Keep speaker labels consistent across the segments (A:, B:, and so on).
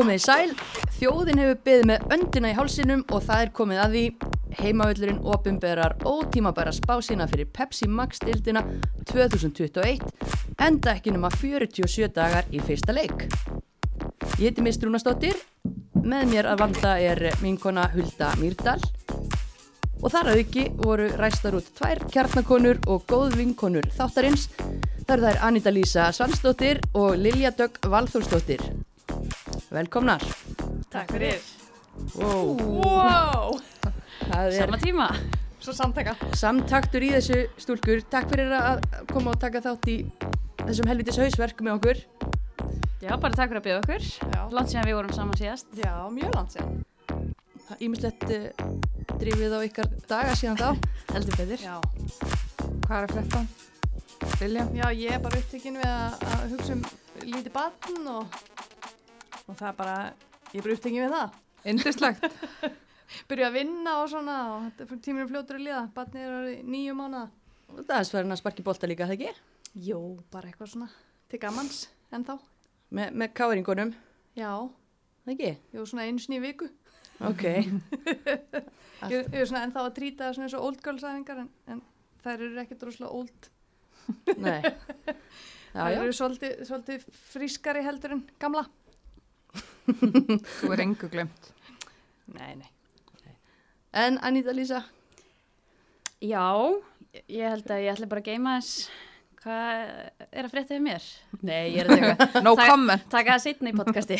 A: Komið í sæl, þjóðin hefur beðið með öndina í hálsinum og það er komið að því heimavöllurinn opimberar ótímabæra spásina fyrir Pepsi Max dildina 2021 enda ekki nema 47 dagar í fyrsta leik. Ég heiti Mist Rúnastóttir, með mér að vanda er minkona Hulda Mýrdal og þar að auki voru ræstar út tvær kjarnakonur og góð vinkonur þáttarins. Þar það er Anita Lísa Svansdóttir og Lilja Dögg Valþórsdóttir. Velkomnar.
B: Takk fyrir.
A: Wow.
B: Wow!
C: Sama tíma.
B: Svo samtaka.
A: samtaktur í þessu stúlkur. Takk fyrir að koma og taka þátt í þessum helvitis hausverk með okkur.
C: Já, bara takk fyrir að bjóða okkur. Langt síðan við vorum saman síðast.
B: Já, mjög.
A: Það er ímislegt uh, drifið á ykkar daga síðan þá.
C: Heldur betur.
B: Já.
D: Hvað er að frétta? Vilja?
B: Já, ég er bara upptekinn við að, að hugsa um lítið batn og, og það er bara, ég er upptekinn við það.
D: Indislegt.
B: Byrja að vinna og svona og tíminu fljótur að liða. Batnið er orðið nýju mánuða.
A: Það er sverðin að sparki bolta líka, það ekki?
B: Jó, bara eitthvað svona til gammans en þá.
A: Me, með káringunum,
B: Já,
A: það ekki?
B: var svona einu sinni í viku.
A: Ok.
B: Ég, ég er svona ennþá að trýta svona eins og old girls æfingar en, en þær eru ekkert droslega old.
A: Nei. Já,
B: þær
A: já.
B: eru svolítið, svolítið frískari heldur en gamla.
D: Þú er engu glemt.
B: Nei, nei.
A: En Anita Lísa,
C: Já, ég held að ég ætla bara að geima þess hvað er að frétta við mér. Nei, ég er að teka.
D: No comment.
C: Taka það sitna í podcasti.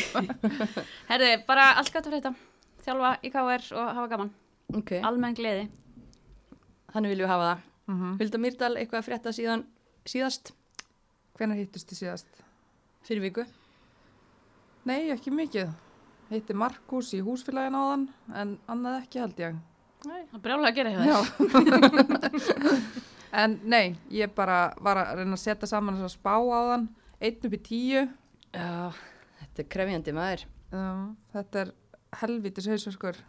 C: Herðu, bara allt gott að frétta. Þjálfa í KR og hafa gaman.
A: ok,
C: Almenn gleði.
A: þannig viljum við hafa það.
D: Mm
A: Hulda Myrdal, eitthvað að frétta síðan síðast
D: Hvenær hittust þið síðast?
A: fyrir viku?
D: Nei, ekki mikið. Hitti Markus í húsfélagin áðan, en annað ekki held ég.
B: Nei.
C: Það er brjálega að gera hjá þér.
D: En nei, ég bara var að reyna að setja saman þess að spá áðan. Einn upp í tíu.
A: Já, þetta er krefjandi maður.
D: Um, þetta er helvitis hausverkur.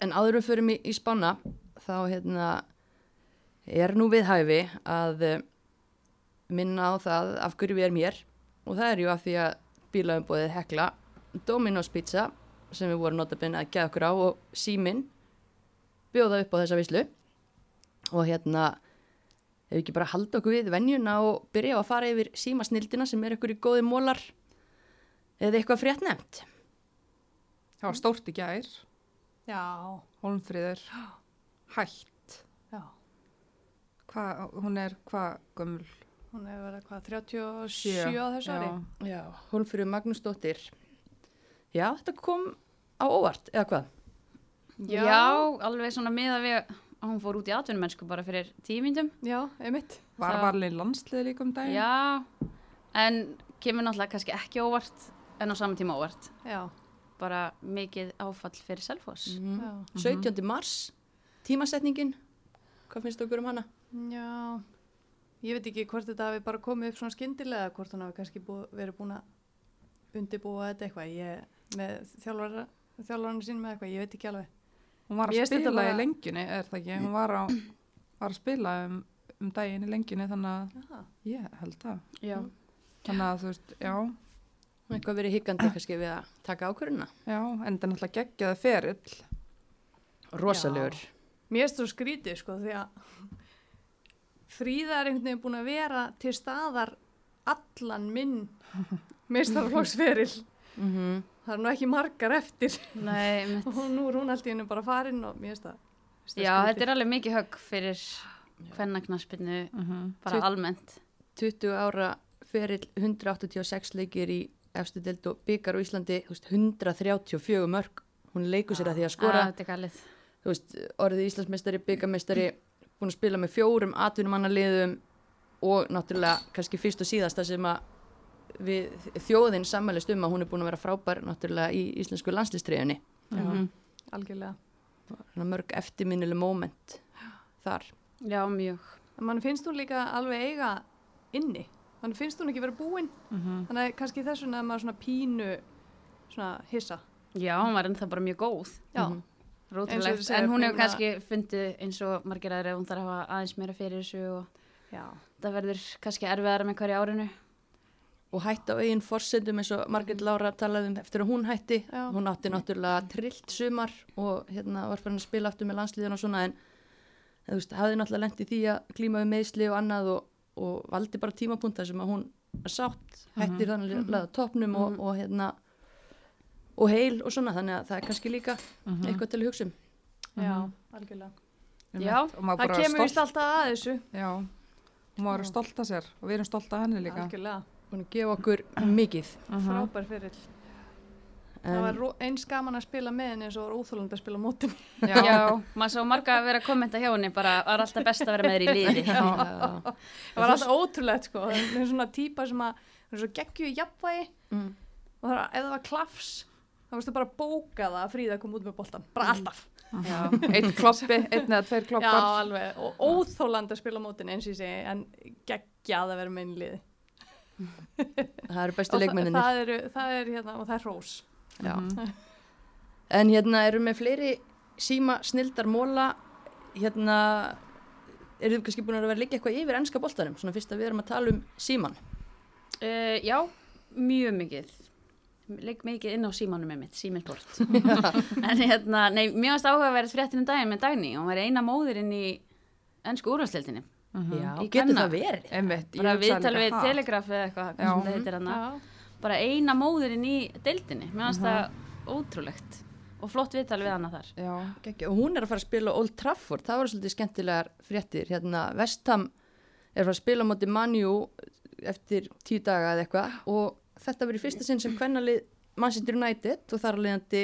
A: En áður við förum í, í spána, þá hérna, er nú við hæfi að eh, minna á það af hverju við erum hér. Og það er ju af því að bílaðumbóðið hekla Domino's Pizza sem við vorum notabinn að geða okkur á og síminn bjóða upp á þessa vislu. Og hérna, ef við ekki bara halda okkur við venjuna og byrja á að fara yfir símasnildina sem er ykkur í góði mólar eða eitthvað frétt nefnt.
D: Það var stórt í gær.
B: Já,
D: Holmfríður. Hætt.
B: já.
D: Hva, hún er hvað gömul?
B: Hún hefur verið hvað, 37 á þessu ári?
A: Já, Hólmfrið Magnúsdóttir. Já, þetta kom á óvart, eða hvað?
B: Já.
C: Já, alveg svona miða við að hún fór út í atvinnumennsku bara fyrir tíu myndum.
B: Já, einmitt.
D: Var varlega landslið líka um daginn?
C: Já, en kemur náttúrulega kannski ekki óvart en á saman tíma óvart.
B: Já,
C: Bara mikið áfall fyrir Selfoss.
A: Mm.
B: já.
A: 17. mars, tímasetningin. Hvað finnst okkur um hana?
B: Já, ég veit ekki hvort þetta hafi bara komið upp svona skyndilega, hvort hann hafi kannski búið, verið búin að undibúa þetta eitthvað. Ég, með þjálfaranu sín með eitthvað, ég veit ekki alveg.
D: Hún var að
B: þetta
D: spila í lengjunni, er það ekki? Hún var, á, var að spila um, um daginn í lengjunni, þannig að
B: Jaha.
D: ég held það.
C: Já.
D: Þannig að þú veist, já,
A: Eitthvað verið higgandi kannski við að taka ákvöruna.
D: já, en það er náttúrulega geggjaði ferill.
A: Rosalegur.
B: Mér finnst þú skrítið, sko, því að Fríða er einhvern veginn búin að vera til staðar allan minn meistarflokksferil.
A: Mm -hmm.
B: Það er nú ekki margar eftir.
C: Nei.
B: Og nú er hún alltaf bara farin og mér finnst það.
C: Já,
B: skrítið.
C: þetta er alveg mikið högg fyrir hvernaknaspinu
D: Mm
C: bara
A: Tut-
C: almennt.
A: 20 ára ferill 186 leikir í efstu deild og byggar á Íslandi, þú veist, 134 mörg. Hún leikur sér að því að skora.
C: Ah, er
A: veist, orðið Íslandsmeistari, byggarmeistari, búin að spila með fjórum atvinnumannaliðum og náttúrulega kannski fyrst og síðasta sem að við þjóðin sammælist um að hún er búin að vera frábær náttúrulega í íslensku landslýstriðunni.
B: Já,
C: Mhm.
B: algjörlega.
A: Mörg eftirminnileg moment þar.
C: Já, mjög.
B: Mann finnst hún líka alveg eiga inni. Mann finnst hún ekki vera búin.
D: -hmm.
B: Þannig að kannski þess vegna er maður svona pínu svona hissa.
C: Já, hún var ennþá bara mjög góð.
B: Já,
A: Mhm.
B: Eins segir,
C: En hún hefur kannski fundið eins og margir aðri að hún þarf að hafa aðeins meira fyrir þessu og
B: já.
C: það verður kannski erfiðara með hverju árinu.
A: og hætti á eigin forsendum eins og Margrét Lára talaði um eftir að hún hætti
B: Já.
A: hún átti náttúrulega trillt sumar og hérna var farin að spila aftur með landsliðan og svona en veist, hafði náttúrulega lent í því að klíma við meðsli og annað og, og valdi bara tímapunta sem að hún er sátt hættir þannig að laða toppnum og, og hérna og heil og svona þannig að það er kannski líka eitthvað til að hugsa um
B: Já, algjörlega.
D: Einmitt.
C: Já,
D: og maður
B: Það
D: bara
B: kemur vist alltaf að þessu.
D: já, og maður er stolt af sér og við erum stolt af henni líka
B: Algjörlega.
A: búin að gefa okkur mikið
D: Mhm.
B: Frábær fyrir. Það var
A: en,
B: eins gaman að spila með henni eins og var óþólandi að spila á mótin.
D: já,
C: Já, maður svo marga að vera að kommenta hjá henni bara var alltaf best að vera með þér í liði.
A: já,
B: Það var alltaf ótrúlegt sko. Það er svona típa sem að, það er svo geggju í jafnvægi
A: mm,
B: og það er, ef það var klafs, þá varstu bara að bóka það að Fríða kom út með boltan. Bara alltaf.
D: já. einn kloppi, einn eða tveir
B: Já,
D: kloppar
B: alveg. Og óþólandi að spila mótin eins og ég segi, en geggjað að vera liði.
A: það eru bestu leikmenninir
B: það, eru, það er hérna, og það er rós.
A: Já.
D: Mhm.
A: En hérna eru með fleiri síma snildar móla hérna eru þið kannski búin að vera liggja eitthvað yfir ennska boltanum svona fyrst að við erum að tala um síman
C: Uh, já, mjög mikið. Legg mikið inn á símanum með mitt, síminsport. en hérna, nei, mjög ást áhugaverð fréttin um daginn með Dagný. Hún var eina móðurinn í ennsku úrvalstildinni.
A: Já,
C: Í
A: getur
C: kvenna.
A: það verið?
D: einmitt,
C: Bara viðtal við
D: ha?
C: telegraf eða eitthvað,
D: Já.
C: hvað sem það heitir hana.
B: Já.
C: Bara eina móðurinn í deildinni. Mér finnst það ótrúlegt. Og flott viðtal við hana þar.
D: já,
A: Gekki. Og hún er að fara að spila á Old Trafford það voru svolítið skemmtilegar fréttir hérna Vestham er að fara að spila á móti Manju eftir tíu daga eða eitthvað og þetta verið fyrsta sinn sem kvennalið Manchester United og þar alvegandi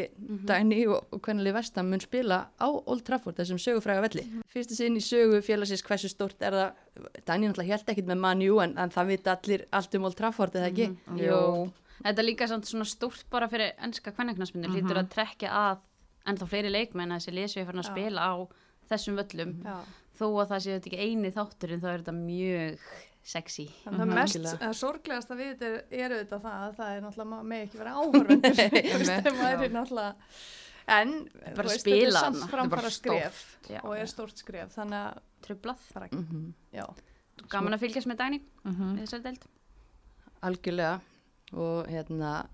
A: Dæni og, og kvennalið Vestham mun spila á Old Trafford þessum sögufræga velli. Fyrsta sinn í sögu félagsins hversu stórt er það Dæni náttúrulega held ekkit með Manju en, en það vita allir allt um Old Trafford eða ekki.
C: Jú. Þetta er líka svona stórt bara fyrir ennska kvennaknarsmyndir.
B: Mhm.
C: Hlýtur að trekja að ennþá fleiri leikmenn að þessi lesi er farin að spila á þessum völlum. Þó að það séu þetta ekki eini þátturinn þá er þetta mjög sexy.
B: Þannig að
A: Mhm.
B: mest, að sorglegast að við þetta er, er auðvitað það að það er náttúrulega, með ekki vera áhörvendur, það
D: já.
B: en,
C: bara
B: veist,
C: spila
B: þetta er samt
C: Þetta
B: framfara
D: bara
B: skref
C: Já.
B: og er stórt skref, þannig að,
C: Trublað.
A: Mm
B: já,
C: Gaman að fylgjast með Dæni
D: Mhm.
C: í þessari deild.
A: Algjörlega og hérna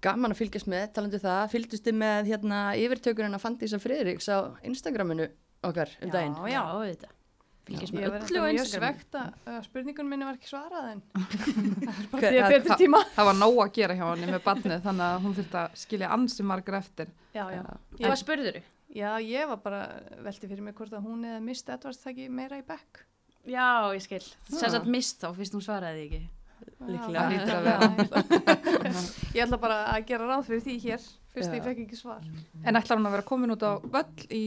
A: gaman að fylgjast með, talandu það fylgdust þið með hérna yfirtökurinn að Fandísa Friðriks á Instagraminu okkar um daginn
B: Já,
C: Já, þetta. Fylgjast
B: ég
C: með öllu
B: mjög
C: Instagram.
B: svegt að að spurningun minni var ekki svarað en það er bara
A: Hver-
B: því að
A: að-
B: betri tíma.
D: það var nóg að gera hjá henni með barnið þannig að hún þurfti að skilja ansi margur eftir
B: Já, já.
C: Hvað spurður þú?
B: Já, ég var bara velti fyrir mig hvort að hún eða Mist Edwards það ekki meira í bekk.
C: Já, ég skil. Sér satt mist þá, fyrst hún svaraði ekki.
D: Það
B: vera. ég ætla bara að gera ráð fyrir því hér, fyrst
A: Já.
B: ég fekk ekki svar.
D: en ætlar hún að vera komin út á völl í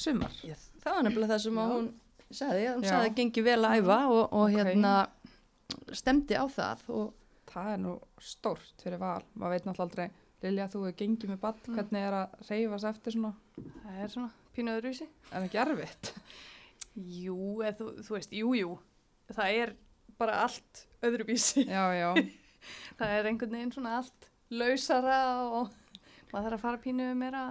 D: sumar
A: það var nefnilega það sem að
B: Já.
A: hún sagði, hún sagði að gengi vel að æfa og, og
D: Ok.
A: hérna stemdi á það og
D: það er nú stórt fyrir val maður veit náttúrulega aldrei Lilja, þú hefur gengið með barn, hvernig er að reyfast eftir svona,
B: Það er svona pínuður rúsi.
D: en ekki erfitt
B: Jú, eða þú, þú veist, jú, jú. Það er bara allt öðruvísi.
D: já, já,
B: Það er einhvern veginn svona allt lausara og maður þarf að fara pínuðu meira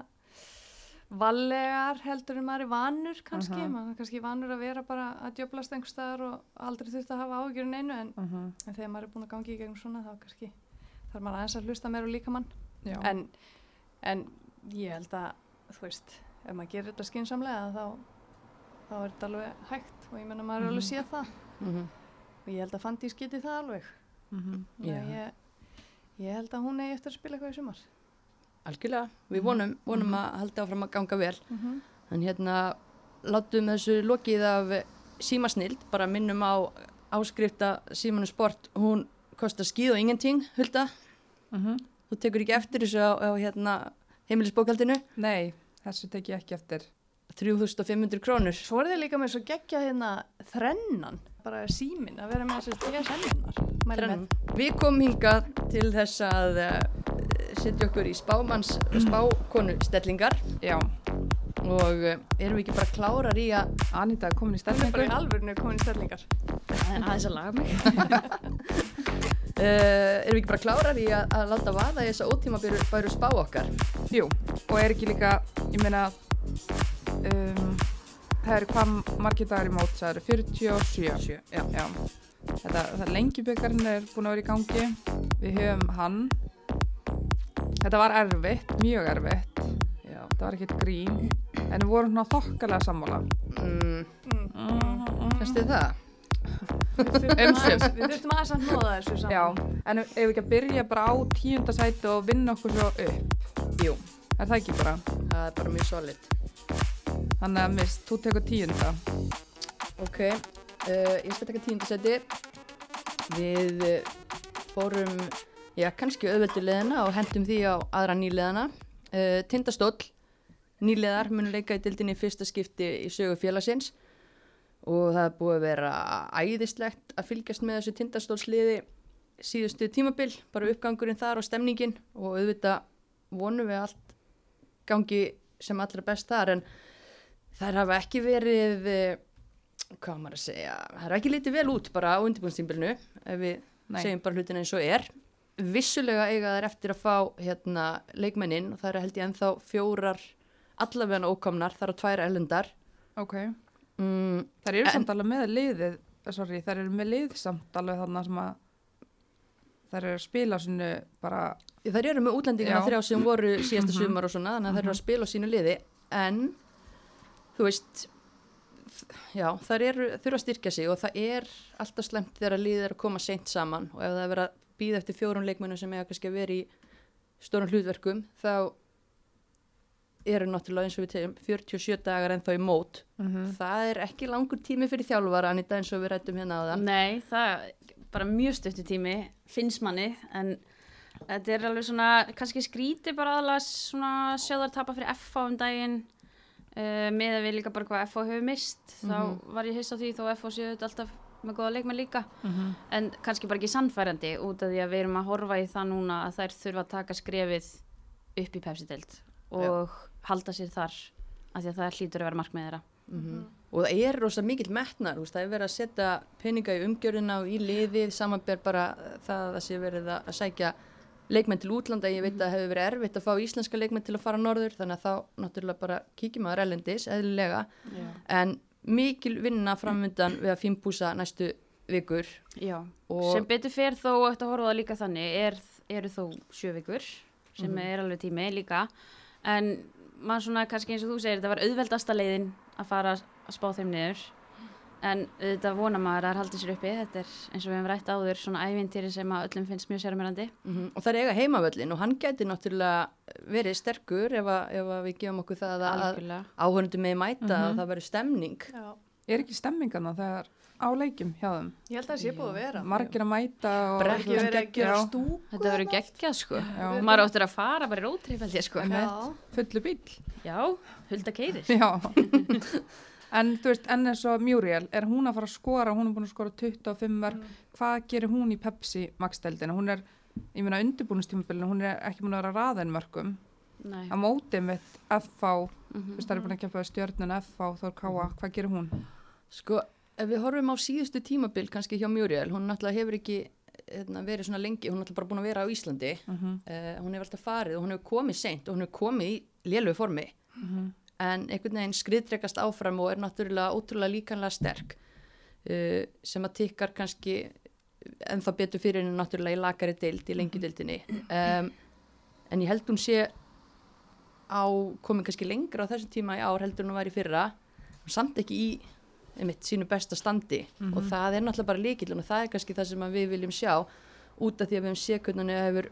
B: vallegar heldur en maður er vanur kannski.
D: Aha.
B: Maður er kannski vanur að vera bara að djöblast einhver staðar og aldrei þurft að hafa ágjörun einu en,
D: uh -huh.
B: en þegar maður er búin að gangi í gegnum svona þá kannski þarf maður aðeins að hlusta meira og líka mann. En, en ég held að, þú veist, ef maður gerir þetta skinsamlega þá, þá er þetta alveg hægt og ég menna maður er alveg séð það
A: mm
B: og ég held að Fandís geti það alveg.
D: Mhm.
B: Að
A: Já.
B: Ég, ég held að hún eigi eftir að spila eitthvað í sumar.
A: Algjörlega, við vonum, vonum að halda áfram að ganga vel
B: Mm -hmm.
A: en hérna látum þessu lokið af símasnild, bara minnum á áskrifta símanu sport hún kostar skíð og ingenting hulda,
D: Mhm.
A: þú tekur ekki eftir þessu á, á hérna heimilisbókaldinu
D: nei, þessu tek ég ekki eftir
A: 3500 krónur
B: Svo er þið líka með svo geggja hérna þrennan, bara símin, að vera með. Mæli
A: Þrennan.
B: með.
A: Við komum hingað til þess að uh, setja okkur í spámanns spákonu stellingar
D: já,
A: og uh, erum við ekki bara klárar í að
D: Anita er komin í
B: Hún er bara í alvörinu komin í stellingar.
C: Aðeins að laga mig.
A: uh, erum við ekki bara klárar í að, að láta vaða í þessa ótíma bæru spá okkar
D: jú, og er ekki líka ég meina um, það eru hvað margir dagar í mót, það eru 47.
A: Sjö, já.
D: Já, þetta, það lengjubökarinn er búin að vera í gangi. Við höfum hann. Þetta var erfitt, mjög erfitt.
A: já.
D: Þetta var ekkert grín. En við vorum svona þokkalega sammála.
A: Mm,
B: Mm.
A: þið það?
B: Við þurftum
D: Umsvif.
B: aðeins- við þurftum aðeins að nóða þessu saman.
D: Já, en ef við ekki að byrja bara á tíundasæti og vinna okkur svo upp.
A: Jú,
D: Er það ekki bara?
A: það er bara mjög solid.
D: Þannig að mist, þú tekur tíunda.
A: Ok, uh, ég skal taka tíundasæti. Við uh, fórum, já, kannski auðveldulegina og hendum því á aðra nýleðana. Uh, Tindastóll, nýleðar mun leika í dildinni fyrsta skipti í sögu félagsins og það er búið að vera æðislegt að fylgjast með þessu tindastólsliði síðustu tímabil, bara uppgangurinn þar og stemningin og auðvitað vonum við allt gangi sem allra best þar en þær hafa ekki verið eh, hvað maður að segja það hafa ekki litið vel út bara á undirbúinstímbilinu ef við
D: Nei.
A: segjum bara hlutin eins og er vissulega eiga þær eftir að fá hérna leikmennin og það eru held ég ennþá fjórar allavega ókomnar, þar á tvær elendar
D: Ok.
A: mm,
D: Það eru samt alveg með liðið, sorry, það eru með lið samt alveg þarna sem að það eru að spila sinu bara,
A: þær eru með útlendingina
D: Já.
A: þrjá sem voru síðasta
D: Mhm.
A: sumar og svona þannig að þær eru að spila á sínu liði en þú veist já, þær eru, þurfa að styrkja sig og það er alltaf slemt þegar að liðið er að koma seint saman og ef það er verið að býða eftir fjórum leikmennum sem eiga kannski að vera í stórum hlutverkum þá eru náttúrulega eins og við tegjum 47 dagar en þá í mót.
D: Mm
A: það er ekki langur tími fyrir þjálfara Anita eins og við rættum hérna á það
C: Nei, það er bara mjög stuttu tími, finnst manni, en þetta er alveg svona, kannski skríti bara aðalega svona sjöðar tapa fyrir FH um daginn, uh, með að við líka bara hvað FH hefur mist,
A: Mhm.
C: þá var ég hist á því þó FH séu þetta alltaf með góða leikmenn líka,
D: -hmm.
C: en kannski bara ekki sannfærandi út af því að við erum að horfa í það núna að þær þurfa að taka skrefið upp í Pepsi-deild og halda sér þar, af því að það hlýtur að vera markmið þeirra.
A: Mhm. og það er rosa mikill metnar veist, það er verið að setja peninga í umgjörina og í liðið, samanber bara það að það sé verið að sækja leikmenn til útlanda, ég veit að það hefur verið erfitt að fá íslenska leikmenn til að fara norður þannig að þá náttúrulega bara kíkjum að erlendis eðlilega,
C: Já.
A: en mikil vinna framöndan við að fínbúsa næstu vikur
C: Já. sem betur fer þó eftir að horfa líka þannig er, eru þó sjö vikur sem
A: Mhm.
C: er alveg tími líka en maður svona kannski eins og þú segir þetta var auðveldasta leiðin að fara að spá þeim niður en þetta vona maður að það haldi sér uppi þetta er eins og við hefum rætt áður svona ævintýri sem að öllum finnst mjög sérmjörandi
A: Mhm, og það er eiga heimavöllin og hann gæti náttúrulega verið sterkur ef að, ef að við gefum okkur það að áhörnundum með mæta
D: Mhm.
A: að það verður stemning
B: Já.
D: Er ekki stemmingana þegar á leikjum hjá þeim?
B: Ég held að það sé búið að vera.
D: Margir að mæta
B: að
C: þetta verður geggjað sko
D: Já.
C: maður áttur að fara bara í ég sko.
D: Fullu bíl.
C: já, hulda keirir
D: Já. en þú veist, en eins og Muriel, er hún að fara að skora, hún er búin að skora 25 mörg, hvað gerir hún í Pepsi Max-deldina? Hún er, ég meina undirbúinustímabilinu, hún er ekki búin að vera að raða.
C: Nei.
D: Að mótið með FH,
C: Mhm.
D: þú veist, það er búin að keppa stjörnuna FH, Þór Káa, hvað gerir hún?
A: Sko, ef við horfum á síðustu tímabil kannski hjá Muriel, hún náttúrulega hefur ekki hérna, verið svona lengi, hún er bara búin að vera á Íslandi,
D: Mm
A: uh, hún hefur alltaf farið og hún hefur komið seint og hún hefur komið í lélugu formi,
D: -hmm.
A: En einhvern veginn skriðdrekast áfram og er náttúrulega ótrúlega líkanlega sterk, uh, sem að tikkar kannski ennþá betur fyrir henni náttúrulega í lakari deild, í lengjudeildinni, um, en ég held hún sé á, komin kannski lengra á þessum tíma í ár heldur hún var í fyrra, samt ekki í einmitt, sínu besta standi. Og það er náttúrulega bara líkil og það er kannski það sem við viljum sjá út af því að við hefum hún hefur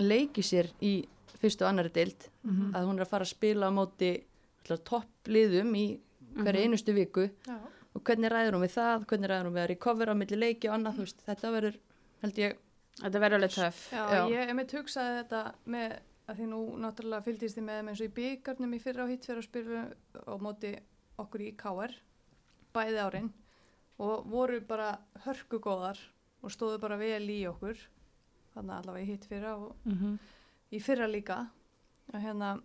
A: leikið sér í fyrstu og annari deild
D: Mhm.
A: að hún er að fara að spila á móti toppliðum í hverju einustu viku
B: Já.
A: og hvernig ræður hún við það, hvernig ræður hún við að recovera á milli leiki og annað, þú veist, þetta verður held ég,
C: þetta verður alveg töff
B: Já,
A: Já.
B: ég hef mitt hugsaði þetta með að því nú náttúrulega fylgdist ég með eins og í byggarnum í fyrra og hitt fyrir að spila á móti okkur í KR bæði árin og voru bara hörkugóðar og stóðu bara vel í okkur þannig allavega í hitt fyrra og
D: Mhm.
B: í fyrra líka og hérna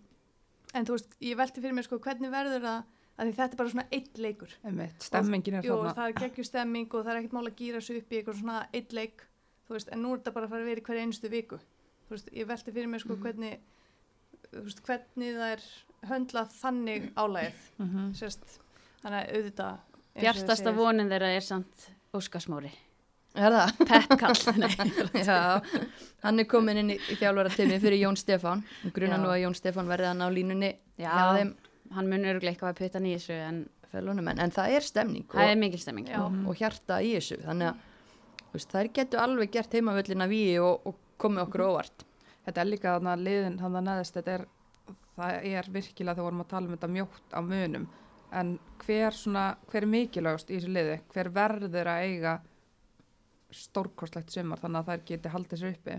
B: en þú veist, ég velti fyrir mér sko hvernig verður það að því þetta er bara svona eitt leikur
D: Einmitt, stemmingin er
B: Jú,
D: þarna.
B: það er geggjur stemming og það er ekkert mál að gýra sig upp í eitthvað svona eitt leik, þú veist, en nú er þetta bara að fara að vera í hverja einustu viku. Þú veist, ég velti fyrir mér sko hvernig, þú veist, hvernig það er höndlað þannig álægið,
D: Mhm.
B: sérst, þannig að auðvitað
C: Bjartasta vonin þeirra er samt Óskarsmári.
A: Er það?
C: Pettkall. Nei.
A: Já, hann er komin inn í, í þjálfara tími fyrir Jón Stefán. Gruna
C: Já.
A: nú að Jón Stefán verði hann á línunni
C: Já.
A: þeim
C: Hann mun öruglega eitthvað að putta nýja þessu en.
A: En, en það er stemning
C: það er
A: og,
C: mikil stemming.
B: Já.
A: og hjarta í þessu. Þannig að veist, þær getur alveg gert heimavöllina við og, og komið okkur óvart.
D: Þetta er líka þarna liðin, þannig að neðist, þetta er, það er virkilega þegar vorum að tala um þetta mjótt á munum. En hver svona, hver er mikilvægast í þessu liði? Hver verður að eiga stórkostlegt sumar þannig að þær geti haldið sér uppi?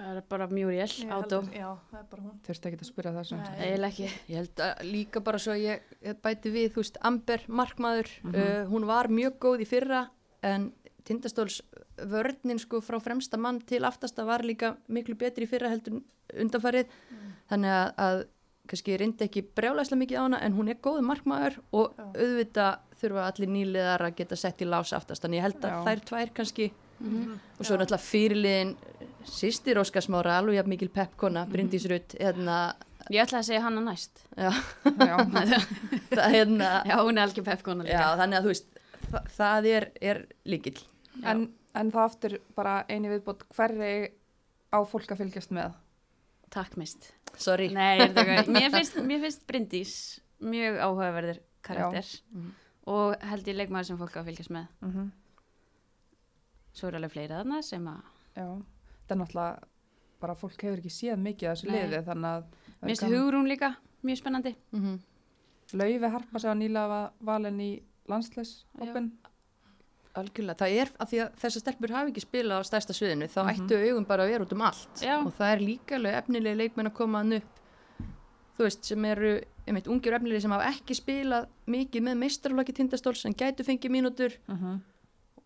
C: Það er bara Muriel, átó.
B: held að- Já, það er bara hún.
D: Þurfti ekki að spyrja.
C: Eiginlega ekki.
A: Ég held að líka bara svo að ég, bæti við, þú veist, Amber, markmaður,
C: Mhm.
A: uh, hún var mjög góð í fyrra en Tindastóls vörninn sko frá fremsta mann til aftasta var líka miklu betri í fyrra heldur undanfarið þannig að, að kannski reyndi ekki brjálæslega mikið á hana en hún er góð markmaður og
B: Já.
A: Þurfa allir nýliðar að geta sett í lás aftast þannig ég held að
D: Já.
A: þær tvær kannski
C: Mhm.
A: og svo er náttúrulega fyrirliðin sýstir Óskarsmára, alveg jafn mikil peppkona, Bryndís Rutt, hérna,
C: Ég ætla að segja hana næst.
A: já,
D: Já,
A: það hérna,
C: Já, hún er algjör pepkona líka.
A: Já, þannig að þú veist, þa það er, er líkill.
D: en, en það aftur bara eini viðbót, hverri á fólk að fylgjast með?
C: Takk mist.
A: Sorry.
C: Nei, er. Mér finnst, mér finnst Bryndís mjög áhugaverður karakter
A: Mhm.
C: Og held ég leikmaður sem fólk á að fylgjast með.
D: Mm
C: Svo er alveg fleira þarna sem að,
D: Já, þetta er náttúrulega bara fólk hefur ekki séð mikið af þessu
C: Nei.
D: liði þannig að það
C: mér finnst. Hugrún líka mjög spennandi.
A: Mm -hmm.
D: Laufi Harpa sig á nýlega valin í landsleisopin
A: Algjörlega, það er að því að þessar stelpur hafi ekki spilað á stærsta sviðinu, þá
D: Mhm.
A: ættu augum bara að vera út um allt.
C: Já.
A: Og það er líka alveg efnilegi leikmenn að koma hann upp, þú veist, sem eru, einmitt, ungir efnilegi sem hafa ekki spilað mikið með meistarflokki tindastóls sem gætu fengið mínútur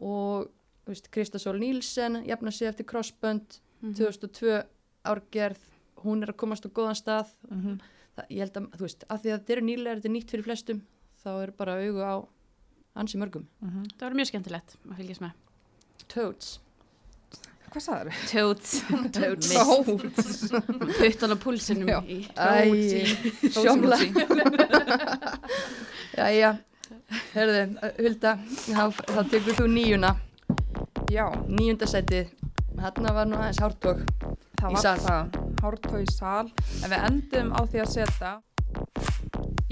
A: og, þú veist, Kristasól Nílsen jafna sig eftir crossbönd,
C: Mhm.
A: 2002 árgerð, hún er að komast á góðan stað
D: Mhm.
A: það, ég held að, þú veist, að því að þetta eru nýlega þetta er nýtt fyrir flestum, þá er bara augu á ansi mörgum.
C: Það var mjög skemmtilegt að fylgjast með.
A: Toads.
D: Hvað sagður?
C: Tjóts.
A: Toads.
C: Puttan á púlsinum.
A: Æ, sjómla. Jæja, herðu, Hulda, þá, þá tekur þú níuna,
D: Já,
A: níunda sætið, þarna var nú aðeins hártók.
D: það
A: Í
D: var
A: sal.
D: það. Hártói í sal. En við endum á því að setja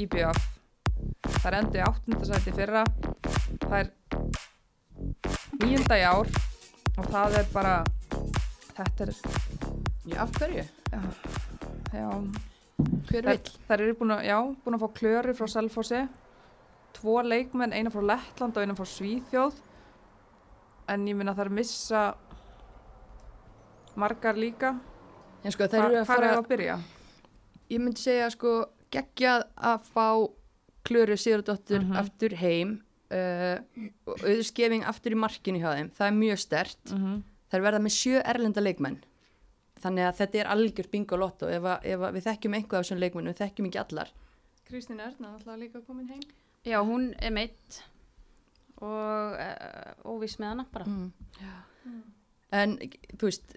D: í BF. Það er endið í áttundasæti fyrra. Það er nýjunda í ár og það er bara, þetta er,
A: Já, af hverju?
D: já,
A: Hver vill?
D: það eru búin að, já, búin að fá klöru frá Selfossi. Tvo leikmenn, eina frá Lettland og eina frá Svíþjóð. En ég minna er missa margar líka.
A: Já, sko,
D: Hva,
A: eru að fara,
D: að byrja?
A: ég myndi segja, sko, geggjað að fá Klöru Sigurdóttur
D: Mhm.
A: aftur heim uh, og auðskefing aftur í markinu hjá þeim. Það er mjög stert.
D: Mm -hmm.
A: Þær verða með sjö erlenda leikmenn. Þannig að þetta er algjör bingo lotto ef, að, ef að við þekkjum einhvað af þessum leikmennum, við þekkjum ekki allar.
B: Kristín Erna náttúrulega líka komin heim.
C: Já, hún er meitt og uh, óviss með hana bara.
A: Mm.
B: Mm.
A: En þú veist,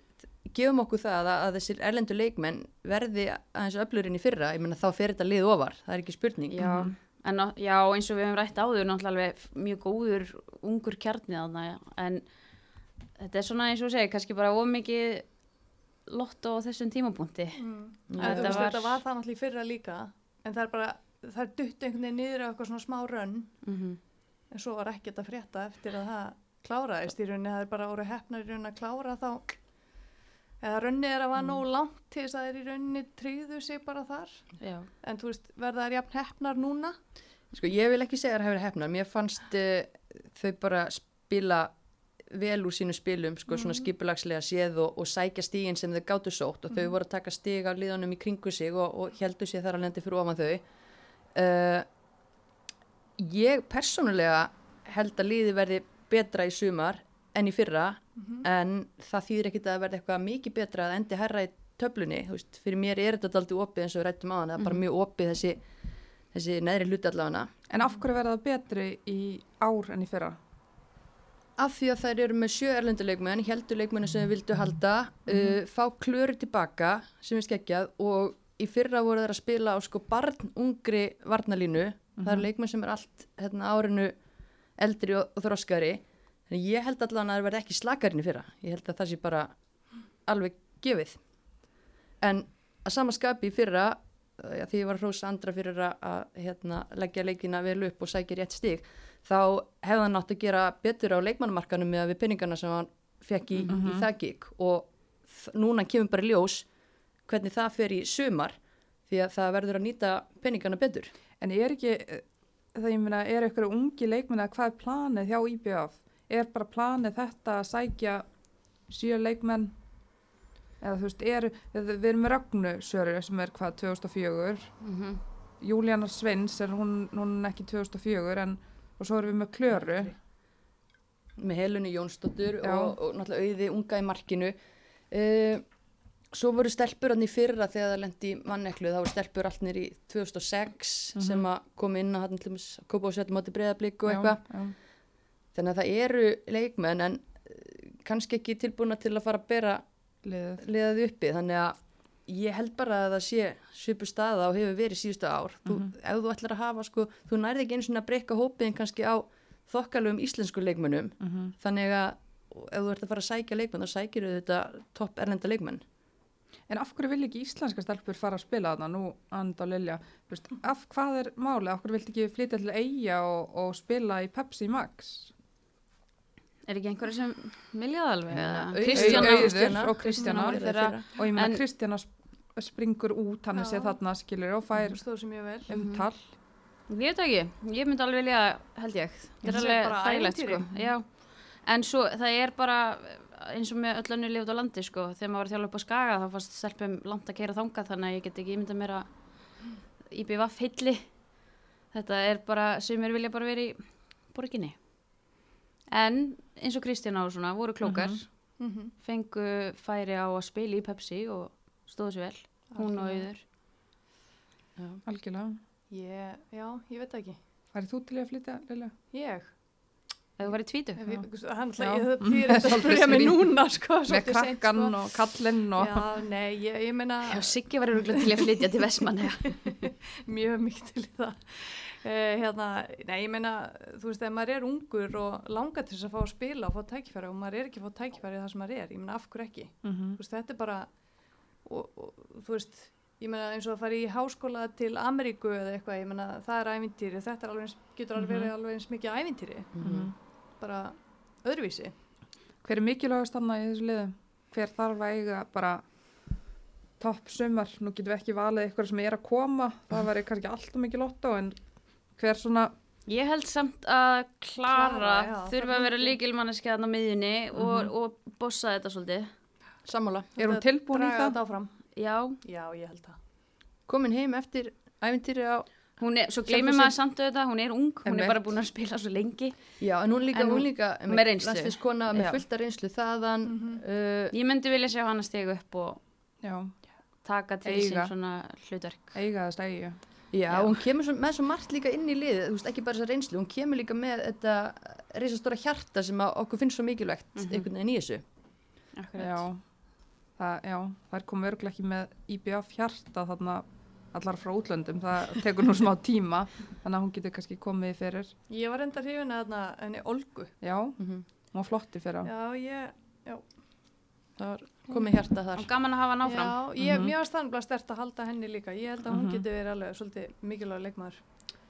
A: gefum okkur það að, að þessir erlendu leikmenn verði aðeins öflurinn í fyrra, ég meina þá fer þetta lið ofar, það er ekki spurning.
C: Já, en já, eins og við hefum rætt áður, náttúrulega mjög góður, ungur kjarnið þarna, en þetta er svona eins og segir, kannski bara ómikið lotto á þessum tímapunkti.
B: Mm.
C: Þetta var-
B: þetta var það náttúrulega fyrra líka, en það er bara, það er dutt einhvern veginn niður á eitthvað svona smá rönn,
C: Mm
B: en svo var ekkert að frétta eftir að það kláraðist í rauninni, það er bara orðið hefnar í rauninni að klára þá, eða rönni er að var nóg langt til þess að er í rauninni tryggðu sig bara þar,
C: Já,
B: en þú veist, verða þær jafn hefnar núna?
A: Sko, ég vil ekki segja að það hefur hefnar, mér fannst uh, þau bara spila vel úr sínu spilum, sko, svona skipulagslega séð og, og sækja stígin sem þau gátu sótt. Og þau voru að taka stíg af liðanum í kringu sig og, og heldu sér þar að lendi fyrir ofan þau. Uh, ég persónulega held að liði verði betra í sumar en í fyrra en það þýðir ekkit að það verði eitthvað mikið betra að endi herra í töflunni, veist, fyrir mér er þetta aldrei opið eins og við rættum á hann, það er bara mjög opið þessi, þessi neðri hluti allavega.
D: En af hverju verða það betri í ár en í fyrra?
A: af því að þær eru með sjö erlenduleikmenn helduleikmennu sem þau vildu halda uh, fá klöru tilbaka sem er skeggjað og í fyrra voru þær að spila á sko barn ungri varnalínu það eru leikmenn sem er allt hérna, árinu eldri og, og þroskari þannig ég held allan að það verði ekki slakarinn í fyrra. Ég held að það sé bara alveg gefið. En að sama skapi í fyrra uh, já, því ég var hrós andra fyrir að, hérna, leggja leikina vel upp og sækja rétt stig þá hefði hann átt að gera betur á leikmannumarkanum með við peningana sem hann fekk í, í það gig. Og núna kemur bara ljós hvernig það fer í sumar því að það verður að nýta peningana betur.
D: En er ekki, eh, það ég meina, er ykkur ungi leikmenn að hvað er planið hjá IBF? Er bara planið þetta að sækja sjö leikmenn? Eða þú veist, er, við erum með Ragnu Söru sem er hvað, 2004?
C: Mhm.
D: Júlíana Svins er hún, hún er ekki 2004 en og svo erum við með Klöru.
A: með Helunu Jónsdóttur og, og náttúrulega auði unga í markinu uh, svo voru stelpur hann í fyrra þegar það lendi manneklu þá voru stelpur allt nýr í 2006 sem að koma inn að hann til dæmis kópa og setja móti breyðablík og eitthvað. Þannig að það eru leikmenn en uh, kannski ekki tilbúna til að fara að bera liðað uppi þannig að ég held bara að það sé svipu staða og hefur verið síðustu ár þú, ef þú ætlar að hafa sko, þú nærði ekki eins og að breyka hópiðin kannski á þokkalugum íslensku leikmönnum
D: Mhm.
A: þannig að ef þú ert að fara að sækja leikmenn þá sækir þetta topp erlenda leikmenn
D: En af hverju vil ekki íslenska stelpur fara að spila þarna nú, Anda og Lilja? Af hvað er máli? Af hverju vilt ekki flytja til Eyja og, og spila í Pepsi Max?
C: Er ekki einhverju sem vilja það alveg? Kristjana
D: Auður og Kristjana.
A: Kristjana
C: þeirra.
A: þeirra.
D: Og ég meina Kristjana sp- springur út, hann er séð þarna skilur og fær
B: stóð sér mjög vel
D: umtal.
C: Ég veit ekki, ég myndi alveg vilja, held ég. Það er
B: er
C: alveg þægilegt, sko. en svo það er bara eins og með öll önnu lifut á landi, sko. Þegar maður var að þjála upp á skaga þá fannst stelpum langt að keira þangað þannig að ég get ekki ímynda mér að IBVF heilli. Þetta er bara, sumir vilja bara vera í borginni. En eins og Kristjana og svona voru klókar,
B: Mhm.
C: fengu færi á að spila í Pepsi og stóðu sér vel. Hún og
B: Algjörlega.
C: auður.
D: Algjörlega.
B: Ég, já, ég veit það ekki.
D: Færið þú til í að flytja, Lilja?
B: Ég?
C: Ef þú væri tvítu.
B: Hann
D: Já.
B: er þetta að
D: Svolítið
B: spyrja mig núna, sko.
D: Með krakkan
B: sko.
D: og kallinn og...
B: Já, nei, ég, ég meina
C: Já, Siggi var öruglega til að flytja til Vestmann,
B: mjög mikið til í það. Uh, hérna, nei, ég meina, þú veist, ef maður er ungur og langar til þess að fá að spila og fá tækifæri og maður er ekki að fá tækifæri það sem maður er, ég meina, af hverju ekki?
D: Mhm.
B: Þú veist, þetta er bara, og, og, þú veist, ég meina, eins og að fara í háskóla til Ameríku eða eitthvað, ég meina, það er ævintýri, þetta er alveg, getur alveg verið alveg eins mikið ævintýri,
D: Mhm.
B: bara öðruvísi.
D: Hver er mikilvægast annað í þessu liðu? Hver þarf að eiga bara topp sumar? Nú getum við ekki valið eitthvað sem er að koma. Það væri kannski alltaf mikið lottó en hver svona...
C: Ég held samt að Klara
B: Klara, já,
C: þurfa
B: það
C: að vera
B: myndi-
C: líkilmanneski þarna á miðjunni og, og bossa þetta svolítið.
A: sammála,
D: Er hún tilbúin í það?
C: Já,
B: Já, ég held það.
A: komin heim eftir æfintýri á
C: hún er, svo gleymir maður samt auðvitað, hún er ung, hún
D: Einmitt.
C: er bara búin að spila svo lengi.
A: Já, en hún líka,
C: En hún-
A: hún líka
C: með reynslu.
A: landsliðskona með fullta reynslu þaðan uh,
C: Ég myndi vilja sjá hana stiga upp og
D: Já,
C: taka til sín svona hlutverk.
D: eiga þess eigu.
A: Já,
C: Já.
A: hún kemur svo, með svo margt líka inn í liðið, þú veist, ekki bara þessa reynslu, hún kemur líka með þetta reysastóra hjarta sem að okkur finnst svo mikilvægt
C: Mhm.
A: einhvern veginn í þessu.
C: Akkurat.
D: Já, það, já, það er komið örglega ekki með IBF hjarta þarna allar frá útlöndum. Það tekur nú smá tíma þannig að hún getur kannski komið fyrir.
B: Ég var enda hrifin að þarna henni Olgu.
D: Já,
A: Mm
D: hún var flotti fyrir á.
B: Já, ég,
A: Það var komið hjarta þar.
C: Og gaman að hafa hann áfram.
B: já, ég, mér varst þannig bara stert að halda henni líka. Ég held að hún
D: Mhm.
B: geti verið alveg svolítið mikilvæg leikmaður.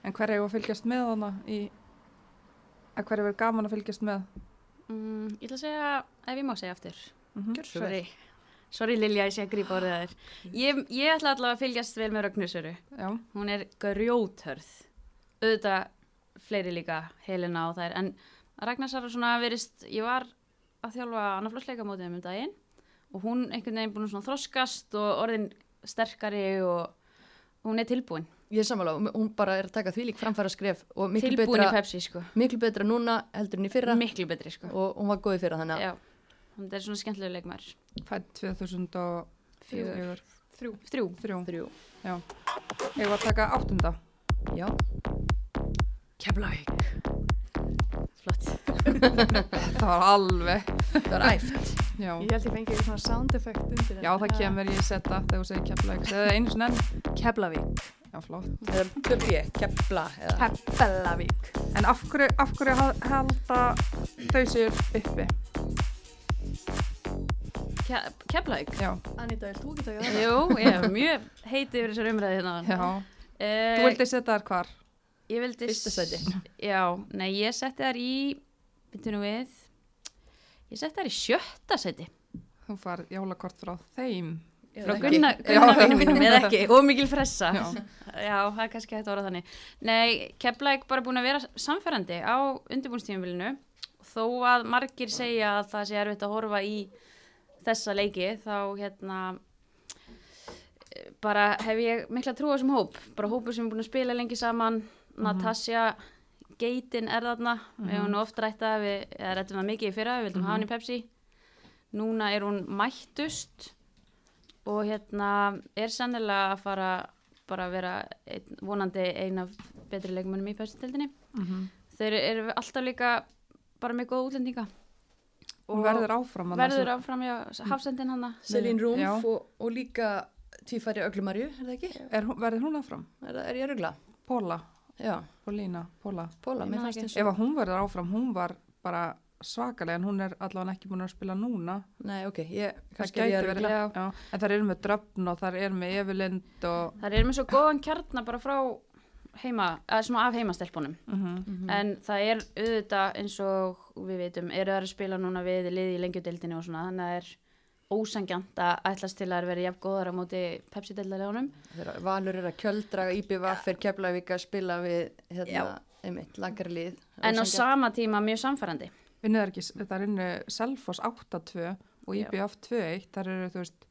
D: En hver er að fylgjast með hana í... Að hver er verið gaman að fylgjast með?
C: Mm, ég ætla að segja, ef ég má segja aftur.
D: Mm
A: vel.
C: Sorry. Sorry Lilja, ég sé að grípa orðið að þér. Ég, ég ætla allavega að fylgjast vel með Rögnusöru.
D: Já,
C: Hún er grjóthörð. Auðvitað fleiri líka, Helena og þær. En Ragnarsara svona verist, ég var að þjálfa annaflósleikamótið um daginn og hún einhvern veginn búin að svona þroskast og orðin sterkari og hún er tilbúin.
A: Ég er sammála, hún- hún bara er að taka því lík framfæra skref og miklu
C: tilbúin
A: betra,
C: í Pepsi, sko.
A: miklu betra núna heldur en í fyrra
C: Miklu betri, sko.
A: og hún var góð í fyrra þannig að
C: Já, hún er svona skemmtilega leikmar.
D: fætt 2004.
C: Fjögur.
B: Þrjú.
C: Þrjú.
D: Þrjú.
A: þrjú.
D: Ég var að taka áttunda.
A: Já,
C: Keflavík. Flott.
D: Það var alveg.
A: það var æft.
D: Já,
B: Ég held ég fengi eitthvað svona sound effect undir
D: Já það kemur ég setja þegar þú segir Keflavík. Segðu það einu enn.
B: Keflavík.
D: Já, flott.
A: Eða Kefla eða
B: Keflavík.
D: En af hverju, af hverju hal- halda þau sér uppi?
C: Ke Keflavík?
D: Já,
B: Anita, vil þú ekki það?
C: Jú, ég er mjög heitið yfir þessar umræði hérna.
D: já.
C: Uh,
D: Þú vildi setja þar hvar?
C: Ég vildi...
A: Fyrsta sæti.
C: Já, nei, ég setti þar í, byrju nú við, ég setti þar í sjötta seti.
D: Þú far jólakort frá þeim.
C: Frá
A: ekki.
C: Gunna,
D: Já.
C: Gunna vinnu mínum, eða ekki, og mikil fressa.
D: Já.
C: Já, það er kannski hægt að orða þannig. Nei, Keflæk bara búin að vera samferðandi á undirbúinstíðumvilinu. Þó að margir segja að það sé erfitt að horfa í þessa leiki, þá hérna eh, bara hef ég mikla trú á þessum hóp. Bara hópur sem er búin að spila lengi saman, Natasja Geitin er þarna, við hefum nú oft rætt að við, eða rættum það mikið í fyrra, við vildum hafa hann í Pepsi. Núna er hún mættust og hérna er sannilega að fara bara að vera ein, vonandi ein af betri leikmönnum í Pepsi-tildinni.
D: Mm
C: Þeir eru alltaf líka bara með góða útlendinga.
D: Og verður áfram.
C: verður áfram, já, hafsendin hana.
A: Selín Rúmf og, og líka tvífæri Öglumarju, er það ekki?
D: Er, verður hún áfram?
A: Er, er ég rögla?
D: Póla,
A: Já,
D: Pólína, Póla.
A: Póla, mér fannst eins
D: Ef að hún verður áfram, hún var bara svakalega en hún er allavega ekki búin að spila núna.
A: Nei, ok, ég,
D: Það
A: kannski er ég
D: gæti verið.
C: Já.
D: já. En það eru með dröfn og það eru með Everlind og...
C: Það er með svo góðan kjarnar bara frá heima, eða svona af heimastelpunum.
D: Mm
C: En það er auðvitað eins og við veitum, eru það að spila núna við liði í lengjudeildinni og svona, þannig að það er ósangjant að ætlast til að verði jafn góðar á móti Pepsi-deildalegunum.
A: Þegar Valur er að kjöldra IBVF er Keflavík að spila við hérna, einmitt, lagarlið.
C: En á sama tíma mjög samfærandi.
D: Vinnið er ekki, það er innu Selfoss 8-2 og. IBF 2-1, þar eru þú veist,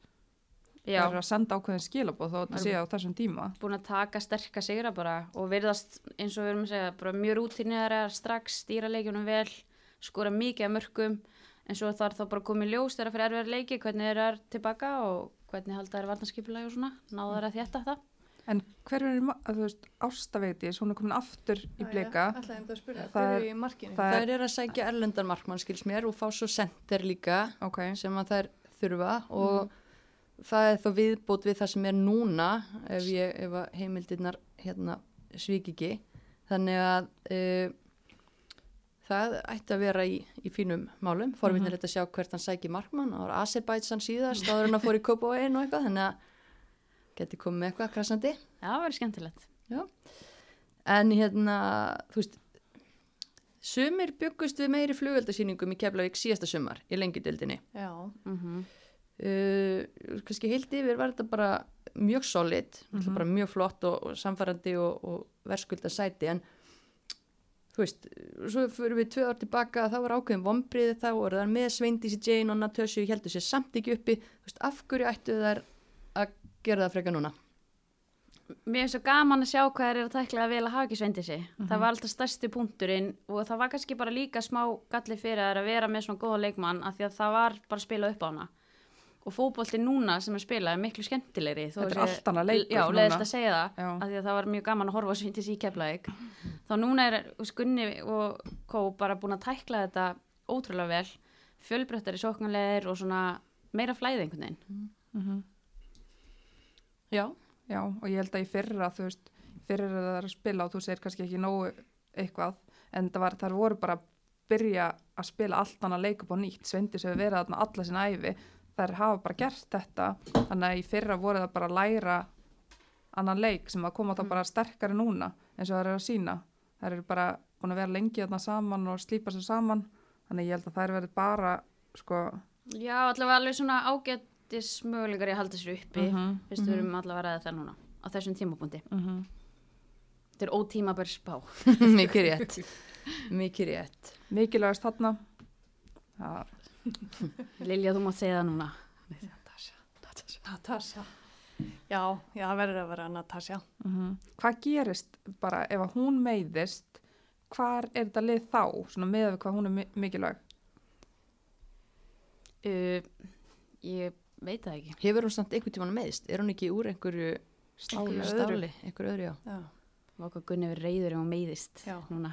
C: Já,
D: það eru að senda ákveðin skilabóð þó að þetta
C: Það
D: sé á þessum tíma.
C: búin að taka sterka sigra bara og virðast eins og við erum að segja bara mjög rútinera strax, stýra leikjunum vel, skora mikið af mörgum en svo þarf þá bara komið ljós þegar fyrir erfiðar leiki, hvernig þeir eru tilbaka og hvernig halda þeir varnarskipulagi og svona, náða þeir að þétta það.
D: En hver er, að þú veist, Ástaveitis, hún er komin aftur í blika.
B: Alltaf hefum það að
D: er-
B: er í
A: Þær eru að sækja erlendan markmann, skils mér, og fá svo senter líka
D: Ok,
A: sem að þær þurfa. Og það er þó viðbót við það sem er núna ef, ég, ef að heimildirnar hérna svík ekki. Þannig að uh, það ætti að vera í, í fínum málum. Forvinnir þetta að sjá hvert hann sæki markmann. Það var Azerbaijan síðast, áður en að fór í Kópavóin og eitthvað, þannig að geti komið með eitthvað krassandi.
C: Já, það verður skemmtilegt.
A: En hérna, þú veist, sumir byggust við meiri flugveldasýningum í Keflavík síðasta sumar í lengjudildinni.
B: Já,
C: Mm
A: Uh, kannski heilt yfir var þetta bara mjög solid, mm
D: Mhm.
A: bara mjög flott og, og samfærandi og, og verðskulda sæti en þú veist, svo fyrir við tvö ár tilbaka þá var ákveðin vombriði þá og það með Sveindísi Jane og Natasju heldur sér samt ekki uppi, þú veist, af hverju ættu þær að gera það freka núna?
C: Mér finnst svo gaman að sjá hvað þeir eru að tækla vel að hafa ekki sveindi sig.
D: Mhm.
C: Það var alltaf stærsti punkturinn og það var kannski bara líka smá galli fyrir þær að vera með svona góða leikmann af því að það var bara að spila upp á hana. Og fótbolti núna sem er spilað er miklu skemmtilegri.
D: Þetta er allt annað leikur
C: Já,
D: núna.
C: leiðist að segja það
D: Já.
C: af því að það var mjög gaman að horfa á svindis í keflaðik. Þá núna er Gunni og Kó bara búin að tækla þetta ótrúlega vel. Fjölbröttar í sóknarleðir og svona meira flæði einhvern veginn.
D: mm
A: Já,
D: já, og ég held að í fyrra, þú veist, fyrra er það að spila og þú segir kannski ekki nógu eitthvað, en það var, þar voru bara að byrja að spila allt annað leik upp á nýtt, Sveindis hefur verið þarna alla sinna æfi, þær hafa bara gert þetta, þannig að í fyrra voru það bara að læra annan leik sem að koma þá bara sterkari núna eins og það eru að sína, þær eru bara búin að vera lengi þarna saman og slípa sér saman, þannig ég held að þær verið bara, sko,
C: Já, allavega alveg svona ágættis möguleikar í að halda sér uppi.
D: Mhm,
C: Fyrst við erum allavega ræða það núna á þessum tímapunkti.
D: mhm.
C: Þetta er ótímabær spá.
A: mikið rétt, mikið rétt.
D: mikilvægast þarna, það
C: Lilja, þú mátt segja það núna.
B: Natasja. Já, já, það verður að vera Natasja.
D: Mm Hvað gerist bara ef að hún meiðist, hvar er þetta lið þá, svona með við hvað hún er mi mikilvæg?
C: Uh, ég veit það ekki.
A: Hefur hún samt einhvern tímann meðist? Er hún ekki úr einhverju
D: Stáli.
A: stáli, einhverju öðru, já?
B: Já,
C: Vá hvað Gunni verið reyður ef hún meiðist
B: Já.
C: núna.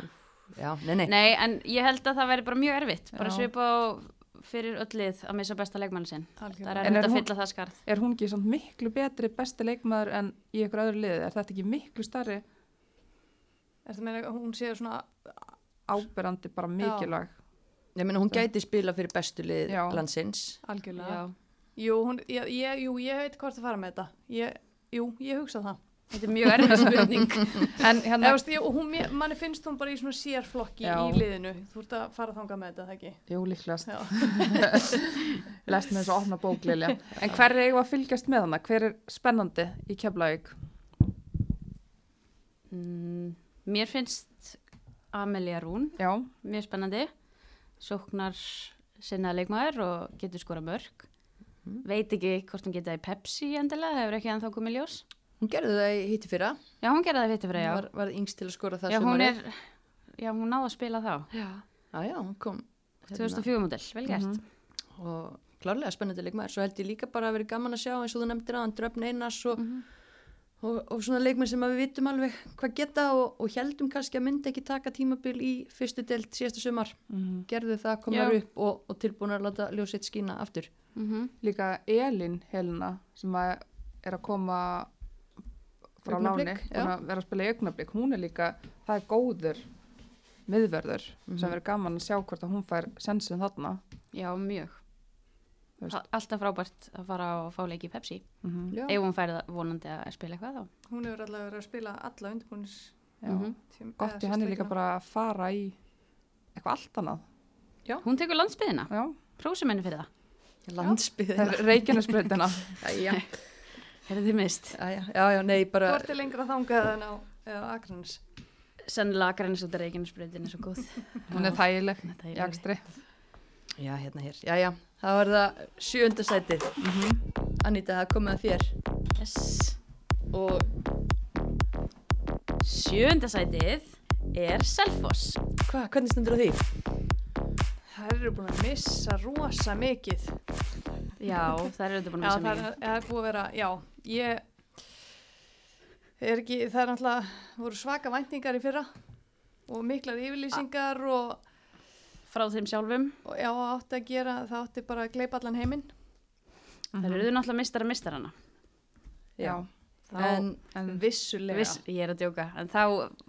A: Já, nei, nei.
C: Nei, en ég held að það væri bara mjög erfitt. Bara
D: Já.
C: svipa á fyrir öll lið að missa besta leikmann sinn. Það er
D: er
C: erfitt að fylla það skarð.
D: Er hún ekki samt miklu betri besti leikmaður en í ykkur öðru liði? Er þetta ekki miklu starri
B: Er það meina að hún sé svona,
D: áberandi bara mikilvæg?
A: Ég meina hún gæti spila fyrir bestu lið
D: Já.
A: landsins.
B: algjörlega.
C: Já.
B: Jú, hún, ég, ég, jú, ég veit hvort að fara með þetta. Ég, jú, ég hugsa það.
C: Þetta er mjög erfið spurning.
D: En
B: Eða,
D: hérna,
B: veist, ég, hún, mér- manni finnst hún bara í svona sérflokki
D: Já.
B: í liðinu. Þú ert að fara þangað með þetta, það ekki?
D: jú líklegast,
B: Já.
D: lest með þessu opna bóklilja. En hver er eigum að fylgjast með hana? Hver er spennandi í Keflavík?
C: Mm, mér finnst Amelia Rún
D: Já,
C: mjög spennandi. Sóknar sinna leikmaður og getur skora mörg.
A: Mhm.
C: Veit ekki hvort hún geta í Pepsi endilega, hefur ekki ennþá komið ljós.
A: Hún gerði það í hitti fyrra.
C: Já, hún gerði það vitt fyrir, já.
A: Var, var yngst til að skora það
C: Já, hún
A: sumarið.
C: er, já, hún náði að spila þá.
A: Já, já, já, hún kom. hérna,
C: 2004 model, vel gert.
D: Mhm.
A: Og klárlega spennandi leikmaður. Svo held ég líka bara að vera gaman að sjá eins og þú nefndir aðan Dröfn Einars og,
C: Mhm.
A: og, og svona leikmenn sem að við vitum alveg hvað geta og, og heldum kannski að myndi ekki taka tímabil í fyrstu deild síðasta sumar.
D: Mhm.
A: Gerðu það, komar
C: Já.
A: upp og, og tilbúin að láta ljósitt skína aftur.
C: Mhm.
D: líka Elin Helena sem að er að koma frá láni,
A: já.
D: vera að spila í augnablík. Hún er líka, það er góður miðverður
A: Mhm.
D: sem verður gaman að sjá hvort að hún fær sensin þarna.
C: Já, mjög. Alltaf frábært að fara og fá leiki í Pepsi.
D: Mm
A: Já.
C: Ef hún færði vonandi að spila eitthvað þá.
B: Hún hefur allavega verið að spila alla undirbúnis
D: Já.
C: Mhm.
B: tím-
D: Gott í henni líka bara að fara í eitthvað allt annað.
C: Hún tekur landsbyðina.
D: Já,
C: Prósum henni fyrir það.
A: Landsbyðina.
D: það er
C: þið mist.
A: jæja, já, já, nei, bara...
B: Hvort er lengra þangað en á, Akranis?
C: Sennilega grænis út af Reykjanesbreytin er svo góð.
D: Hún er þægileg
C: Þetta
D: í
C: er
D: akstri.
A: Já, hérna hér. Já, já, það var það sjönda sætið. Anita, það komið að þér.
C: Yes.
A: Og
C: Sjönda sætið er Selfoss.
A: hva, hvernig stendur á því?
B: Það eru búin að missa rosa mikið.
C: Já, það er auðvitað búin að
B: Já,
C: missa
B: er,
C: mikið.
B: það er búið að vera, já, ég er ekki, það er náttúrulega, voru svaka væntingar í fyrra og miklar yfirlýsingar og,
C: Frá þeim sjálfum.
B: og já, átti að gera, það átti bara að gleipa allan heiminn.
C: Það eru auðvitað náttúrulega mistara mistarana.
D: Já,
C: Þá,
A: En
D: en
B: Vissulega.
C: viss, ég er að djóka, en þá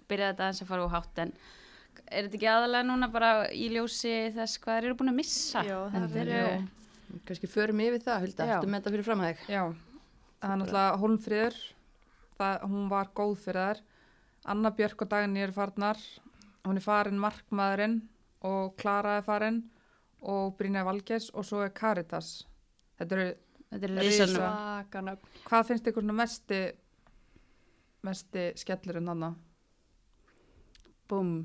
C: byrjaði þetta aðeins að fara úr hátt, en er þetta ekki aðalega núna bara í ljósi þess hvað þeir eru búin að missa?
B: Já, það er-
C: eru,
A: kannski förum yfir það, Hulda,
C: Já.
A: ertu með þetta fyrir fram að þig?
D: Já, það er náttúrulega Holmfríður, það, hún var góð fyrir þær. Anna Björk og Dagný eru farnar, hún er farin markmaðurinn og Klara er farin og Brynja Valgers og svo er Caritas. Þetta eru,
C: þetta
B: nöfn.
D: hvað finnst ykkur svona mesti, mesti skellurinn þannig?
C: Búm.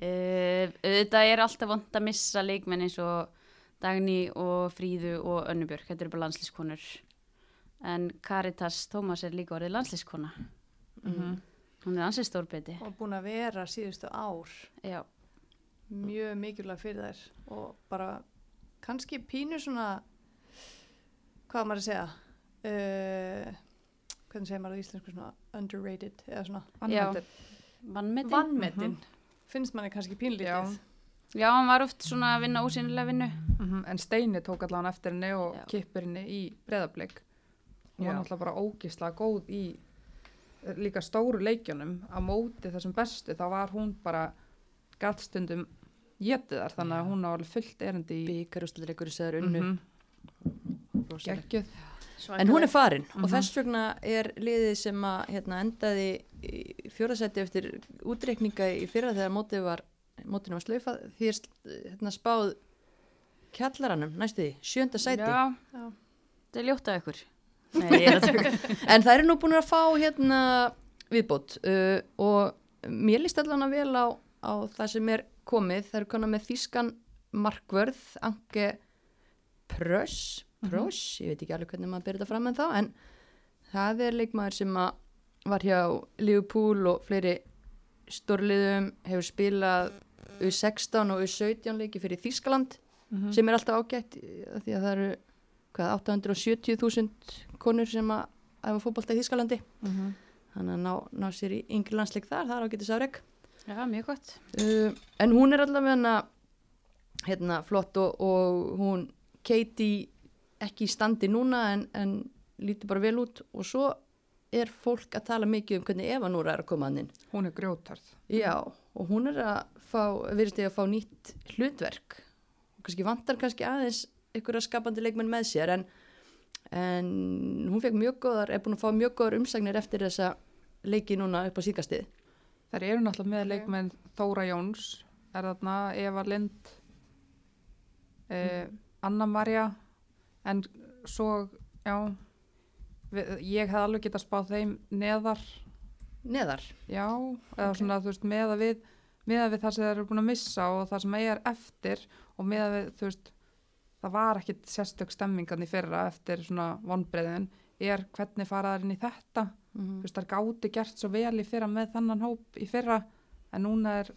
C: Uh, auðvitað er alltaf vond að missa leikmenn eins og Dagný og Fríðu og Önnubjörg, þetta eru bara landslískonur. En Caritas Tómas er líka orðið landslískona.
D: Mm
C: Hún er ansið stórbeti.
B: og búin að vera síðustu ár
C: Já,
B: mjög mikilvæg fyrir þær og bara kannski pínu svona hvað maður að segja uh, hvernig segir maður á íslensku svona underrated eða svona
D: Vanmetin.
C: vannmetin.
B: vannmetin finnst manni kannski pínlítið
D: Já.
C: Já, hann var oft svona að vinna ósynilega vinnu.
D: Mhm, En Steini tók allavega eftir henni og
C: Já.
D: kippir henni í breðablík. Hún var náttúrulega bara ógislega góð í eh, líka stóru leikjunum á móti þessum bestu. Þá var hún bara gattstundum getið þar þannig að hún á alveg fullt erindi í
A: Bíkarúsleikur í sæður unnu.
D: Mhm,
A: Rosalegt.
D: geggjuð.
A: En hún er farin og
D: Mhm.
A: þess vegna er liðið sem að hérna, endaði í fjórðasæti eftir útreikninga í fyrra þegar mótið var, mótinu var slaufað því er hérna, spáð kjallaranum næstu því, sjönda sæti.
C: Já,
B: Já.
C: þetta er ljótt af ykkur. Nei.
A: En það eru nú búin að fá hérna viðbót uh, og mér líst allan að vel á, á það sem er komið. Það eru konar með þýskan markvörð, Anke Pröss, Pröss, ég veit ekki alveg hvernig maður byrja þetta fram en þá, en það er leikmaður sem var hjá Liverpool og fleiri stórliðum, hefur spilað U16 og U17 leiki fyrir Þýskaland
D: Mhm.
A: sem er alltaf ágætt því að það eru hvað, 870.000 konur sem að æfa fótbolta í Þýskalandi
D: Mhm.
A: þannig að ná, ná sér í yngri landsleik þar, það er ágættis afreg
C: Já, mjög gott.
A: uh, en hún er allavega hérna flott og, og hún Katie ekki í standi núna en, en lítur bara vel út og svo er fólk að tala mikið um hvernig Eva Núra er að koma hann inn
D: Hún er grjótarð.
A: Já, og hún er að fá, virðist ég að fá nýtt hlutverk og kannski vantar kannski aðeins ykkur skapandi leikmenn með sér en, en hún fekk mjög góðar, er búin að fá mjög góðar umsagnir eftir þessa leiki núna upp á síkastið.
D: Þær eru náttúrulega með leikmenn Þóra Jóns, er þarna Eva Lind, eh, Anna Marja, en svo, já, við, ég hef alveg getað spáð þeim neðar,
A: Neðar.
D: já, eða svona, þú veist, meða við, meða við það sem þeir eru búin að missa og það sem er eftir og meða við, þú veist, það var ekkit sérstök stemmingan í fyrra eftir svona vonbreiðin, er hvernig fara þær inn í þetta,
A: Mm
D: þú veist, þær gáti gert svo vel í fyrra með þannan hóp í fyrra en núna er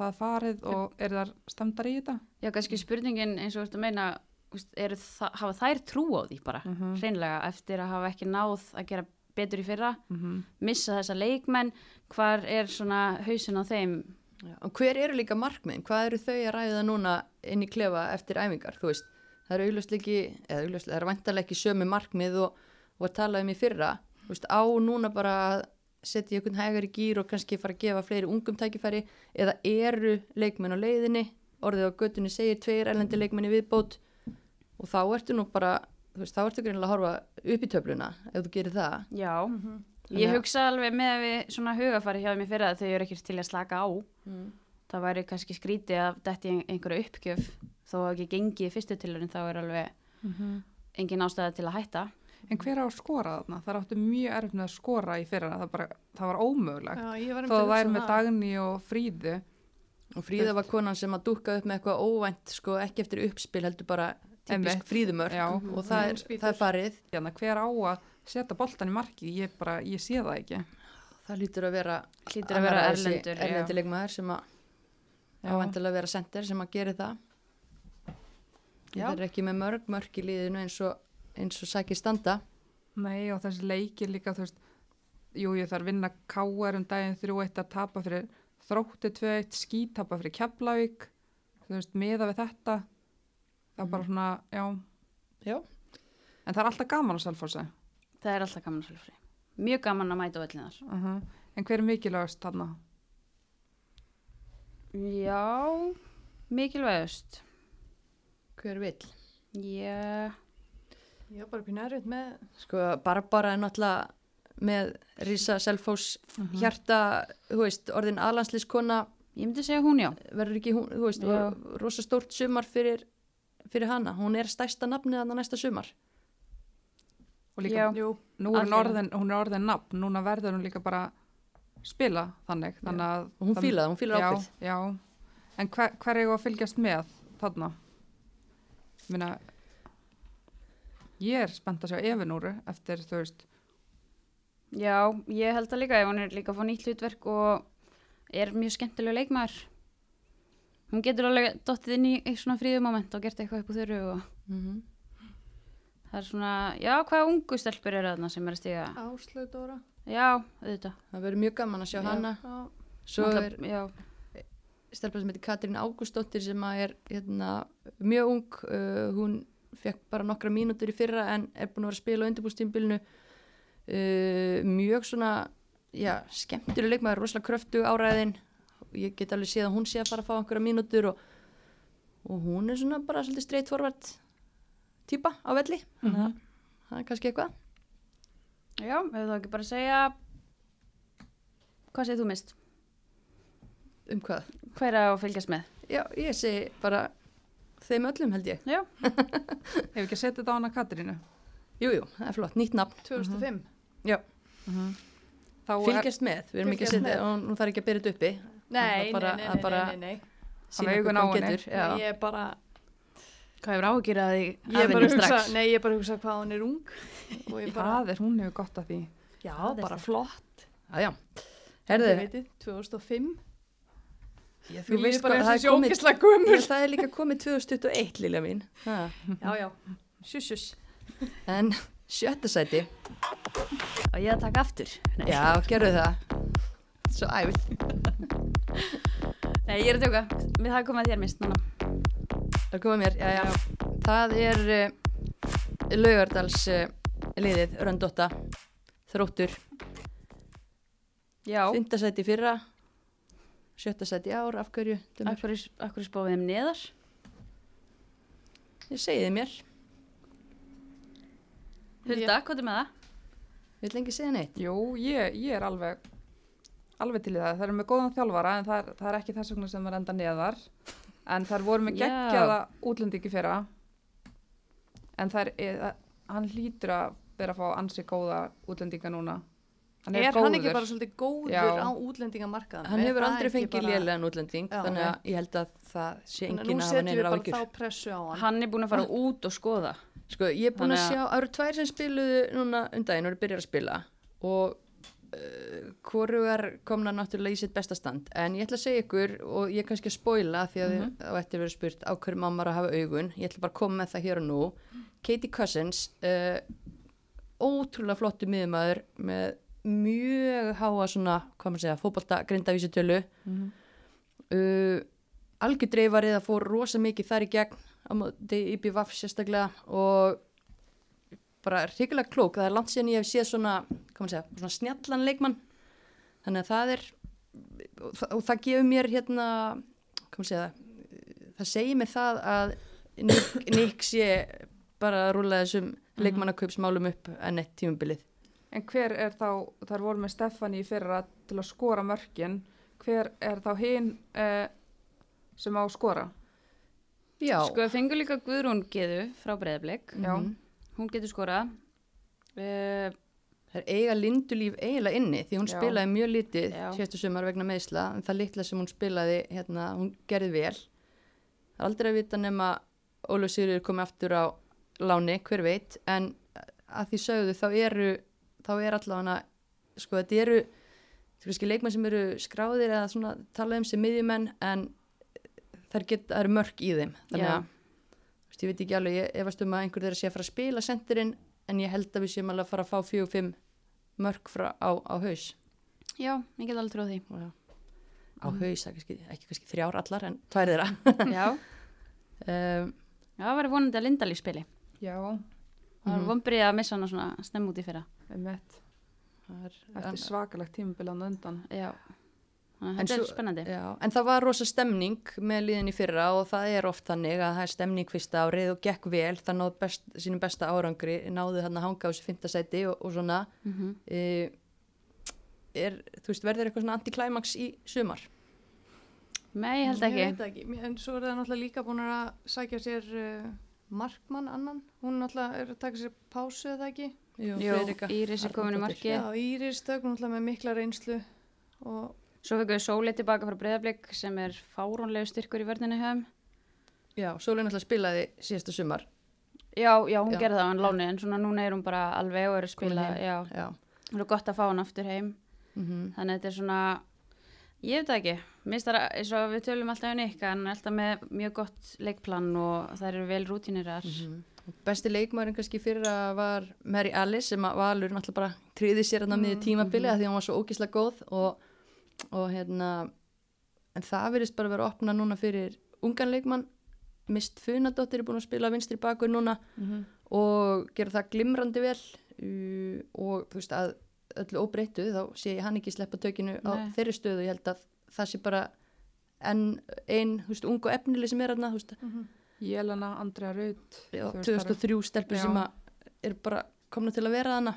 D: það farið og er þar stemdar í þetta
C: Já, kannski spurningin eins og þú ert að meina, það, hafa þær trú á því bara,
D: mm -hmm.
C: hreinlega, eftir að hafa ekki náð að gera betur í fyrra,
D: Mhm.
C: missa þessa leikmenn, hvar er svona hausin á þeim?
A: Já, og hver eru líka markmiðin? Hvað eru þau að ræða núna inn í klefa eftir æfingar? Þú veist, það eru augljóslega ekki, eða augljóslega, það eru vantarlega ekki sömu markmið og, og að tala um í fyrra. Þú veist, á núna bara að setja einhvern hægar í gýr og kannski fara að gefa fleiri ungum tækifæri eða eru leikmenn á leiðinni, orðið á göttunni segir tveir elendi leikmenn í viðbót og þá ertu nú bara, þú veist, þá ertu greinilega að horfa upp í töfluna ef þú gerir það.
C: Já,
B: Mhm.
C: ég hugsa alveg með að við svona hugafari hjá mér fyrir að þau eru ekki til að slaka á.
A: Mm.
C: Það væri kannski skrítið að detti ein- einhverju uppgjöf, þó að ekki gengið í fyrstu tilurinn, þá er alveg engin ástæða til að hætta.
D: en hver á að skora þarna? það áttu mjög með að skora í fyrra það, bara, það var ómögulegt
B: Já, var
D: þó
B: einmitt
D: það
B: að
D: væri með
B: það.
D: Dagný og Fríðu
A: Og Fríða var konan sem að dúkka upp með eitthvað óvænt, sko, ekki eftir uppspil, heldur bara
D: Einmitt.
A: fríðumörk
D: Já.
A: og það er, það er farið.
D: Hérna, hver á að setja boltan í marki ég, bara, ég sé það ekki
A: Það lítur að vera
C: Hlýtur að vera já.
A: erlendilegmaður sem að
D: Já.
A: ávendilega vera sender sem að gera það.
C: Já.
A: Það er ekki með mörg mörg í liðinu eins og, eins og sækir standa.
D: Nei og þessi leikir líka þú veist, jú ég þarf vinna káar um daginn 3-1 að tapa fyrir þrótti 2-1, skítapa fyrir Keflavík, þú veist, miða við þetta það er bara svona, já
A: Já.
D: en það er alltaf gaman á Selfossi
C: Það er alltaf gaman að svolítið. Mjög gaman að mæta á öllinar.
D: uh en hver er mikilvægast þarna?
C: Já, mikilvægust.
A: Hver vill?
C: Já,
B: Ég var bara pínu erfitt með,
A: Sko, Barbara er náttúrulega með Rísa Selfos hjarta, þú veist, orðin aðlandsliskona
C: ég myndi segja hún já.
A: verður ekki hún, þú veist,
C: Já.
A: rosa stórt sumar fyrir, fyrir hana. Hún er stærsta nafnið þarna næsta sumar.
D: og líka,
C: Já.
B: jú,
D: nú er hún orðin, hún er orðin nafn, núna verður hún líka bara spila þannig, þannig að
A: Og hún
D: það-
A: fílaði, hún fílar
D: já,
A: ábyrgð.
D: já, en hver, hver er að fylgjast með þarna? Minna, ég er spennt að sjá Efinúru eftir, þú veist,
C: Já, ég held að líka ef hún er líka að fá nýtt hlutverk og er mjög skemmtilega leikmaður. Hún getur alveg dottið inn í eitt svona fríðumoment og gert eitthvað upp úr þurru og
A: Mm
C: það er svona, já, hvaða ungu stelpur eru þarna sem er að stiga?
B: Áslaug Dóra.
C: Já, auðvitað.
A: Það verður mjög gaman að sjá
C: Já.
A: hana.
B: Já,
A: Svo er
C: Náttúrulega- Já,
A: stelpa sem heitir Katrín Ágústóttir sem að er hérna, mjög ung. Uh, hún fekk bara nokkra mínútur í fyrra en er búin að vera að spila á undirbústímbilinu. Uh, mjög svona, já, skemmtileg leikmaður, rosalega kröftu áræðin. Ég get alveg séð að hún sé að fara að fá einhverja mínútur og, og hún er svona bara svolítið straight forward típa á velli. Þannig að það er kannski eitthvað.
C: Já, ef þú ekki bara að segja, hvað segir þú mist?
A: Um hvað?
C: Hver er að fylgjast með?
A: Já, ég segi bara þeim öllum held ég.
C: Já,
D: hefur ekki að setja þetta á hana Katrínu?
A: Jú, jú, það er flott, nýtt nafn.
B: 2005.
A: Já,
D: Þá er,
A: fylgjast með, við erum ekki að setja, og nú þarf ekki að byrja þetta uppi.
B: Nei, nei,
A: bara-
B: nei, nei,
A: bara-
B: nei, nei, nei.
A: Sýna hvað hún getur. Já.
B: Nei, Ég er bara,
C: hvað hefur áhugir að
B: ég er
C: afinni
B: að hugsa,
C: strax?
B: nei, ég er bara að hugsa hvað hún er ung. Ég
D: það er, hún hefur gott að því.
B: já,
C: Það er
B: bara
C: það.
B: flott. Þið
A: Herðu,
B: veitir, 2005.
A: já,
B: Þú veist bara
A: það er
B: sjókislega gömur.
A: ég, það er líka komið 2021, Lilja mín. Ha.
B: Já, já, sjus, sjus.
A: En sjötta sæti,
C: Og ég að taka aftur? Nei,
A: já, gerðu það. Svo æfið.
C: Nei ég er að tjóka. Við það komið að þér mist núna.
A: Það koma mér, já, já. Það er uh, Laugardals uh, liðið, Röndotta, þróttur,
C: Já,
A: fymtasæti fyrra, sjötta sæti í ár, af hverju? Dömur?
C: akkur, akkur spáðið þeim neðar.
A: Ég segi þið mér,
C: Hulda, hvað er með það?
A: vil lengi segja neitt.
D: Jú, ég, ég er alveg alveg til í það. Það eru með góðan þjálfara en það er, það er ekki þess vegna sem er enda neðar. En það voru með
C: Já.
D: geggjaða útlendingi fyrra. En það er, hann hlýtur að vera að fá ansi góða útlendinga núna. Hann
B: Er,
D: er,
B: hann ekki bara svolítið góður
D: Já.
B: á útlendingamarkaðan?
A: Hann hefur aldrei fengið lélegan útlending,
B: Já,
A: þannig að ég held að það sé engin að
B: við bara þá pressu á hann.
C: Hann er búin að fara út og skoða.
A: Sko, ég er búin að
C: að-
A: sjá, það eru tvær sem spiluðu núna um daginn og eru byrjar að spila og hvorugar komna náttúrulega í sitt besta stand en ég ætla að segja ykkur og ég er kannski að spoila því að
C: Mhm.
A: þá ætti að vera spurt á hverju mamma er að hafa augun ég ætla bara að koma með það hér og nú Katie Cousins uh, ótrúlega flottu miðumæður með mjög háa svona, hvað maður segja, fótbolta grindavísutölu
D: Mhm.
A: uh, algjör dreifarið að fór rosa mikið þar í gegn á móti IBVF sérstaklega og bara hrikalega klók það er langt síðan ég hef séð svona, segja, svona snjallan leikmann þannig að það er og það, og það gefur mér hérna segja það segir mér það að Nick, Nick sé bara að rúla þessum leikmannaköpsmálum upp enn eitt tímumbilið
D: En hver er þá, þar voru með Stefani í fyrra til að skora mörkin, hver er þá hinn eh, sem á að skora?
A: Já,
C: Sko, fengur líka Guðrún Geðu frá Breiðablik.
D: Já.
A: Mhm.
C: Hún getur skorað. Uh,
A: Það er eiga lindulíf eiginlega inni því hún
D: Já.
A: spilaði mjög lítið
C: Já.
A: síðastu sumar vegna meðsla en það litla sem hún spilaði, hérna, hún gerði vel. Það er aldrei að vita nema Ólaf Sigurður komið aftur á láni, hver veit, en að því sögðu þá eru, þá er allavega, sko þetta eru, leikmenn sem eru skráðir eða svona talað um sem miðjumenn en það eru mörk í þeim. Þannig að, veist, ég veit ekki alveg, ég efast um að einhver þeirra sé að fara að spila sendirinn en ég held að við séum alveg að fara að fá fjög og fimm mörk frá, á, á haus
C: já, ég get alveg tróð því.
A: á haus, það er kannski, ekki kannski þrjár allar en tvær þeirra
C: já,
A: um,
C: já, það var vonandi að Lindalí spili.
D: Já,
C: Það var
A: Mhm.
C: vonbrið að missa hana svona snemm út í fyrra.
A: er,
D: eftir svakalegt tímabilan undan.
C: Já,
A: En
C: er
A: svo-
C: spennandi.
A: já, en það var rosa stemning með liðin í fyrra og það er oft þannig að það er stemning fyrsta árið og gekk vel, það náðu best, sínum besta árangri, náðu hann að hanga á þessu fymtasæti og, og svona
C: Mm
A: uh, er, þú veist, verður eitthvað svona antiklæmaks í sumar
C: Nei, ég held
B: Ég
C: ekki.
B: veit það ekki, en svo er það náttúrulega líka búin að sækja sér uh, markmann annan. Hún náttúrulega er að taka sér pásu eða ekki.
A: Jú,
C: Jú, Íris er komin í
A: Arnardóttir.
C: marki.
B: Já, Íris tök náttúrulega með mikla reynslu og
C: Svo fekkum við Sólei tilbaka frá Breiðablik sem er fárónlegu styrkur í vörninu hefum.
A: Já, Sólin alltaf spilaði síðasta sumar
C: Já, já, hún
A: Já.
C: gerði það á hann láni en svona núna er hún bara alveg og er að spila, já,
A: Já
C: það er gott að fá hann aftur heim.
A: mm
C: Þannig að þetta er svona, ég veit ekki, minnst það eins og við tölum alltaf um hann er alltaf með mjög gott leikplan og það eru vel rútinirar.
A: Mhm. Besti leikmærin kannski fyrir að var Mary Alice sem að Valur náttúrulega bara tríði sér hann á miður tímabili mm því að hún var svo ógislega góð og, og hérna en það verðist bara vera að opna núna fyrir ungan leikmann Mist Funadóttir er búin að spila vinstri bakur núna
D: Mhm.
A: og gera það glimrandi vel og þú veist að öllu óbreyttu þá sé ég hann ekki sleppa tökinu á
C: Nei.
A: þeirri stöðu ég held að það sé bara enn ein, þú veist, ungu efnileg sem er hann, þú veist,
D: Jelena, Andrea Raut.
A: já,
D: þú veist, það eru-
A: 2003 stelpur sem er bara komna til að vera hana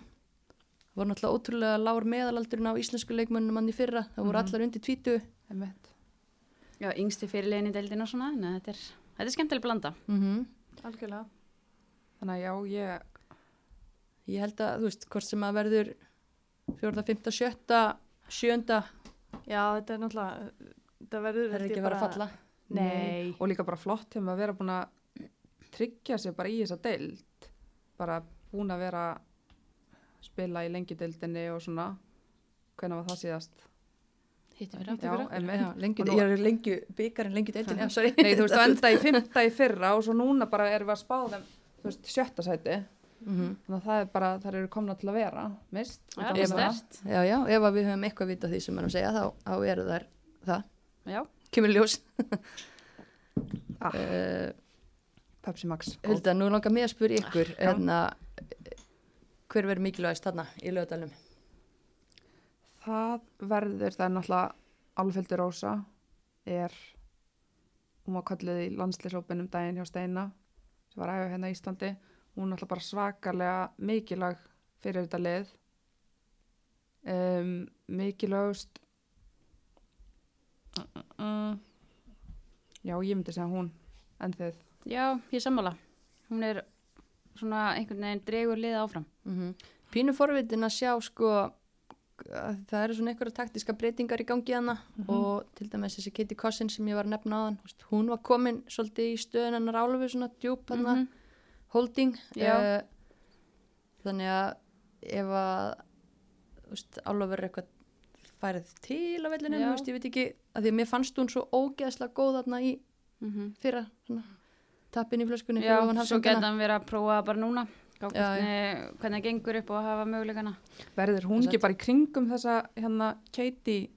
A: það voru náttúrulega ótrúlega lágur meðalaldurinn á íslensku leikmönnum hann í fyrra, það voru
D: Mhm.
A: allar undir 20
D: Einmitt.
C: Já, yngsti fyrirlegin í deildin og svona, en þetta er, þetta er skemmtileg blanda.
A: mm
B: algjörlega.
D: Þannig að já, ég,
A: ég held að, þú veist, hvort sem að verður fjórða, fymta, sjötta sjönda,
B: Já, þetta er náttúrulega, þetta verður
A: það er ekki
B: ég
A: að falla
B: Nei.
D: og líka bara flott mig að vera búin að tryggja sig bara í þessa deild. Bara búin að vera spila í lengi og svona. Hvernig var það síðast?
C: Hittu fyrir
D: Já,
C: aftur.
D: einmitt.
A: Já, lengi,
D: Og nú-
A: ég er lengi byggarinn, lengi deildin, já, sorry
D: Nei, þú veist, það enda í fymta í fyrra og svo núna bara erum við að spá þeim, þú veist, sjötta sæti.
A: mm
D: Þannig að það er bara, það eru komna til að vera, mist.
C: Það er stert.
A: já, já, ef að við höfum eitthvað vita því sem erum að segja þá, þá eru þær það,
C: Já,
A: kemur í ljós
D: Ah.
A: uh,
D: Pepsi Max.
A: Hulda, nú langar mig að spyrja ykkur
D: Já.
A: enna, hver verður mikilvægast þarna í lögadalum?
D: Það verður, það er náttúrulega Álfildur Rósa er, hún var kallið í landsleisópinum daginn hjá Steina sem var æfa hérna í Íslandi. Hún er náttúrulega bara svakalega mikilvæg fyrir þetta lið. Um, mikilvægust, uh, uh, já ég myndi segja hún en þið.
C: Já, ég er sammála. Hún er svona einhvern veginn dregur liða áfram.
A: Mm Pínu forvitin að sjá sko að það eru svona einhverja taktiska breytingar í gangi hana og til dæmis þessi Katie Cossin sem ég var að nefna á hann hún var komin svolítið í stöðun hennar álfu svona djúp hana
C: Mhm.
A: holding. Eh, þannig að ef að álfu verður eitthvað færið til á vellinu, ég veit ekki að því að mér fannst hún svo ógeðslega góð þarna í
C: Mm
A: fyrra svona, tappin í flöskunni
C: Já, svo geta hann verið að prófa bara núna. Hvernig, hvernig það gengur upp og að hafa möguleikana.
D: Verður hún ekki
A: að-
D: bara í kringum þessa hérna Katie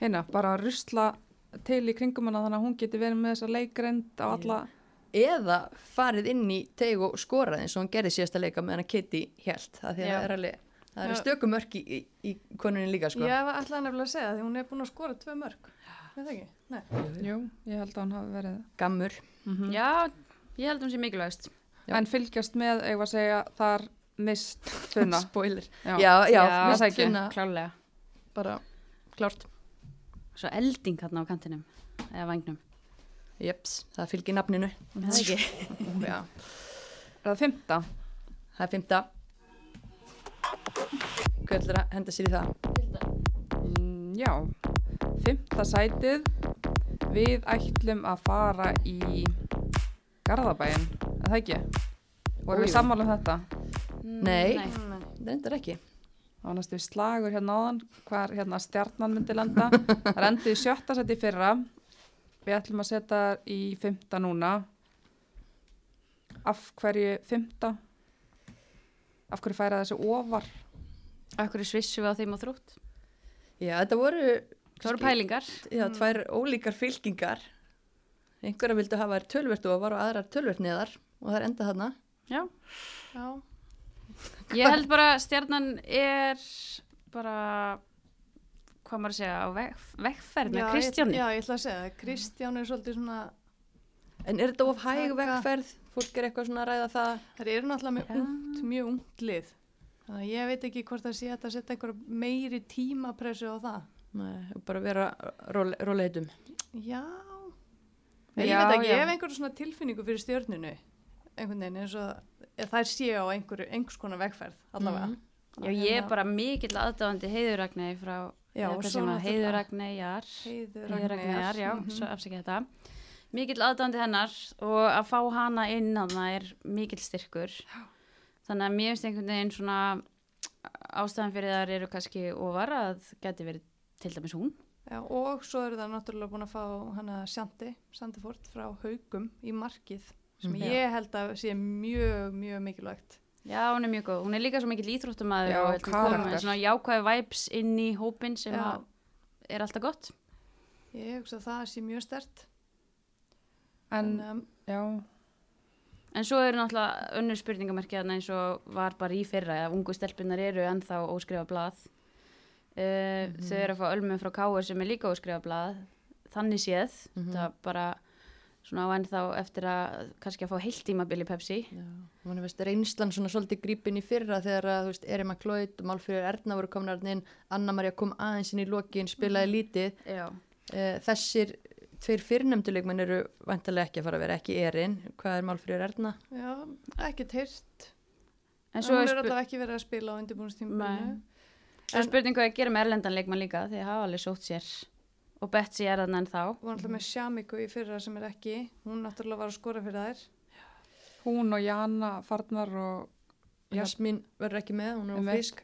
D: hérna, bara að rusla til í kringum hana þannig að hún geti verið með þessa leikreind á alla
A: eða farið inn í teg og skorað eins og hann gerði síðasta leika meðan að Kitty held það að er alveg það
B: Já.
A: stökumörk í, í, í konunni líka sko.
B: Ég var alltaf nefnilega að segja því hún er búin að skora ekki? Nei.
D: Jú, ég held að hún hafi verið
A: gammur
D: mm
C: Já, ég held hún sé mikilvægst.
A: Já.
D: En fylgjast með, eigum við að segja, þar mist funna
A: spoiler
D: Já.
A: já, já, mist
D: það
A: finna
C: Klálega.
A: bara klárt
C: Svo elding hérna á kantinum, eða vagnum.
A: Jeps, það fylgir nafninu
C: Er Það ekki.
A: já,
D: Er það fymta?
A: það er fymta hvað ætlar að henda sér í það?
D: Mm, já, fymta sætið Við ætlum að fara í Garðabæin, er það ekki? Vorum við sammála um þetta?
A: Nei.
B: Nei.
A: það endur ekki
D: Það var næstu slagur hérna áðan hvar hérna stjarnan myndi lenda. Það endi í sjötta seti í fyrra. Við ætlum að setja í fymta núna. Af hverju fymta? Af hverju færa þessi ofar?
C: Akkur svissum við á þeim og þrútt.
A: já, þetta voru
C: Það voru pælingar.
A: já, tvær ólíkar fylkingar einhverja vildu hafa þær tölvert ofar og aðrar tölvert neðar og það er enda þarna
C: Já.
B: Já.
C: Ég held bara stjarnan er bara, hvað maður að segja, á veg, vegferð með
B: Já,
C: Kristjáni.
B: Ég, já, ég ætla að segja það. Kristján er svolítið svona,
A: En er þetta of hæg vegferð? Fólk er eitthvað svona að ræða það?
B: það eru náttúrulega með
C: Já.
B: ungt, mjög ungt lið. Þannig að ég veit ekki hvort það sé að setja einhver meiri tímapressu á það.
A: Nei, bara vera róle, róleitum.
B: Já. Nei, ég
C: Já,
B: veit ekki,
C: já.
B: ég hef einhverju svona tilfinningu fyrir stjörnunu. Einhvern veginn eins og eða þær séu á einhverju, einhvers konar vegferð allavega.
A: Mhm.
C: Já, ég er bara mikill aðdáðandi heiðuragnei frá,
B: Já,
C: eða
B: og
C: hvað
B: svo
C: sem að
B: náttúrulega-
C: heiðuragneijar,
B: Heiður
C: heiðuragneijar, já,
B: Mhm.
C: svo afsækja þetta. Mikill aðdáðandi hennar og að fá hana inn hana er mikill styrkur. Þannig að mér finnst einhvern veginn svona ástæðan fyrir þar eru kannski ofar að geti verið til dæmis hún.
B: Já, og svo eru það náttúrulega búin að fá hana Sjanti, Sandifort frá Haugum í markið sem
A: Mhm.
B: ég held að sé mjög, mjög mikilvægt.
C: Já, hún er mjög góð. Hún er líka svo
D: Já,
C: hún komi
D: karakter.
C: með svona jákvæði vibes inn í hópin sem
B: Já.
C: að er alltaf gott.
B: Ég hugsa að það sé mjög stert.
D: En,
B: um,
D: já,
C: En svo eru náttúrulega önnur spurningamerki þarna eins og var bara í fyrra að ungu stelpunar eru ennþá óskrifa blað. Uh, Þau eru að fá ölmu frá Káur sem er líka óskrifa blað. Þannig séð,
A: Mhm.
C: það bara svona á ennþá eftir að kannski að fá heilt tímabil í Pepsi.
A: Er veist reynslan svona svolítið grípin í fyrra þegar að, þú veist, Erima Klóit og Málfríður Erna voru komin að inn, Anna Maria kom aðeins inn í lokin, spilaði lítið.
C: Já.
A: Uh, þessir tveir fyrrnefnduleikmenn eru vantarlega ekki að fara að vera ekki erinn. Hvað er Málfríður Erna?
B: já, ekkert heyrt.
C: En
B: En
C: svo
B: hún
C: er,
B: alltaf ekki verið að spila á undirbúinustíminu.
C: Svo er spurning hvað að gera með erlendan leikmann líka því að hafa alveg sótt sér. Og Betsy er þarna ennþá.
B: Hún er alltaf með Sjamiku í fyrra sem er ekki. Hún náttúrulega var að skora fyrir þær.
D: hún og Jana farnar og.
A: Jasmín verður ekki með, hún er
D: Einmitt.
A: frisk.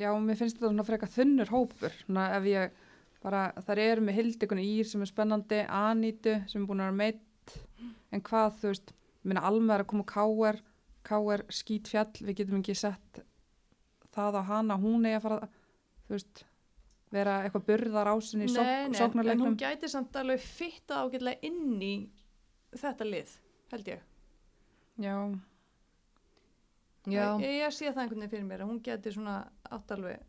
D: já, mér finnst þetta svona freka þunnur hópur. Svona ef ég bara, þar eru með Hildikun Ír sem er spennandi, Anítu sem er búin að vera meitt, en hvað, þú veist, ég meina alveg er að koma Káer, Káer skít fjall, við getum ekki sett það á hana, hún er að fara, þú veist, vera eitthvað burðar ásinni í
B: Nei, nei,
D: sók,
B: en hún
D: sóknarleiknum.
B: gæti samt alveg fitta ágætlega inn í þetta lið. held ég.
D: Já,
A: Já,
B: Ég, ég sé það einhvern veginn fyrir mér að hún geti svona átt alveg,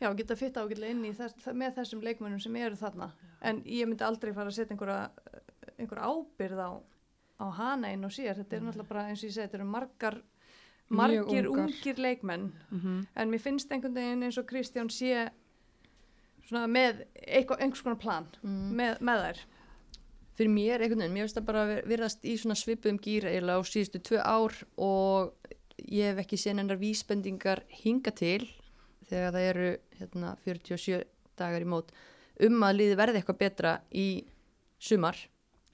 B: já, geta fitt ágætlega inn í þess, með þessum leikmönnum sem eru þarna. En ég myndi aldrei fara að setja einhverja, einhverja ábyrð á, á hana inn og sér. Þetta er náttúrulega bara eins og ég segi, þetta eru margar, margir ungir leikmenn.
D: mhm,
B: En mér finnst einhvern veginn eins og Kristján sé svona með einhvers konar plan
A: mm.
B: með, með þær.
A: fyrir mér einhvern veginn, mér finnst það bara vir- virðast í svona svipuðum gýr eiginlega á síðustu tvö ár og ég hef ekki séð hennar vísbendingar hinga til þegar það eru hérna, 47 dagar í mót um að liði verði eitthvað betra í sumar,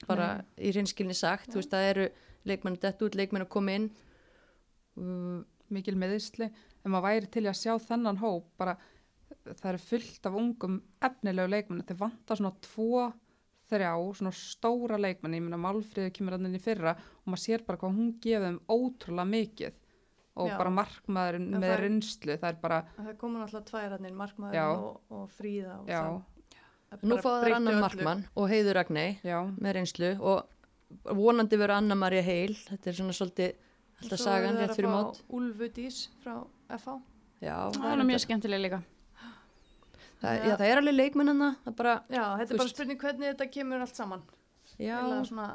A: bara í reynskilni sagt, þú veist það eru leikmenn dett út, leikmenn að koma inn um,
D: mikil meðisli. En maður væri til að sjá þennan hóp, bara það eru fullt af ungum efnilegu leikmenni. Þeir vantar svona tvo, þrjá, svona stóra leikmenni. Ég meina Málfríði kemur hann inn í fyrra og maður sér bara hvað hún gefið þeim ótrúlega mikið. Og
B: Já.
D: bara markmaðurinn
B: En
D: með
B: er-
D: reynslu, það er bara,
B: Það koma náttúrulega tværarnir,
D: Já.
B: markmaður og, og fríða. Og
D: já,
B: það
A: nú
B: bara
A: fáðu þær
B: breytti
A: annan
B: öllu.
A: markmann og heiður Ragnei
D: já,
A: með reynslu og vonandi verður Anna Maria Heil þetta er svona svolítið alltaf sagan rétt fyrir mót
B: Úlfu Dís frá FH.
A: já,
C: Það er mjög skemmtilega líka.
A: það, já, það er alveg leikmennina það er bara,
B: Já, þetta er bara spurning hvernig þetta kemur allt saman.
A: já,
B: Eða Svona,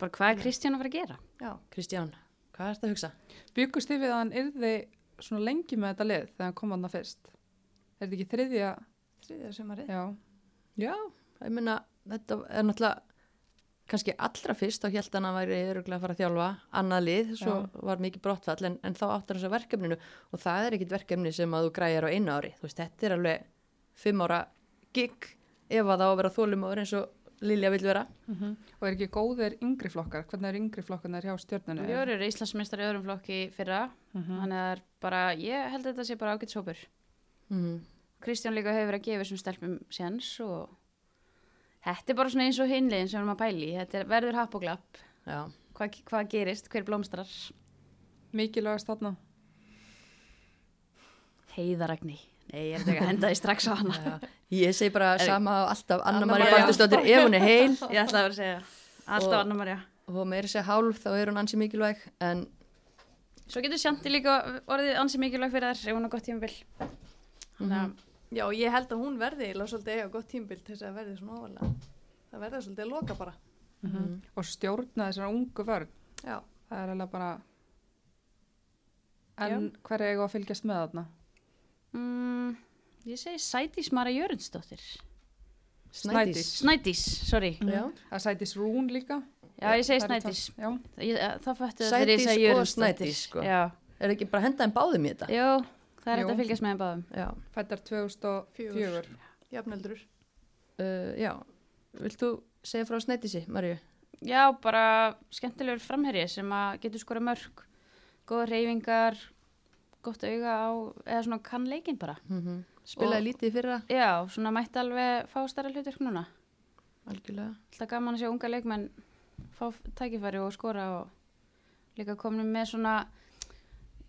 C: Bara hvað er Kristján að fara að gera?
B: já.
A: Kristján hvað er þetta að hugsa?
D: byggust þið við að hann yrði svona lengi með þetta lið þegar hann kom hann fyrst. Er þetta ekki þriðja,
B: Þriðja sumarið.
D: já,
A: já, ég meina þetta er náttúrulega kannski allra fyrst þá held hann að væri öruglega að fara að þjálfa annað lið, svo var mikið brottfall en, en þá áttar þess að verkefninu og það er ekkit verkefni sem að þú græjar á einu ári þú veist, þetta er alveg fimm ára gig ef að það á að vera þólumóður eins og Lilja vill vera
D: og er ekki góðir yngri flokkar, hvernig er yngri flokkarnir hjá stjórnunu?
C: Við eru Íslandsmeistar í öðrum flokki í fyrra.
D: Mhm.
C: Þannig að það er bara, ég held að þetta sé bara ágætt sópur.
A: mm.
C: Kristján líka hefur verið að gefa þessum stelpum séns og þetta er bara svona eins og hinliðin sem við erum að pæli. Þetta er, verður happ og glapp.
A: já,
C: Hvað, hvað gerist? Hver blómstrar?
D: Mikilvægast þarna?
C: Heiðaragni. Nei, ég er ekki að henda því strax á hana.
A: Já, ég segi bara
C: Er-
A: sama á alltaf Anna
C: Anna
A: Maria
C: María.
A: Baldursdóttir ef hún er heil
C: Ég ætla að vera að segja. Alltaf
A: Og-
C: Anna Marja.
A: og meira segja hálf þá er hún ansi mikilvæg en
C: Svo getur Sjanti líka orðið ansi mikilvæg fyrir þær ef hún er gott tímabil. Þannig að
B: Já, ég held að hún verði eiginlega svolítið eiga gott tímbil til þess að verði svona ofalega. Það verði svolítið að loka bara.
A: Mhm.
D: Og stjórna þessar ungu vörn,
B: Já.
D: það er alveg bara, en hver er ég að fylgjast með þarna?
C: mm, ég segi Sædís Mara Jörundsdóttir.
A: Snædís
C: Snædís, sorry.
A: Já.
D: Það er Sætis Rún líka.
C: Já, ég segi Snædís.
D: það- Já,
C: fættu það þegar ég segi
A: og
C: Jörundsdóttir.
A: Snædís, sko.
C: Já,
A: er ekki bara að henda þeim báðum í þetta
C: Jú, það er hægt að fylgjast með þeim báðum.
A: já,
D: fættar 2004.
B: Fjögur. Jafnöldur.
A: uh, já. vilt þú segja frá Snædísi, Marju?
C: Já, bara skemmtilegur framherji sem að getur skora mörg, góða reyfingar, gott auga á, eða svona kann leikinn bara.
A: Mm spilaði
C: Og-
A: lítið í fyrra
C: Já, svona mætti alveg fá starra hlutverk núna.
A: algjörlega
C: Alltaf gaman að sjá unga leikmenn fá tækifæri og skora og líka komin með svona,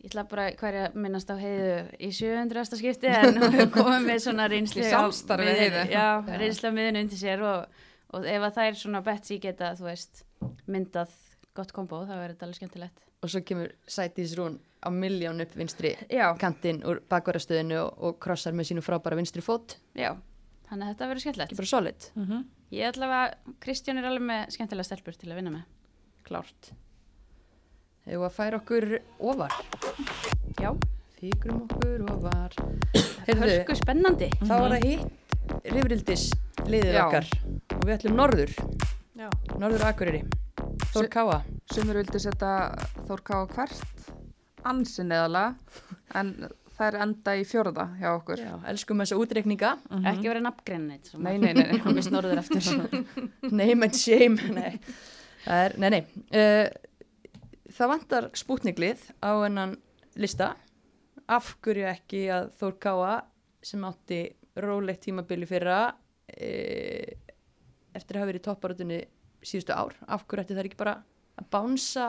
C: ég ætla bara hverja minnast á heiðu í 700. skipti en hún hefur komið með svona reynslu
D: Í
C: á
D: samstarfi við
C: miðjunni-
D: Heiðu.
C: Já, á miðun undir sér og, og ef að þær svona Betsy geta, þú veist, myndað gott kombo, þá er þetta alveg skemmtilegt.
A: og svo kemur Sædís Rún á miljón upp vinstri
C: Já,
A: kantinn úr bakvarastöðinu og, og krossar með sínu frábæra vinstri fót
C: já, þannig að þetta verður skemmtilegt.
A: ekki bara solid,
D: Mm
C: Ég ætla að Kristján er alveg með skemmtilega stelpur til að vinna með.
A: klárt hefur að færa okkur ofar
C: Já,
A: fíkrum okkur ofar heyrðu,
C: hörku spennandi.
A: þá var það hitt rifrildis liðið
D: Já.
A: okkar og við ætlum norður
B: Já.
A: norður Akureyri Þór Káa
D: Sumur vildi setja Þór Ká hvert ansi neðalega, en það er enda í fjórða hjá okkur.
A: Já, elskum þessa útreikninga
C: Ekki verið nafngrein neitt.
D: Nei, nei, nei, nei.
C: Komist norður eftir.
A: name and shame nei, það er, nei, nei. Uh, það vantar spútniklið á hennan lista af hverju ekki að Þór Káa sem átti rólegt tímabili fyrra uh, eftir að hafa verið í topparátunni síðustu ár, af hverju ætti það ekki bara að bánsa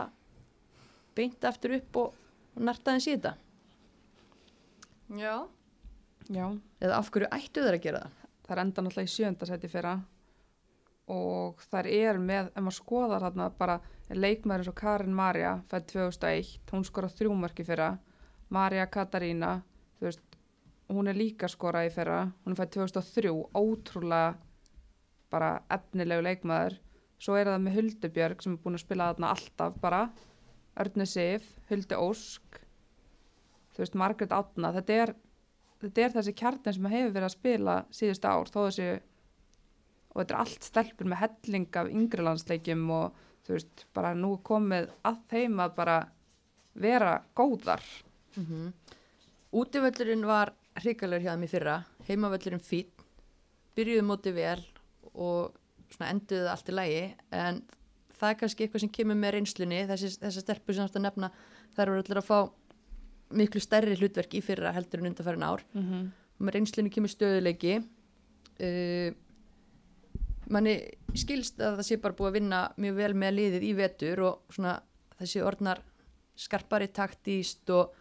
A: beint aftur upp og, og narta þeim síða
B: Já.
D: Já,
A: eða af hverju ættu þeir að gera það
D: það er enda náttúrulega í sjönda seti fyrra. Og þær eru með, ef maður skoðar þarna bara leikmaður eins og Karin Marja fætt 2001, hún skora þrjúmarki fyrra, Marja Katarína þú veist, hún er líka skora í fyrra, hún er fætt 2003 ótrúlega bara efnilegu leikmaður. Svo er það með Huldubjörg sem er búin að spila þarna alltaf bara. Örnu Sif, Huldu Ósk þú veist, Margaret Átna þetta er, þetta er þessi kjarnin sem hefur verið að spila síðustu ár þó þessi og þetta er allt stelpur með helling af yngri landsleikjum og þú veist, bara nú komið að þeim að bara vera góðar.
A: Mm Útivöllurinn var hrikalega hjá þeim í fyrra, heimavöllurinn fín, byrjuðu móti vel og enduðu allt í lægi en það er kannski eitthvað sem kemur með reynslunni, þessi, þessi stelpur sem þetta nefna, þær voru allir að fá miklu stærri hlutverk í fyrra heldur en undanfærin ár.
D: Mm -hmm.
A: og með reynslunni kemur stöðuleiki uh, manni skilst að það sé bara búið að vinna mjög vel með liðið í vetur og svona þessi orðnar skarpari taktíst og,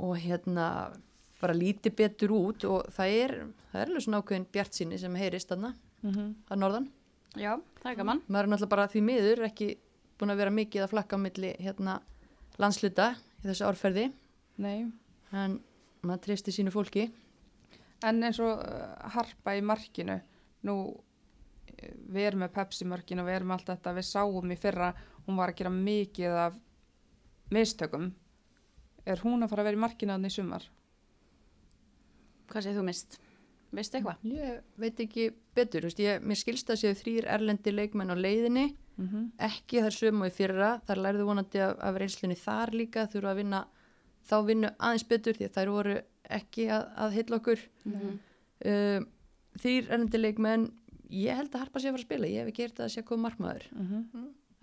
A: og hérna bara líti betur út og það er, það er alveg svona ákveðin bjart sinni sem heyrist þarna að norðan.
C: Já, það er gaman.
A: maður er náttúrulega bara því miður ekki búin að vera mikið að flakka á milli hérna landsluta í þessu árferði.
D: Nei,
A: en maður treysti sínu fólki.
D: En eins og uh, harpa í markinu nú við erum með Pepsi markinu og við erum allt þetta við sáum í fyrra, hún var að gera mikið af mistökum er hún að fara að vera í markinu þannig í sumar?
C: Hvað segir þú mist? Veistu eitthvað?
A: ég veit ekki betur, þú veist, ég, mér skilst að séu þrýr erlendi leikmenn á leiðinni
D: Mm -hmm.
A: ekki þar sömu í fyrra þar lærðu vonandi af, af reynslunni þar líka þurfa að vinna þá vinnu aðeins betur því að þær voru ekki að, að heilla okkur
C: Mm -hmm.
A: uh, þrýr erlendi leikmenn ég held að Harpa sé að fara að spila ég hef ekki gert að sé að koma markmaður.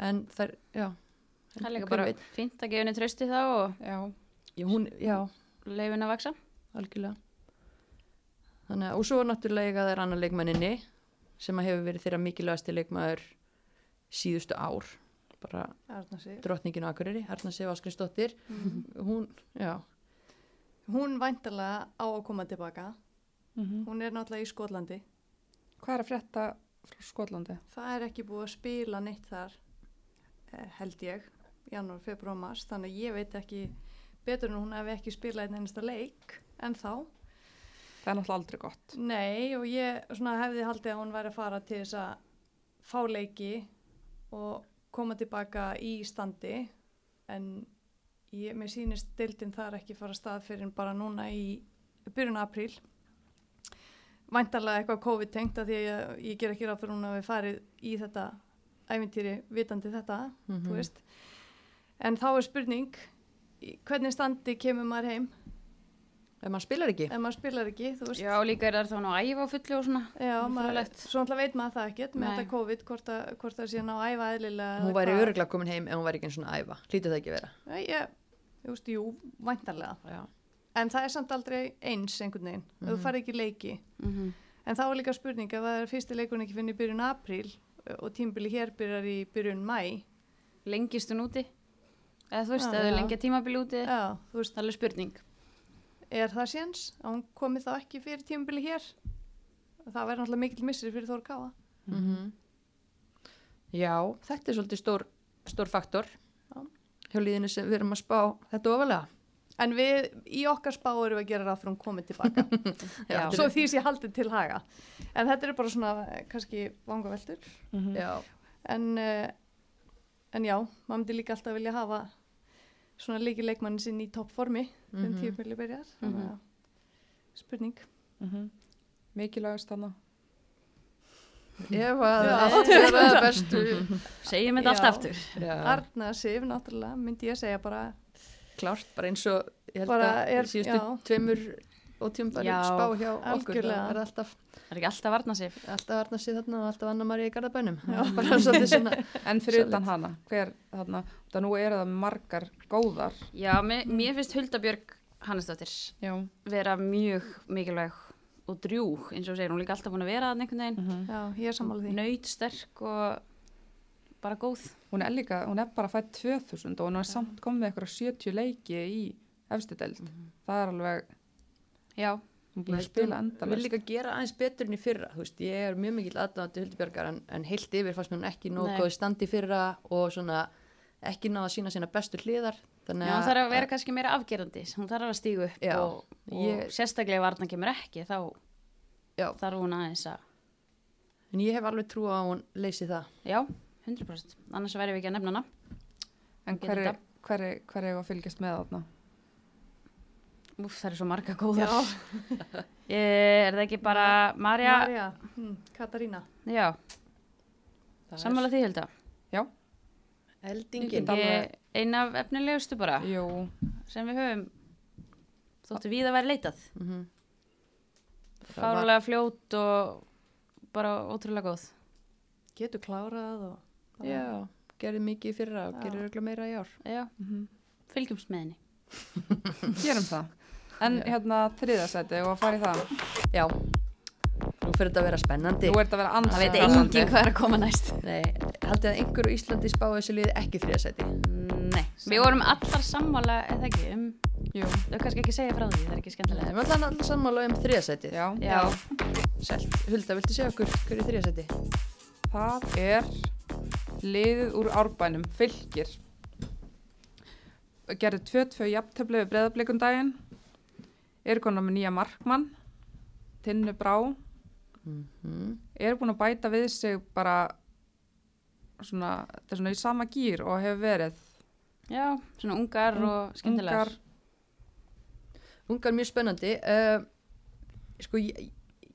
A: En þær, já.
C: Það er líka bara
A: veit.
C: fínt að gefa henni trösti þá og
D: Já,
A: já, hún, já,
C: leifin að vaksa.
A: algjörlega. Þannig að, og svo náttúrulega það er annar leikmanninni sem að hefur verið þeirra mikilvægasti leikmaður síðustu ár. Bara
B: Arna Sif.
A: drottningin á Akureyri, Arna Sif Áskrinsdóttir hún, já,
B: Hún væntalega á að koma tilbaka.
D: mm
B: Hún er náttúrulega í Skotlandi.
D: Hvað er að frétta frá Skotlandi?
B: Það er ekki búið að spila neitt þar, eh, held ég, janúar, februar, mars. Þannig ég veit ekki betur en hún hefði ekki spilað einn einasta leik en þá.
D: Það er náttúrulega aldrei gott
B: Nei og ég svona hefði haldið að hún væri að fara til þess að fá leiki og koma tilbaka í standi en ég, mér sýnist deildin þar ekki fara stað fyrir bara núna í byrjun apríl væntarlega eitthvað COVID-tengt að því að ég, ég ger ekki ráð fyrir hún að við farið í þetta æfintýri vitandi þetta,
A: Mhm.
B: þú veist en þá er spurning hvernig standi kemur maður heim
A: ef maður spilar ekki
B: ef maður spilar ekki, þú veist
C: Já, líka er það þá ná að æfa á fullu og svona.
B: Já, maður,
C: Furðulegt.
B: svo náttúrulega veit maður það ekkert með
C: Nei.
B: þetta COVID, hvort, að, hvort það sé að ná að æfa eðlilega.
A: hún væri öruglega komin heim ef hún væri ekki eins og æfa hlýtur það ekki að vera
B: Já, ég, þú veist, jú, væntanlega.
A: já.
B: En það er samt aldrei eins einhvern veginn, ef þú
A: Mhm.
B: farið ekki leiki.
C: Mm
B: En þá er líka spurning ef það er fyrsti leikurinn ekki finnir í byrjun apríl og tímbili hér byrjar í byrjun mæ.
C: Lengist hún úti? Eða þú veist, eða lengja tímabili úti?
B: Já, þú veist,
C: Það er alveg spurning.
B: er það séns að hún komi þá ekki fyrir tímbili hér? Það verður náttúrulega mikill missir fyrir Þór Káa.
A: Mm já, þetta er svolítið stór, stór faktor
B: Já.
A: hjá líðinu sem við erum að spá þetta ofalega
B: En við, í okkar spá erum við að gera ráð fyrir hún komið tilbaka.
C: Já.
B: Svo því sé haldið til haga. En þetta eru bara svona, eh, kannski, vangaveltur.
D: mm
A: já,
B: En, uh, en já, maður myndi líka alltaf vilja hafa svona líki leikmannin sinn í toppformi mm
A: Mhm.
B: -hmm. tíumili byrjar.
C: Mhm.
B: Mm -hmm. Spurning.
D: Mikilvægast þannig
A: ef að
B: Já.
A: allt er að bestu
C: Segjum þetta allt
B: Já.
C: aftur.
B: Arna Sif, náttúrulega, myndi ég segja bara,
A: klárt, bara eins og ég held
B: Bara
A: að
B: er-
A: síðustu
B: já.
A: tveimur og
C: Já,
A: spá hjá okkur það er alltaf,
C: Það er ekki alltaf varna sig.
A: alltaf varna sig þarna og alltaf Anna María í Garðabænum
D: En fyrir utan hana, hver þarna það nú eru það margar góðar
C: Já, mér, mér finnst Huldabjörg Hannesdóttir vera mjög mikilvæg og drjúg, eins og segir, hún er líka alltaf búin að vera þannig einhvern veginn.
D: mm
B: já, ég er sammála því.
C: Naut, sterk og bara góð.
D: hún er líka, hún er bara fætt 2000 og hún er samt komið eitthvað 70 leiki í efstu deild.
A: Mhm.
D: það er alveg,
C: Já,
D: hún
A: Ég
D: að spila
A: held hún vil líka gera aðeins betur enn í fyrra þú veist, ég er mjög mikill aðdáðandi Huldibjörgar en, en heilt yfir fannst mér hún ekki góð standi í fyrra og svona ekki náða að sína sína bestu hliðar þannig
C: Já, hún þarf að vera kannski meira afgerandi, hún þarf að stígu upp
A: Já,
C: og, og
A: ég-
C: sérstaklega varna kemur ekki, þá
A: Já.
C: þarf hún aðeins að,
A: en ég hef alveg trú á að hún leysi það.
C: Já, 100%, annars verðum við ekki að nefna hana.
D: en hver,
C: þetta.
D: hver, hver er að fylgjast með þarna
C: Úf, það er svo marga góðar. Ég, er það ekki bara Marja?
B: Marja, hm, Katarína.
C: Já,
A: er
C: sammála því held að.
A: eldingin
D: Ekki alveg-
C: Einn af efnilegustu bara
D: jú,
C: sem við höfum þóttu við að vera leitað.
A: Mhm. Það var-
C: Fárulega fljót og bara ótrúlega góð.
B: Getur klárað og...
A: já, gerði mikið í fyrra og gerir örgulega meira í ár.
C: Já,
D: mhm.
C: fylgjumst með henni.
D: gerum það. En
A: Já.
D: hérna þriðasæti og að fara í það.
A: Já, nú fyrir þetta að vera spennandi.
D: Nú er þetta að vera
C: Það veit enginn hvað er að koma næst.
A: Nei, haldið að einhver á Íslandi spá þessu liði ekki þriðasæti
C: Nei, við vorum allar sammála, eða ekki, um,
D: jú,
C: þau kannski ekki segja frá því, það er ekki
A: Við
C: skemmtilega.
A: erum alltaf alltaf sammála um þriðasæti
D: já,
C: Já,
A: Sælt, Hulda, viltu segja okkur hver er þriðasæti?
D: það er liðið úr árbænum fylgir. Gerði 2-2 jafntöflu við breðablikun daginn. Eru konar með nýja markmann Tinnu Brá.
A: Mm
D: eru búin að bæta við sig bara svona, þetta er svona í sama gýr og hefur verið.
C: Já, svona ungar
D: Un-
C: og skemmtilegar.
D: ungar.
A: Ungar mjög spennandi. Uh, Sko, ég,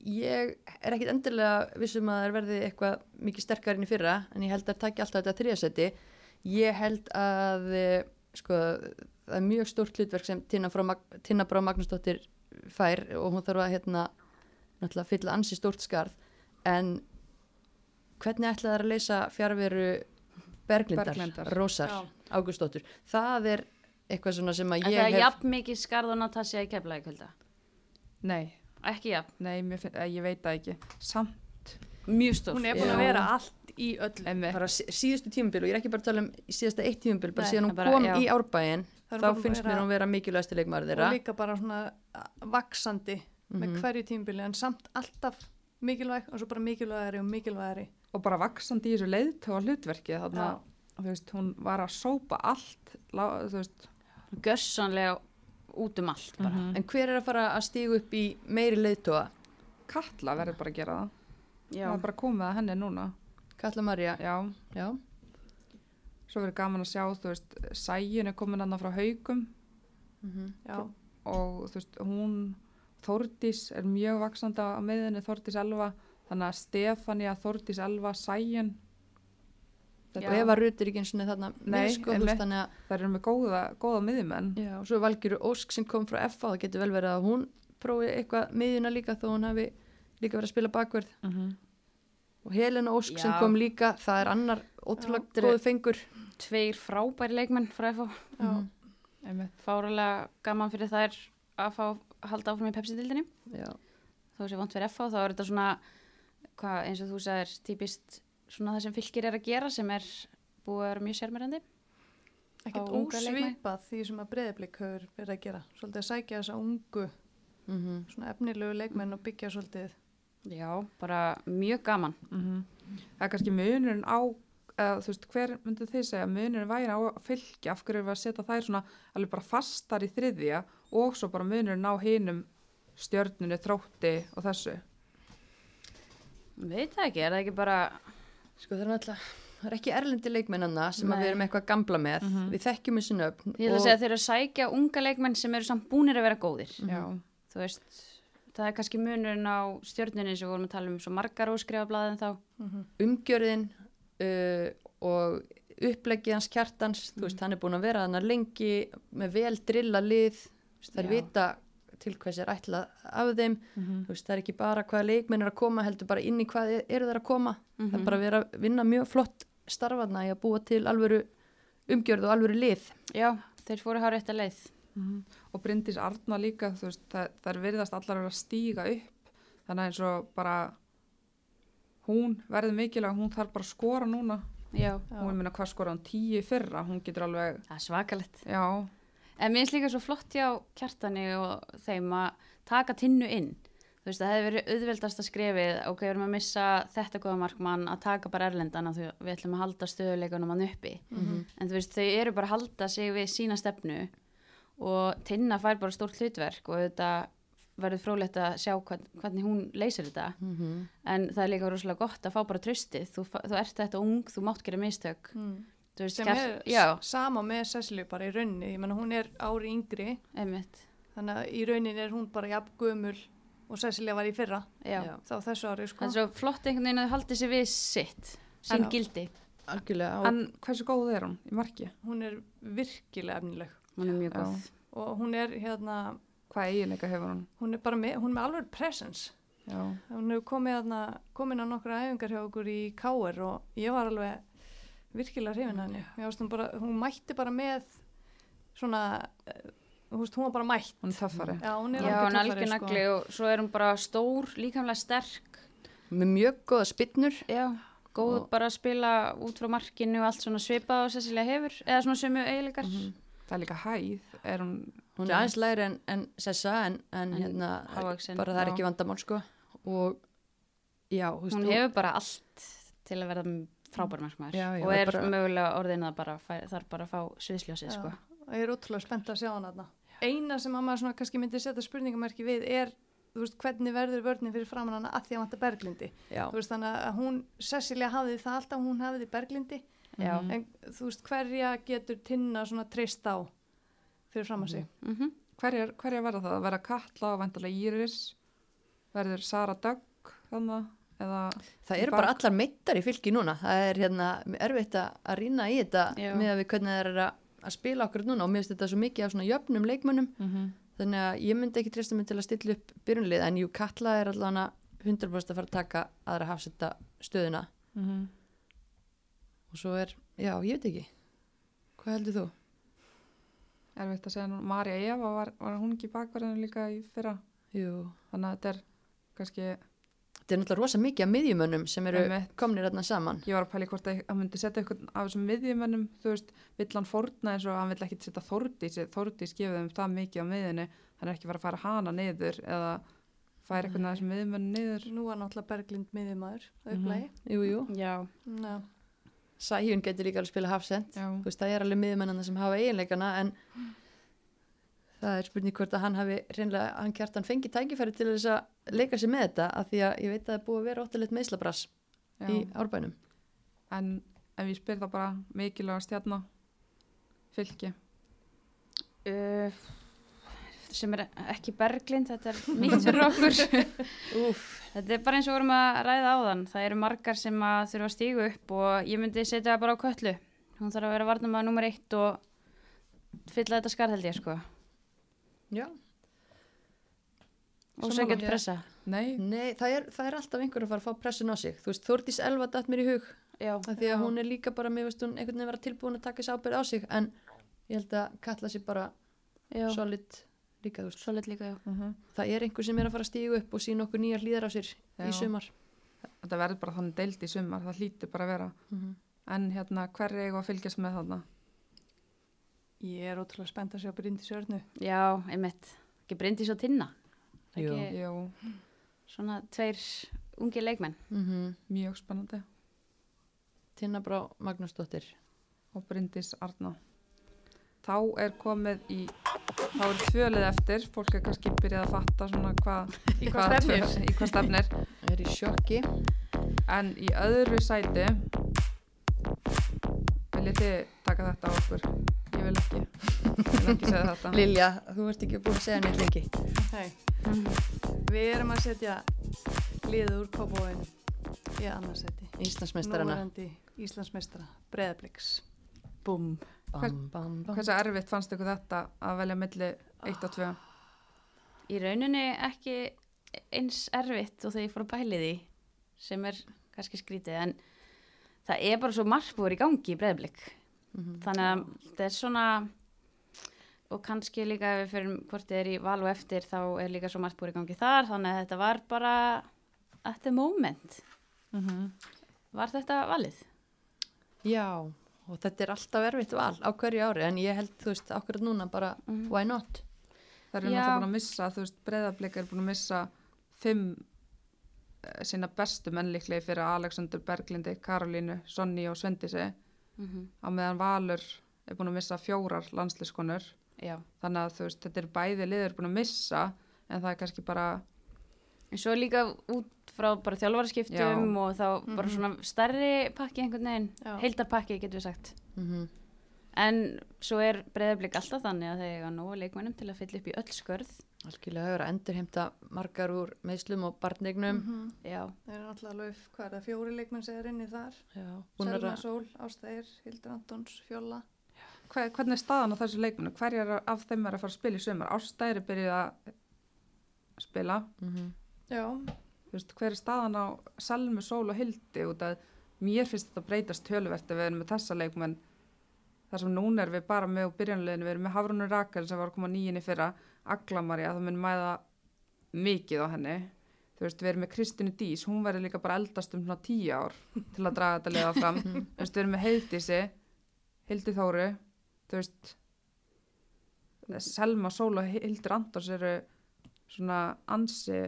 A: ég er ekkit endilega vissum að það verði eitthvað mikið sterkar inn í fyrra en ég held að taki alltaf þetta þriðasæti Ég held að eh, sko, það er mjög stórt hlutverk sem Tinna, frá, Mag- Tinna Brá Magnúsdóttir fær og hún þarf að hérna náttúrulega fylla ansi stórt skarð en hvernig ætla það að leysa fjárveru Berglindar,
D: Berglindar.
A: Rósar. Ágústóttur það er eitthvað svona sem að
C: En
A: ég
C: það er
A: hef
C: jafn mikið skarð og Natasja í keflaði kvölda.
D: nei,
C: Ekki jafn,
D: nei, mér finn, eh, ég veit það ekki samt,
C: mjög stórt.
B: Hún er búin
A: Já.
B: að vera allt í öllu.
D: emmi
A: bara sí- síðustu tímubil og ég er ekki bara að tala um síðasta eitt tímubil, bara
B: Nei,
A: síðan hún
C: bara-
A: kom
C: já.
A: í árbæin þá finnst mér hún vera mikilvægsti leikmaður þeirra
B: Og líka bara svona vaksandi með
A: Mhm.
B: hverju tímbili en samt alltaf mikilvæg og svo bara mikilvægari og mikilvægari.
D: og bara vaksandi í þessu leiðtóa hlutverki þannig að þú veist, hún var að sópa allt lá, þú veist,
C: Gössanlega út um allt bara.
D: Mhm.
A: en hver er að fara að stígu upp í meiri leiðtóa
D: Katla verður bara að gera það.
C: Já,
D: það er bara komið að henni núna.
A: Katla Marja,
D: já,
A: já,
D: svo verður gaman að sjá þú veist, sæjun er komin annað frá haugum
A: mm
B: Já,
D: og þú veist, hún Þórdís er mjög vaksandi á meðinni Þórdís Elva, þannig að Stefania Þórdís Elva, Sæjun
A: og. Eva Rutt er ekki eins og þarna
D: Nei,
A: með sko, þú
D: einmitt.
A: veist þannig að
D: þær eru með góða, góða miðjumenn
A: já, og svo Valgjöru Ósk sem kom frá FA það getur vel verið að hún prófi eitthvað miðjuna líka þó hún hafi líka verið að spila bakverð
D: mm
A: og Helena Ósk sem
C: Já.
A: kom líka það er annar ótrúlega
C: Já.
A: góðu fengur
C: tveir frábæri leikmenn frá FH.
B: já.
A: Mhm.
D: einmitt
C: Fárulega gaman fyrir þær að fá að halda áfram í Pepsi-dildinni.
A: já,
C: Þó sé vant fyrir FH, þá er þetta svona, hvað, eins og þú sagðir, típist svona það sem fylgir er að gera sem er búið að vera mjög sérmærandi.
B: ekkert ósvipað því sem að breyðablík hefur verið að gera. Svolítið að sækja þessa ungu,
A: mm
B: svona efnilegu leikmenn og byggja svolítið.
C: Já, bara mjög gaman.
D: mm það er kannski munurinn á eða, þú veist, hver myndu þið segja munurinn væri á að fylgja, af hverju er við að setja þær svona alveg bara fastar í þriðja og svo bara munurinn á hinum stjörnunni, þrótti og þessu
C: Veit það ekki, er það ekki bara,
A: Sko það er náttúrulega, það er ekki erlendi leikmennanna sem við erum eitthvað gamla með,
D: Mhm.
A: við þekkjum þessu nöfn.
C: ég ætla að segja að þeir eru að sækja unga leikmenn sem eru samt búnir að vera góðir.
A: Mhm.
D: já,
C: Þú veist, það er kannski munurinn á stjörnunni sem við vorum að tala um svo margar óskrifablaðin þá.
B: Mm
A: Umgjörðin uh, og uppleggið hans kjartans, þú
C: Mhm.
A: veist, hann er búin að vera þannig lengi með vel drilla lið, það er vita til hvers er ætlað af þeim,
D: mm
A: þú veist, það er ekki bara hvaða leikmenn er að koma, heldur bara inn í hvað er- eru þeir að koma.
C: Mhm.
A: Það er bara að vera að vinna mjög flott starfaðna í að búa til alvöru umgjörð og alvöru lið.
C: Já, þeir fóru hár rétt að leið.
D: og Bryndís Arna líka þú veist, það, það er virðast allar að vera að stíga upp þannig að eins og bara hún verður mikilvæg hún þarf bara að skora núna
C: Já,
D: hún minna hvað skora hún tíu í fyrra hún getur alveg,
C: það er svakalett.
D: já
C: En mér finnst líka svo flott hjá kjartani og þeim að taka tinnu inn. Þú veist, það hefði verið auðveldast að skrefið, ok, við erum að missa þetta góða markmann að taka bara erlendan að við ætlum að halda stöðuleikunum hann uppi. En þú veist, þau eru bara að halda sig við sína stefnu og tinna fær bara stórt hlutverk og þetta verður frólægt að sjá hvern, hvernig hún leysir þetta.
A: Mhm.
C: En það er líka rosalega gott að fá bara tröstið. Þú, þú ert þetta ung, þú mátt gera mistök.
B: Mm.
C: Veist,
B: sem er
C: Já,
B: sama með Cecily bara í rauninni, ég menna hún er ári yngri
C: einmitt.
B: þannig að í rauninni er hún bara jafn gömul og Cecilia var í fyrra
C: Já.
B: Þá þessu ári sko
C: er svo flott einhvern veginn að þau haldið sér við sitt, sín
B: En-
C: gildi.
A: algjörlega og
D: En hversu góð er hún í marki?
B: hún er virkilega efnileg
C: Hún er mjög góð.
B: og hún er hérna
D: Hvað eiginleika hefur hún?
B: hún er bara með, hún er með alveg presence
D: Já.
B: hún hefur komið hérna komin á nokkra æfingar hjá okkur í Káir og ég var alveg virkilega hrifin að henni fannst hún, bara, hún mætti bara með svona eh, þú veist, hún var bara mætt
D: Hún er töffari.
B: Já, hún er
C: Já, hún er
B: töffari, sko.
C: nagli og svo er hún bara stór, líkamlega sterk.
A: með mjög góða spinnur
C: Já, góð
A: Og-
C: bara að spila út frá markinu og allt svona svipað og Cecilia hefur, eða svona sömu eiginleikar.
D: Það er líka hæð. Er hún...
A: hún er aðeins læri en, en Sessa en, en
C: En
A: hérna
C: hávaxin,
A: bara það er
D: já.
A: ekki vandamál sko og já, þú veist,
C: Hún
A: og-
C: hefur bara allt til að verða frábær markmaður
A: Já, já,
C: og er
A: bara-
C: mögulega orðin að bara fæ, þarf bara að fá sviðsljósið, sko.
B: Ég er ótrúlega spennt að sjá hann þarna. Eina sem að maður svona kannski myndi setja spurningamerki við er, þú veist, hvernig verður vörnin fyrir framann hana að því að vanta berglindi.
A: já,
B: Þú veist, þannig að hún, Cecilia hafði það alltaf, hún hafði berglindi,
C: Já.
A: Mhm.
B: en þú veist, hverja getur tinna svona treyst á fyrir framann sig?
C: Mm
D: Hverjar, hverjar verða það? Verða Katla og vantarlega Íris? Verður Sara Dögg þannig? Eða...
A: það eru bara allar meittar í fylki núna það er hérna erfitt að að rýna í þetta
C: Já.
A: með að við hvernig það er að, að spila okkur núna og mér finnst þetta svo mikið af svona jöfnum leikmönnum
D: Mm -hmm.
A: þannig að ég myndi ekki treysta mig til að stilla upp byrjunlið en jú, Katla er allan 100% að fara að taka aðra hafsetta stöðuna
D: Mhm.
A: og svo er, já, ég veit ekki hvað heldur þú?
D: Erfitt að segja nú. Marja Eva var, var hún ekki bakvarðinu líka í fyrra?
A: Jú,
D: Þannig að þetta er kannski...
A: þetta er náttúrulega rosa mikið af miðjumönnum sem eru
D: Einmitt.
A: komnir þarna saman.
D: Ég var að pæli hvort að hann myndi setja eitthvað af þessum miðjumönnum, þú veist, vill hann fórna eins og hann vill ekki setja Þórdís, Þórdís gefið þeim það mikið á miðjunni, hann er ekki bara að fara hana niður eða færa eitthvað af þessum miðjumönnum niður.
B: Nú var náttúrulega Berglind
C: Já,
B: Mm
A: Sæjun getur líka alveg að spila hafsend
D: Já,
A: þú veist, það er alveg miðjumennana sem hafa eiginleikana en það er spurning hvort að hann hafi reynlega, hann kjartan fengi tækifæri til þess að leika sér með þetta af því að ég veit að það er búið að vera óttalegt meðslabrass í árbænum
D: En ef ég spyr það bara mikilvæga stjarnar, fylki.
C: uh, sem er ekki berglind, þetta er nýtt fyrir okkur.
A: Úf,
C: Þetta er bara eins og vorum að ræða áðan. Það eru margar sem að þurfa að stígu upp og ég myndi setja það bara á köllu. Hún þarf að vera varnamaður nummer eitt og fylla þetta skarð held ég sko.
A: Já
C: Og
D: Sammála.
C: söngjart pressa.
D: Nei,
A: Nei, það er, það er alltaf einhver að fara að fá pressun á sig þú veist, Þórdís Elva datt mér í hug
C: Já.
A: af því að
B: Já.
A: hún er líka bara, mér veist hún einhvern veginn vera tilbúin að taka þessi ábyrð á sig en ég held að kalla sér bara
C: Já,
A: solid líka, þú veist
C: solid líka, já.
D: uh
A: það er einhver sem er að fara að stígu upp og sína okkur nýjar hlýðar á sér í
D: Já.
A: sumar
D: þetta verður bara þannig deild í sumar, það hlýtur bara að vera.
A: mm
D: En hérna, hver er ég að fylgjast með þarna?
B: Ég er ótrúlega spennt að sjá Bryndi Sörnu.
C: Já, einmitt. Ekki brindi svo tinna.
A: Jú.
D: Jú,
C: svona tveir ungi leikmenn.
A: -hmm.
D: mjög spennandi.
A: Tinna Brá Magnúsdóttir
D: Og Bryndís Arna. Þá er komið í, þá er tvölið eftir, fólk er kannski byrjað að fatta svona hvað,
B: Í hvað stefnir?
D: í hvað stefnir.
A: er í sjokki
D: En í öðru sæti viljið þið taka þetta á okkur? Vil ekki. Vil ekki segja þetta.
A: Lilja, þú ert ekki búin að segja neitt lengi
B: Hei, við erum að setja liður úr kópóin í annarsæti.
A: Íslandsmeistarana
B: Íslandsmeistara, Breiðabliks. Búm.
A: bam, bam, bam.
D: Hversu erfitt fannst ykkur þetta að velja milli 1 og 2?
C: Í rauninni ekki eins erfitt og þegar ég fór að bæli því sem er kannski skrítið en það er bara svo margbúður í gangi í breyðblik.
A: Mhm.
C: Þannig að þetta er svona og kannski líka ef við fyrir hvort þið er í val og eftir þá er líka svo margbúður í gangi þar þannig að þetta var bara at the moment.
D: Mm -hmm.
C: Var þetta valið?
A: Já, og þetta er alltaf erfitt val á hverju ári en ég held, þú veist, akkurat núna bara
C: Mhm.
A: why not?
D: Það
C: Já.
D: náttúrulega búin að missa, þú veist, breyðablika er búin að missa fimm uh, sína bestu mennliklega fyrir Alexander Berglindi, Karolínu, Sonny og Svendisi
C: Mhm.
D: á meðan Valur er búin að missa fjórar landsliskonur
C: Já.
D: þannig að veist, þetta er bæði liður búin að missa en það er kannski bara
C: En svo líka út frá bara þjálfaraskiptum og þá bara svona stærri pakki einhvern veginn,
B: Já.
C: heildarpakki getur við sagt.
A: Mm
C: En svo er breyðarblik alltaf þannig að þeir eiga nógu leikmennum til að fylla upp í öll skörð.
A: Algjörlega hefur að endurheimta margar úr meðslum og barnignum
B: Mhm.
C: Já.
B: Það er náttúrulega lauf, hvað er það, fjóri leikmenn sem er inni þar.
A: Já, að
B: Selma Sól, Ástæðir, Hildur Antons, Fjóla.
D: hver, hvernig er staðan á þessu leikmennu? Hverjar af þeim er að fara að spila í sumar? Ástæri byrjuð að spila
A: mm
B: Já,
D: Þú veist, hver er staðan á Selmu, Sól og Hildi út að mér finnst þetta breytast töluvert ef við erum með þessa leikmenn þar sem núna er við bara með úr byrjanleginu, við erum með Hafrúnur Rakar sem var að koma nýjinni fyrra, Aglamarja, það mun mæða mikið á henni þú veist, við erum með Kristínu Dís, hún verður líka bara eldast um svona tíu ár til að draga þetta liða fram, þú veist, við erum með Heildísi Hildi Þóru þú veist Selma, Sól og Hildur Andors eru svona ansi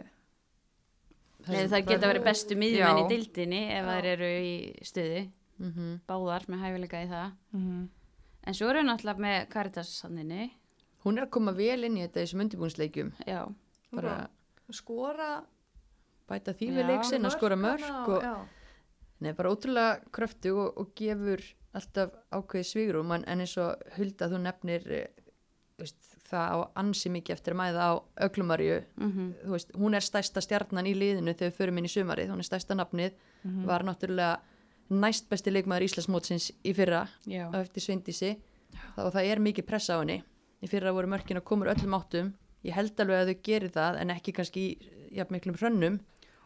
C: Nei, það geta verið bestu miðjumenn í dildinni ef
B: Já.
C: þær eru í stuði.
A: -hmm.
C: Báðar með hæfileika í það.
D: mm
C: En svo eru við náttúrulega með Caritas sanninni.
A: Hún er að koma vel inn í þetta þessum undirbúinsleikjum
C: Já.
A: bara
B: skora.
A: bæta því við leiksinn að skora mörg og
B: Já,
A: Nei, bara ótrúlega kröftu og, og gefur alltaf ákveði svígrum en, en eins og Hulda þú nefnir eh, veist, það á ansi mikið eftir að mæða á Öglumarju
C: Mm
A: veist, hún er stærsta stjarnan í liðinu þegar við förum inn í sumarið, hún er stærsta nafnið. Var náttúrulega næst besti leikmaður Íslandsmótsins í fyrra
C: Já.
A: á eftir Sveindísi. Og það er mikið pressa á henni í fyrra voru mörkin að komur öllum áttum ég held alveg að þau gerir það en ekki kannski í jafn miklum hrönnum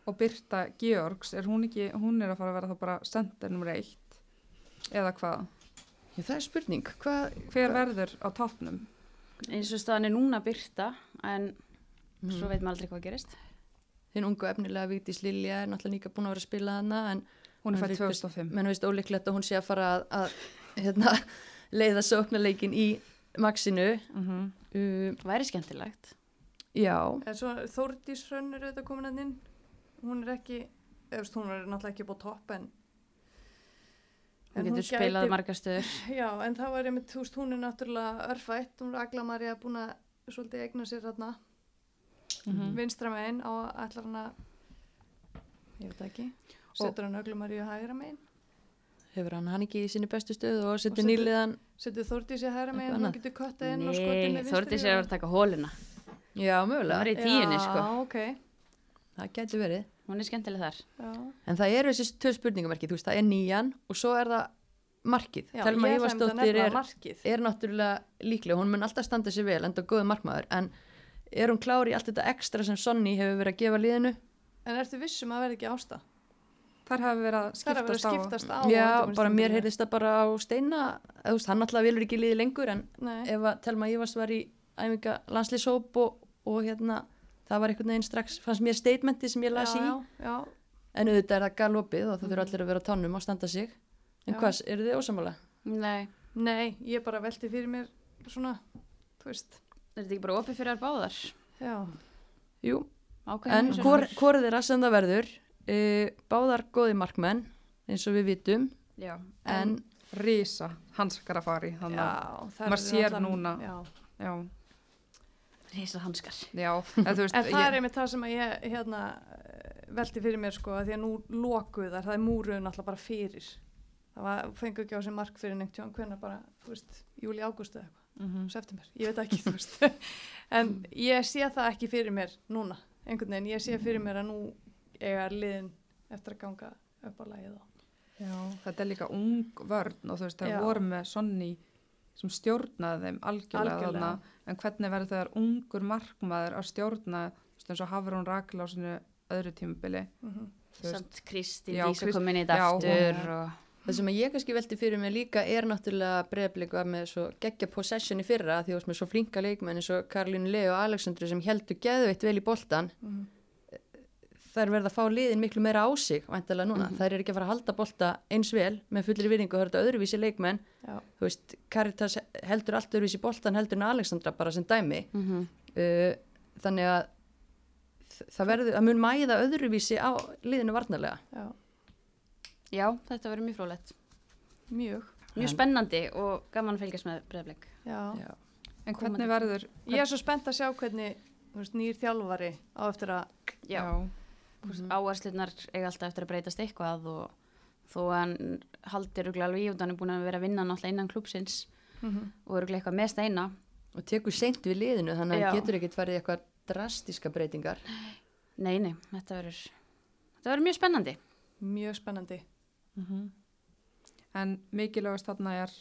D: og Birta Georgs, er hún ekki, hún er að fara að vera þá bara sender nummer eitt eða hvað?
A: Já, það er spurning, hvað
D: Hver verður á toppnum?
C: Eins og staðan er núna byrta en
A: Mhm.
C: svo veit maður aldrei hvað gerist.
A: þinn ungu efnilega Vigdís Lilja er náttúrulega líka búin að vera að spila hana en
D: Hún er
A: Men
D: fætt
A: líka-
D: 2005.
A: menn veist ólíklegt að hún sé að fara að, að hérna, leiða sóknarleikin í Maxinu
D: Mm -hmm.
A: uh,
C: Væri skemmtilegt.
A: já,
B: en svo Þórdís Hrönn er auðvitað komin að inn. Hún er ekki, veist, hún er náttúrulega ekki búið topp en
C: Hún
B: En
C: getur
B: hún
C: spilað
B: gæti-
C: margar stöður.
B: Já, en þá er einmitt, þú veist, hún er náttúrulega örfætt, hún er Aglamarja búin að svolítið eigna sér þarna
D: Mhm.
B: vinstra megin á ætlar hann að ég veit ekki setur hann Aglamarju hægra megin
A: hefur hann hann ekki í sinni bestu stöðu og setur nýliðan
B: setur Þórdísi hægra megin,
A: Eitthvað
B: hún
A: annað.
B: getur köttað inn og skotið
C: Nei,
B: með
C: Þórti
B: vinstri
C: sér að taka hóluna.
A: já,
C: Hún var
A: mögulega,
C: í tíunni,
B: Já,
C: sko.
B: ok,
A: það getur verið.
C: Hún er skemmtileg þar.
B: já.
A: En það eru þessi tvö spurningamerki, þú veist, það er nýjan og svo er það markið.
B: Já,
A: Telma
B: að
A: Ívarsdóttir er, er náttúrulega líklega, hún mun alltaf standa sér vel enda góðu markmaður, en er hún klári í allt þetta ekstra sem Sonny hefur verið að gefa liðinu?
B: En ertu vissum að verði ekki ásta?
D: Þar hafi verið að
B: er að vera
D: skiptast á.
B: skiptast á
A: já, bara mér heyrðist það bara á steina þú veist, hann alltaf vilur ekki liði lengur en
B: Nei,
A: ef að Telma Ívars var í æfinga landslýshóp og, og hérna það var einhvern veginn strax, fannst mér statementi sem ég las í,
B: já, já,
A: en auðvitað er það galopið og það þurfa allir að vera á tánum og standa sig en
B: Já.
A: hvað, eru þið ósamála?
C: Nei.
B: Nei, ég bara velti fyrir mér svona, þú veist
C: Er þetta ekki bara opið fyrir þær báðar?
B: Já,
A: Jú,
C: Ákveðin
A: en
C: húsinu.
A: hvor, hvor þeirra sem það verður uh, báðar góði markmenn eins og við vitum
C: Já.
A: en,
D: Rísa, hanskar að fari. Þannig að, maður
B: er
D: sér núna.
B: Já,
D: já,
C: Reisa hanskar.
D: já, en þú veist,
B: En það er
D: ég,
B: einmitt það sem að ég hérna, velti fyrir mér sko að því að nú lokuð þar, það er múruðun alltaf bara fyrir. Það var, fengu ekki á sig mark fyrir neitt tjón, hvernig bara, þú veist, júli, ágústu eða eitthvað,
D: Mhm.
B: september, ég veit ekki, þú veist. en ég sé það ekki fyrir mér núna, einhvern veginn, ég sé fyrir mér að nú eiga liðin eftir að ganga upp á lagið og.
D: já, þetta er líka ung vörn og þú veist, það
B: Já.
D: voru með Sonny sem stjórnaði þeim algjörlega,
B: Algjörlega.
D: þarna, en hvernig verður þegar ungur markmaður að stjórna, eins og Hafrún Rakl á sinu öðru tímabili,
B: Mm
D: veist,
C: Samt Kristín
D: Já,
C: Dísa
D: Krist-
C: kom inn í þetta aftur
B: hún-
C: og...
A: það sem að ég kannski velti fyrir mig líka er náttúrulega breyðblik var með svo geggja possession í fyrra því þú veist með svo flinka leikmenn eins og Karlínu Leo og Alexandru sem heldur geðveitt vel í boltan
B: -hmm.
A: Þær verða að fá liðin miklu meira á sig væntalega núna,
C: Mhm.
A: þær eru ekki að fara að halda bolta eins vel með fullir virðingu og það er þetta öðruvísi leikmenn
B: Já.
A: þú veist, Caritas heldur allt öðruvísi boltan heldur en Alexandra bara sem dæmi
C: Mm -hmm.
A: uh, þannig að það verður, að mun mæða öðruvísi á liðinu varnarlega
B: Já,
C: Já, þetta verður mjög frólætt.
B: mjög.
C: Mjög
A: En-
C: spennandi og gaman að fylgjast með.
B: Já.
D: En hvernig verður
B: Ég er svo spennt að sjá hvernig þú veist, nýr þjálfari á eftir að
C: Já. Mm Áherslunar eiga alltaf eftir að breytast eitthvað og þó að hann haldir örgulega alveg í út, hann er búin að vera að vinna náttúrulega innan klúpsins og örgulega eitthvað með steina.
A: og tekur seint við liðinu þannig að hann getur ekkert farið eitthvað drastiska breytingar
C: Nei, nei, þetta verður, þetta verður mjög spennandi.
B: mjög spennandi.
D: Mhm. En mikilvægast þarna er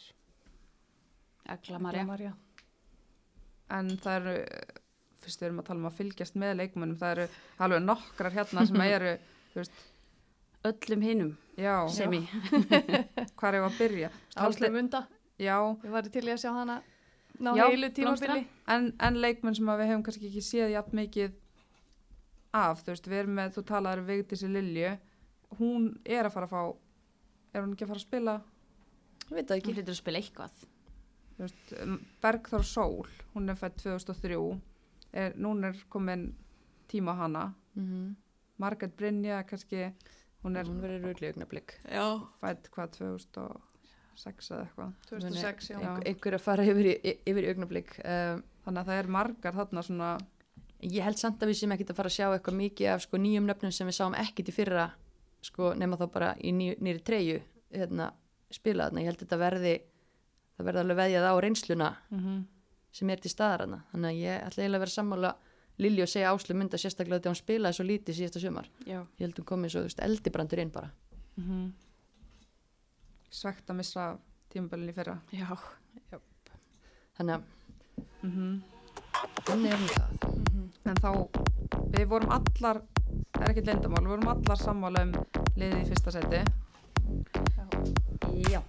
C: Agla. Marja.
D: en það eru fyrst við erum að tala um að fylgjast með leikmönnum það eru alveg nokkrar hérna sem eru
C: Öllum hinum
D: já,
C: sem í.
D: hvað er ég að byrja?
B: Áslu Munda.
D: já,
B: Ég var til í að sjá hana ná
C: Já,
B: heilu tímabili.
D: en, en leikmenn sem að við hefum kannski ekki séð jafn mikið af, þú veist, við erum með þú talaður Vigdísi Lilju. Hún er að fara að fá er hún ekki að fara að spila?
A: Ég veit það
C: Ekki.
A: Ekki
C: hlutur að spila eitthvað.
D: þú veist, um, Bergþór Sól hún er fætt 2003 er, núna er komin tíma á hana
A: mm -hmm.
D: Margaret Brynja kannski hún er
A: röglega augnablík
B: Já.
D: fætt hvað 2006 eða eitthvað
B: 2006, já.
D: Já.
A: einhver að fara yfir, yfir augnablík um,
D: þannig að það er margar þarna svona
A: ég held samt að við sem ekkert að fara að sjá eitthvað mikið af sko, nýjum nöfnum sem við sáum ekkert í fyrra sko, nema þá bara í ný, nýri treyju hérna, spila þarna, ég held að þetta verði það verði alveg veðjað á reynsluna
D: mm -hmm.
A: Sem er til staðar hana þannig að ég ætla eiginlega að vera sammála Lilju og segja Áslu mynda sérstaklega þegar hún spilaði svo lítið síðasta sumar.
C: Já.
A: ég held hún komið svo eldibrandur inn bara.
D: Svegt að missa tímabölinni fyrra.
C: Já.
A: þannig að
D: mm
A: þannig er hún það.
D: En þá við vorum allar það er ekki lindamál, við vorum allar sammála um liðið í fyrsta seti
C: Já.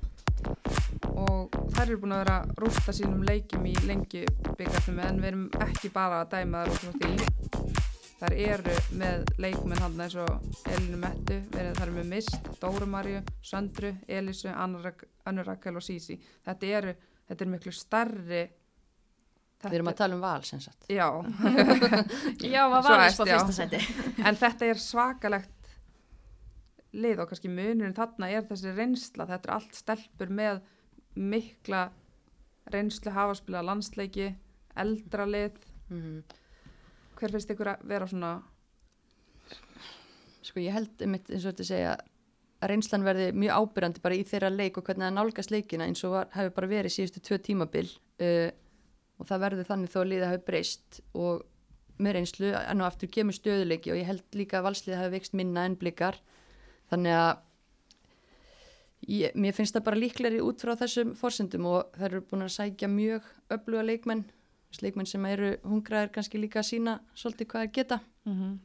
D: Og þær eru búin að vera að rústa sínum leikjum í lengi byggarnum en við erum ekki bara að dæma þær út frá því þær eru með leikmenn hann eins og Elinu Mettu, þar með Mist, Dóru Marju, Söndru, Elisu, Annur Rakel og Sísi þetta eru, þetta er miklu starri
A: við erum að tala um val sem sagt
D: Já,
C: Já,
D: hæst,
C: på
D: já.
C: fyrsta sæti.
D: en þetta er svakalegt lið og kannski munurinn þarna er þessi reynsla, þetta er allt stelpur með mikla reynslu hafa spilað landsleiki eldra lið
A: mm
D: hver finnst ykkur að vera svona
A: sko ég held einmitt eins og þetta segja að reynslan verði mjög ábyrjandi bara í þeirra leik og hvernig það nálgast leikina eins og hefur bara verið síðustu tvö tímabil uh, og það verður þannig þó að liða hafi breyst og með reynslu enn og aftur kemur stöðuleiki og ég held líka að valsliða hafi vext minna en blikar. Þannig að ég, mér finnst það bara líkleri út frá þessum forsendum og það eru búin að sækja mjög öfluga leikmenn leikmenn sem eru hungraðir kannski líka að sína svolítið hvað er geta
D: mm -hmm.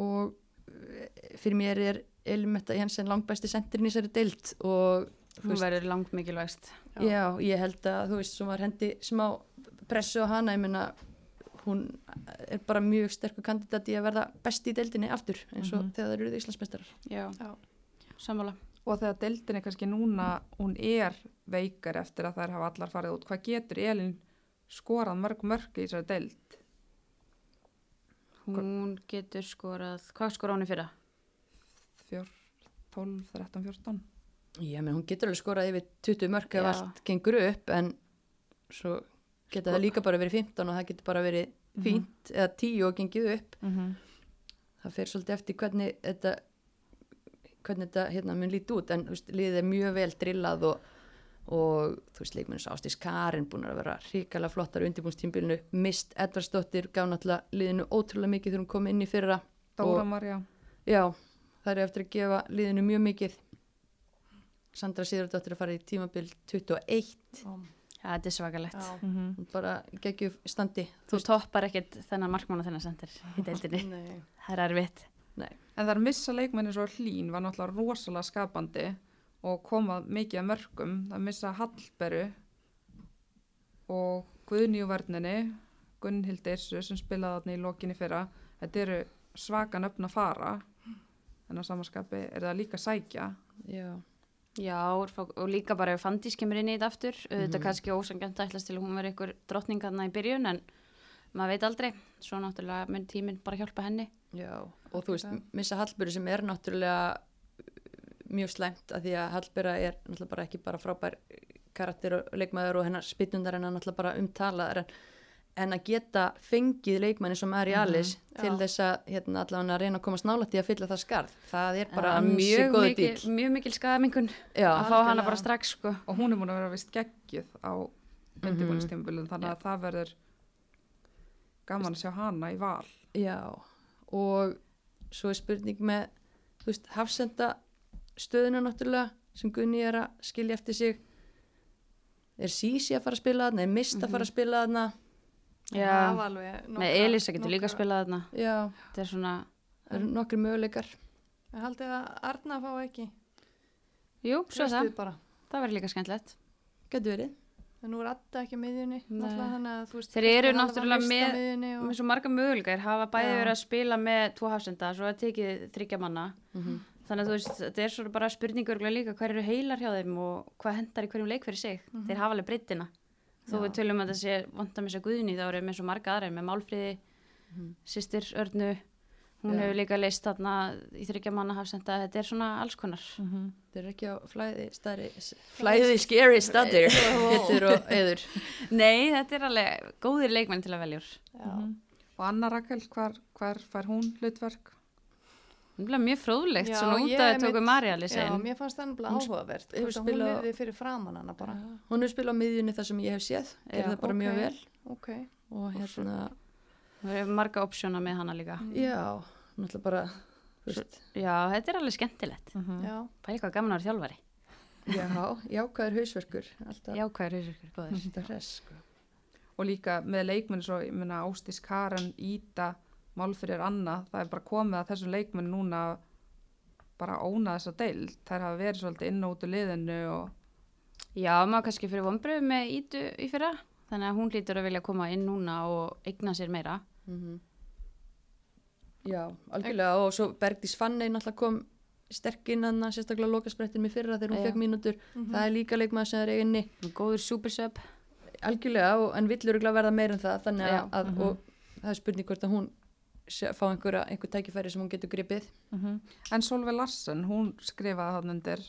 A: og eh, fyrir mér er Elmetta Jensen langbæsti sendirinn í þessari deilt og
C: Hún verður langt mikilvægst.
A: já, ég held að þú veist, sem var hendi smá pressu á hana, ég meina hún er bara mjög sterkur kandidat í að verða besti í deildinni aftur eins og
D: Mhm.
A: þegar það eru Íslandsmeistarar
C: Já.
B: Já.
C: Sammála.
D: Og þegar deildin er kannski núna hún er veikar eftir að þær hafa allar farið út hvað getur Elin skorað mörg mörg í þessari deild
C: Hún getur skorað, hvað hún í fyrra?
D: Fjör, 12, 13, 14
A: ég menn hún getur alveg skorað yfir 20 mörg ef
C: Já.
A: allt gengur upp en svo geta
C: Sko-
A: það líka bara verið 15 og það getur bara verið fínt eða 10 og gengið upp
D: mm -hmm.
A: það fer svolítið eftir hvernig þetta hvernig þetta hérna mun líti út en veist, liðið er mjög vel drillað og, og þú veist, leikmennins Ástís Karin búin að vera ríkala flottar undirbúnstímbilinu, mist Edvarsdóttir gaf náttúrulega liðinu ótrúlega mikið þegar hún kom inn í fyrra
D: Dóra Marja
A: já, það er eftir að gefa liðinu mjög mikið Sandra Sigurdóttir að fara í tímabil 21
C: Já, þetta er svakalegt.
B: Já.
D: mm -hmm.
A: bara geggju standi
C: Þú toppar ekkert þennan markmann og þennan sendir í deildinni.
B: Nei.
C: Það er erfitt.
D: En það er missa leikmenni svo hlín var náttúrulega rosalega skapandi og komað mikið að mörgum. Það missa Hallberu og Guðni úr verðninni, Gunnhild Irsu sem spilaði þarna í lokinni fyrra. Þetta eru svaka nöfn að fara en á samanskapi er það líka sækja
A: Já,
C: Já, og líka bara ef Fandís kemur inn í þetta aftur, auðvitað
A: Mhm.
C: kannski ósangjönd ætlast til hún veri ykkur drottningarna í byrjun en maður veit aldrei, svo náttúrulega mun tíminn bara hjálpa henni.
A: já, og þú veist, missa Hallbyrju sem er náttúrulega uh, mjög slæmt að því að Hallbyrja er náttúrulega bara ekki bara frábær karakter og leikmaður og hennar spytundar en náttúrulega bara umtalaðar en, en að geta fengið leikmanni sem er í Alice til
B: Já.
A: þess að hérna allavega að reyna að komast nálægt í að fylla það skarð það er bara ansi
C: mjög mikil,
A: dýl
C: mjög mikil skadamingun
A: Já,
C: að fá hana bara strax sko.
D: og hún er múin að vera vist geggjuð á undirbúinistímabilið þannig að það verður gaman að sjá hana í val.
A: Já, og svo er spurning með, þú veist, hafsenda stöðuna náttúrulega sem Gunni er að skilja eftir sig. Er Sísi að fara að spila þarna? Er Mist að fara að spila þarna?
B: Var alveg
C: með
B: nokkra-
C: Elisa getur líka að
B: nokkra-
C: spila þarna.
A: Já,
C: Þetta er svona,
A: það eru nokkri möguleikar.
B: Ég haldið að Arna fá ekki.
C: jú, svo það, það verður líka skemmtilegt.
A: Gætu verið.
B: En nú er Adda ekki miðjunni. Að veist.
C: Þeir eru náttúrulega með-
B: miðjunni
C: Með
B: Og...
C: svo marga möguleikar hafa bæði
B: Já.
C: verið að spila með tvo hafsenda, svo að tekið þryggja manna.
A: Mm
C: Þannig að þú veist, þetta er svona bara spurningur líka hver eru heilar hjá þeim og hvað hendar í hverjum leik fyrir sig. Þeir hafa alveg breyttina. Þó
A: Já.
C: við tölum að það sé vant að missa guðni þá eru með svo marga aðra með málfríði, systir Örnu, hún
A: Já.
C: hefur líka leist þarna í þryggja manna hafsenda, þetta er svona alls konar.
A: Þeir eru ekki á flæði stærri, flæði scary stadir, getur og eður.
C: Nei, þetta er alveg góðir leikmenn til að velja úr.
B: Já.
D: og Anna Rakel, hvar, hvar fær hún hlutverk?
C: Það er mjög fróðlegt, að
B: einmitt-
C: tóku Marja
B: Já, mér fannst það
A: Hún
B: áhugavert. að
A: spilað-
B: Hún lifði fyrir framann hana bara.
A: Hún hefur spilað á miðjunni þar sem ég hef séð,
C: Já,
A: það bara mjög
B: ok.
A: vel
B: Ok.
A: og hérna,
C: Það er marga opsjóna með hana líka.
A: já, náttúrulega bara,
C: Já, þetta er alveg skemmtilegt.
B: Já.
C: Pæli hvað gaman að vera þjálfari.
A: já, jákvæður hausverkur, alltaf,
C: Já, hvað er hausverkur góður?
A: þetta hress, sko.
D: og líka með leikmenni svo, ég meina Ástís Karen, Íta Málfyrir Anna, það er bara komið að þessum leikmenni núna bara óna þessa deild, þær hafa verið svolítið inn og út úr liðinu og
C: Já, maður kannski fyrir vonbröðu með Ítu í fyrra. Þannig að hún lítur að vilja koma inn núna og eigna sér meira.
A: Mhm. Já, algjörlega. Og svo Bergdís Fanney náttúrulega kom sterk inn hann sérstaklega lokasprettin mér fyrra þegar hún
C: Já.
A: fekk mínútur. Það er líka leikmaður sem er eiginni
C: Góður supersub.
A: algjörlega og, en villur ekki að verða meir en það þannig
C: Já.
A: að, að og það er spurning hvort að hún fá einhverja, einhver tækifæri sem hún getur gripið.
D: En Solveig Larsen, hún skrifaði hann undir.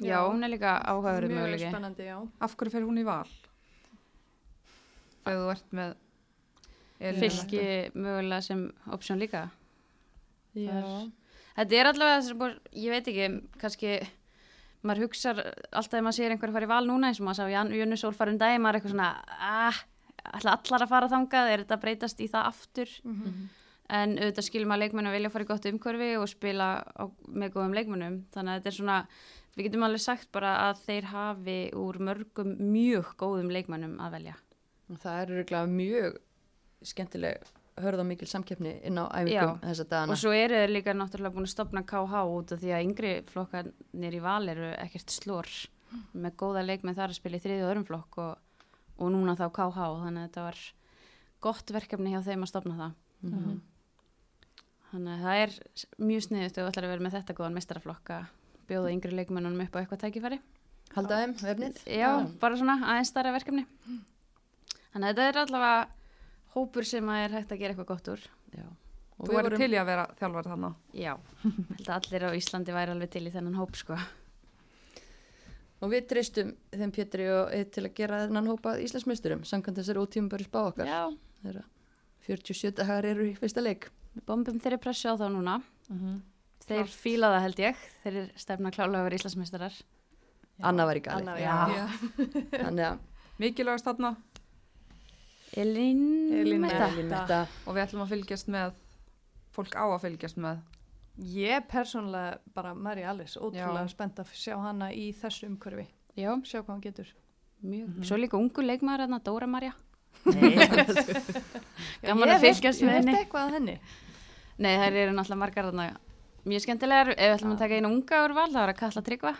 C: Já, hún er líka áhugaverið
B: Mjög spennandi, já.
D: af hverju fer hún í val? Þegar þú ert með
C: Fylki mögulega sem opsjón líka.
A: Já,
C: Þetta er allavega, að ég veit ekki, kannski, maður hugsar alltaf ef maður sér einhver að fara í val núna eins og maður sá Jan- Jönu Sól fara um daginn, maður er eitthvað svona, ah, ætla allar að fara þangað, er þetta að breytast í það aftur? En auðvitað skilur maður leikmennu að vilja fara í gott umhverfi og spila á, með góðum leikmennum. Þannig að þetta er svona, við getum alveg sagt bara að þeir hafi úr mörgum mjög góðum leikmennum að velja.
A: og það er örugglega mjög skemmtileg hörð og mikil samkeppni inn á æfingum
C: Já.
A: þessa dagana
C: Og svo eru þeir líka náttúrulega búin að stopna KH út af því að yngri flokkarnir í val eru ekkert slór með góða leikmenn þar að spila í þriði og öðrum flokk og, og núna þá KH þannig að þetta var gott verkefni hjá þeim að stopna það.
A: Mhm.
C: Þannig að það er mjög sniðut og ætlar að vera með þetta góðan mestaraflokk að bjóða yngri leikmennunum upp á eitthvað tækifæri.
A: Halda þeim, vefnið
C: Já, bara svona aðeins starra verkefni. Þannig að þetta er allavega hópur sem að er hægt að gera eitthvað gott úr.
A: Já. Og
D: þú
A: vorum,
D: til í að vera þjálfari þannig
C: Já, held að allir á Íslandi væri alveg til í þennan hóp sko.
A: og við treystum þeim Pétri og Eið til að gera þennan hópað Íslandsmeisturum samkvæmt þessari ótíma bara spá okkar
C: Já,
A: þeirra 47 dagar eru í fyrsta leik
C: við bombum þeirri pressu á þá núna.
D: Mhm.
C: Þeir fíla það held ég, þeir stefna klálega að vera Íslandsmeistarar.
A: Anna var í þannig að
D: mikilvægast þarna
C: Elín,
B: Elín
C: Metta.
A: Elín Metta
D: og við ætlum að fylgjast með fólk á að fylgjast með
B: Ég persónulega bara Mary Alice, ótrúlega
D: Já.
B: spennt að sjá hana í þessu umhverfi.
C: Já,
B: Sjá hvað hann getur.
C: mjög. Svo líka ungu leikmaður hérna, Dóra Marja.
A: Nei,
C: Gaman
B: Ég
C: að fylgjast með henni.
B: eitthvað að henni.
C: Nei, þær eru náttúrulega margar hérna mjög skemmtilegar. Ef við ætlum að taka einu unga úr val, þá er að kalla tryggva.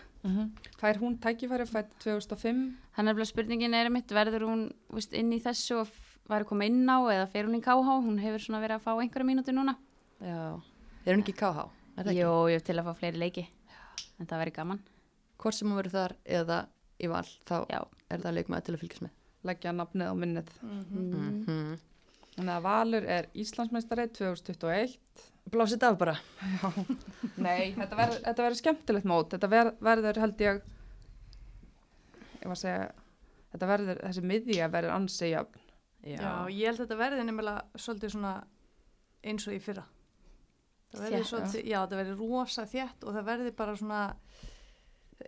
D: fær hún tækifæri fætt 2005
C: Þannig að spurningin er mitt, verður hún veist, inn í þessu og væri að koma inn á eða fer hún í KH? Hún hefur svona verið að fá einhverja mínúti núna.
A: Já, er hún ekki í KH? Er það ekki?
C: Jó, ég hef til að fá fleiri leiki. En það verður gaman.
A: Hvort sem hún verður þar eða í val, þá
C: Já.
A: er það leikmaður til að fylgjast með.
D: leggja nafnið á minnið.
B: Mhm.
A: Mm.
D: Þannig að Valur er Íslandsmeistari 2021.
A: Blásið af bara.
D: Nei, þetta verður, þetta verður skemmtilegt mót. Þetta ver, verður held ég, ég var að segja, þetta verður, þessi miðja verður ansi jöfn.
B: Já, ég held að þetta verði nefnilega svolítið svona eins og í fyrra. Það verði
C: Þétt.
B: svolítið, já, það verði rosa þétt og það verði bara svona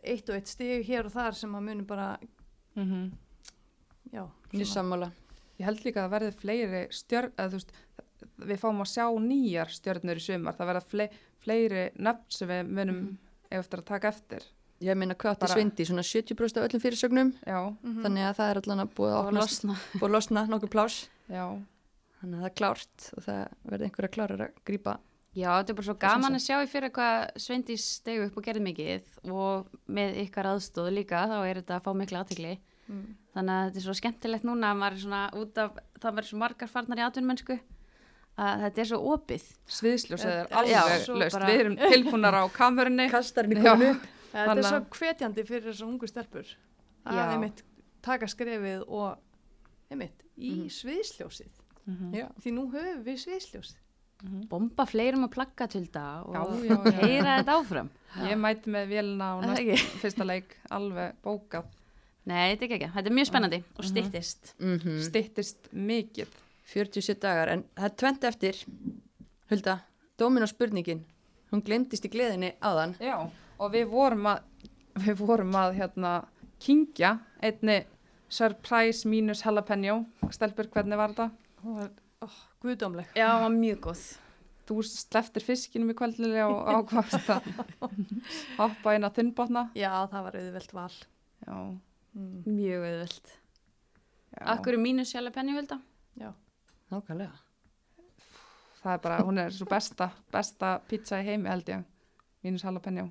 B: eitt og eitt stig hér og þar sem að muni bara,
D: Mm
B: já,
A: Nýr sammála.
D: Ég held líka að það verði fleiri stjörn, eða þú veist, við fáum að sjá nýjar stjörnur í sumar. Það verða fle, fleiri nöfn sem við munum mm eftir að taka eftir.
A: Ég meina
D: Bara-
A: Sveindi, svona 70% af öllum fyrirsögnum,
D: Já,
B: Mhm.
A: þannig að það er allan að búið að
C: losna.
A: og losna nokkuð plás.
D: já.
A: Þannig að það er klárt og það verði einhverja klárar að grípa.
C: Já, þetta er bara svo gaman að sjá í fyrir hvað Sveindís stegu upp og gerði mikið og með ykkar aðstóð líka þá er þetta að fá mikla aðtegli.
B: Mm.
C: Þannig að þetta er svo skemmtilegt núna að maður er svona út af, það verður svo margar farnar í atvinnmennsku að þetta er svo opið.
D: Sviðsljósið er alveg laust.
C: bara-
D: Við erum tilbúnar á kamerunni.
A: Kastarinn í
D: Já.
A: konu upp.
B: Þetta er svo hvetjandi fyrir þessar ungu stelpur að einmitt taka skrefið og einmitt í
A: Mhm.
B: sviðsljósið.
D: Mhm.
A: Já.
B: Því nú höfum við sviðsljósið.
C: Bomba fleirum að plagga tulda og
D: Já, já, já.
C: heyra þetta áfram.
D: Ég mæti með vélina á
C: það
D: næst fyrsta leik alveg bókað.
C: Nei, þetta er ekki ekki. Þetta er mjög spennandi og styttist.
A: Mm
D: Styttist mikið.
A: 47 dagar, en það er tvent eftir. Hulda, dómin á spurningin. Hún glemdist í gleðinni áðan.
D: Já, og við vorum að, við vorum að hérna kingja einni surprise mínus jalapeno. Stelbur, hvernig var þetta?
B: Hún var oh, guðdómleg.
C: Já, það var mjög góð.
D: Þú sleftir fiskinum í kvöldinlega og ákvast að hoppa inn á þunnbotna.
B: Já, það var auðvelt val.
D: Já,
B: Mm.
C: Mjög auðvöld.
D: já.
C: Akkur er mínus jalapeno, Hulda?
A: Nákvæmlega.
D: Það er bara, hún er svo besta, besta pizza í heimi held ég. Mínus jalapeno.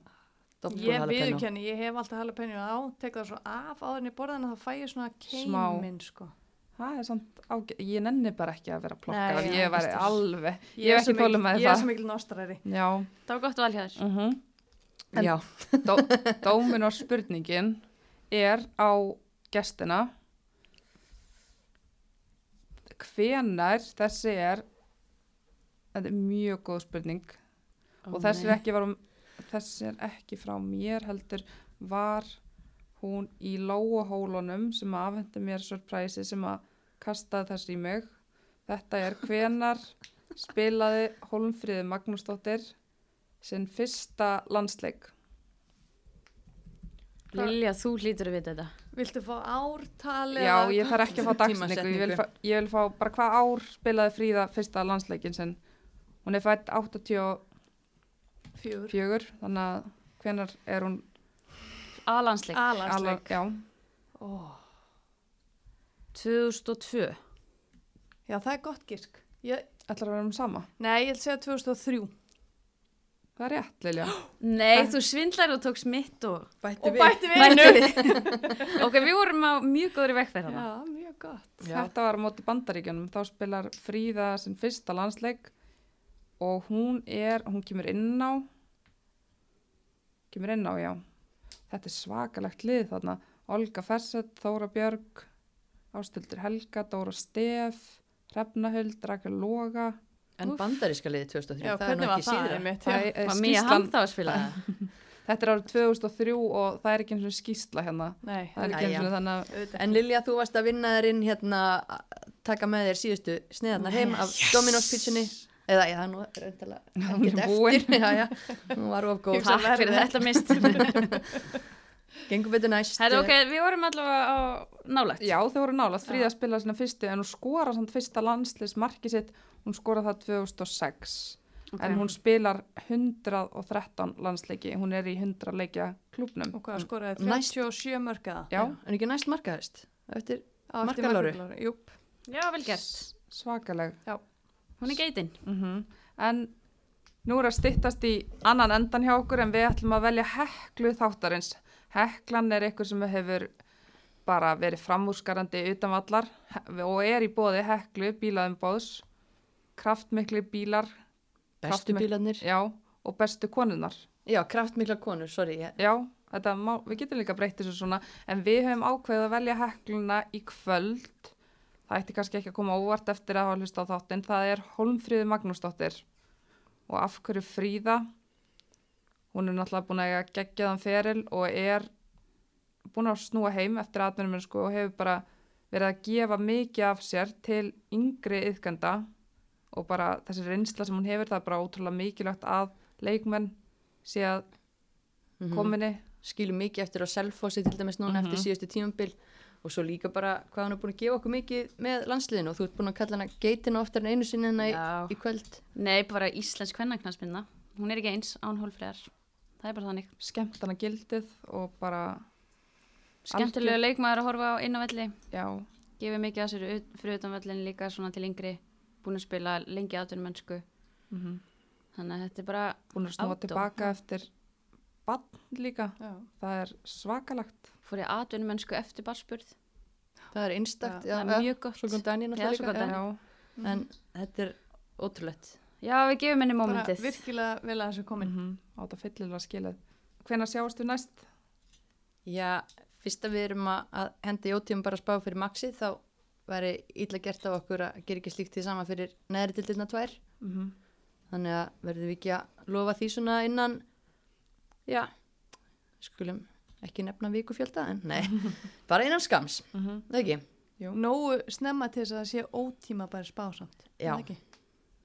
A: Doppel
B: Ég viðurkenni, ég hef alltaf jalapeno á, tek það svo af áður en ég borða hana þá fæ ég svona keiminn sko.
D: Það er samt ágæð, ég nenni bara ekki að vera að plokka,
B: Nei,
D: Nei,
B: já,
D: ég væri
B: veist
D: alveg,
B: Ég er
D: hef ekki þólum með
B: Ég er
D: það.
B: svo mikil nostræri.
D: Já,
C: Það var gott val hjá þér.
D: uh En-
A: Já,
D: Dó, dómin og spurningin er á gestina. Hvenar þessi er, þetta er mjög góð spurning og þessi er, var, þessi er ekki frá mér heldur var hún í lóahólunum sem afhendi mér surprise sem að kastaði þessi í mig. Þetta er hvenar spilaði Hólmfríði Magnúsdóttir sinn fyrsta landsleik.
C: Lilja, þú hlýtur að vita þetta.
B: Viltu fá ártal
D: Já, ég þarf ekki að fá dagsetningu, ég vil, fá, ég vil fá bara hvað ár spilaði Fríða fyrsta landsleikin sinn. Hún er fætt 84,
B: fjögur.
D: þannig að hvenar er hún.
C: Alansleik.
D: já,
B: Ó,
C: 2002.
B: Já, það er gott gísk. Ég,
D: ætlar að vera um sama.
B: nei, ég vil segja 2003.
D: Það er rétt, Lilja.
C: Nei, þú svindlar og tókst mitt og...
A: bætti
B: Og
A: við.
B: bætti við
C: Bættu
B: einu.
C: við. ok, við vorum á mjög góðri vekkferð
B: Já,
C: þarna.
B: mjög gott.
A: Já.
D: Þetta var á móti bandaríkjunum, þá spilar Fríða sinn fyrsta landsleik og hún er, hún kemur inn á, kemur inn á, já. Þetta er svakalegt lið þarna. Olga Fersett, Þóra Björg, Ástildur Helga, Dóra Stef, Hrefnahuld, Rakel Loga.
A: En bandaríska liði 2003,
B: Já,
A: það er nú ekki
B: það
A: síðra.
B: einmitt?
D: Það
B: Já.
D: er, er
C: Var Mía
D: skýslan,
C: Hamd á að spila það?
D: þetta er árið 2003 og það er ekki eins og skýsla hérna.
B: Nei,
D: Það er ekki
B: auðvitað.
A: En Lilja, þú varst að vinna þér inn hérna, taka með þér síðustu sneðarnar heim af Dominos pizzunni. Eða, já, það er nú
D: er
A: ekkert
D: búin.
A: eftir. Já, já, hún var of góð.
C: Takk fyrir þetta mist.
A: Gengur betur næst.
C: Þetta ok, við vorum allavega á nálægt.
D: já þau voru nálaðt, Fríða spilaði svona fyrstu en hún skora samt fyrsta landslis markið sitt, hún skora það 2006.
C: Ok.
D: En hún spilar 113 landsleiki, hún er í 100 leikja klúbnum.
B: Og hvað skoraði?
A: Næst-
B: 37 mörkaða.
D: Já,
A: En ekki næst markaðist. Eftir. Markaláru.
B: Júp.
C: Já, vel gert.
D: svakaleg.
C: Hún er geitinn.
D: Mm En nú er að styttast í annan endan hjá okkur en við ætlum að velja heklu þáttarins. Heklan er eitthvað sem hefur bara verið framúrskarandi utanvallar og er í bóði heklu bílaðum bóðs. Kraftmikli bílar
A: bestu
D: Kraftmik-
A: bílarnir
D: Já, og bestu konunnar.
A: já, kraftmikla konur, sorry ég,
D: Já, þetta má, við getum líka breytt þessu svona, en við höfum ákveðið að velja hekluna í kvöld. Það ætti kannski ekki að koma óvart eftir að hafa hlusta á þáttinn. Það er Holmfríði Magnúsdóttir og af hverju Fríða. Hún er náttúrulega búin að eiga geggjaðan feril og er búin að snúa heim eftir atvinnum sko, og hefur bara verið að gefa mikið af sér til yngri yðgenda og bara þessi reynsla sem hún hefur, það er bara ótrúlega mikilvægt að leikmenn sé að
A: Mhm.
D: kominni
A: skilum mikið eftir á Selfossi til dæmis núna
D: Mhm.
A: eftir síðustu tímambil og svo líka bara hvað hann er búin að gefa okkur mikið með landsliðinu og þú ert búin að kalla hana geitina oftar en einu sinni en í, í kvöld
C: Nei, bara íslensk kvennaknarsminna. Hún er ekki eins án hólfræðar. Það er bara þannig.
D: skemmtana gildið og bara,
C: Skemmtilega
D: Algjör-
C: leikmaður að horfa á inn á velli.
D: já,
C: Gefið mikið að sér fyrir utan vellin líka svona til yngri. Búin að spila lengi áttunum mennsku.
D: mm
C: Þannig að þetta er bara,
D: búin að snúa tilbaka eftir bann líka,
B: Já.
D: það er svakalagt.
C: fór ég áttunum mennsku eftir barspurð.
A: það er einstakt
B: Já,
C: það er mjög gott.
A: svo kom
C: svo kom
A: líka. Já, en þetta er ótrúlegt
C: Já, við gefum henni
B: Bara
C: momentið.
B: virkilega vel að þessu komin.
D: mm á þetta fyllilega skilið. Hvenær sjáast við næst?
A: já, fyrst að við erum að, að henda í ótíma bara að spá fyrir maxi þá væri illa gert af okkur að gera ekki slíkt því sama fyrir neðri til dyrna tvær
D: Mm
A: þannig að verðum við ekki að lofa því svona innan já skulum ekki nefna vikufjölda en nei, bara innan skams
D: -hmm.
A: það ekki,
B: Nógu snemma til þess að það sé ótíma bara spásamt.
A: Já.
B: Er það ekki?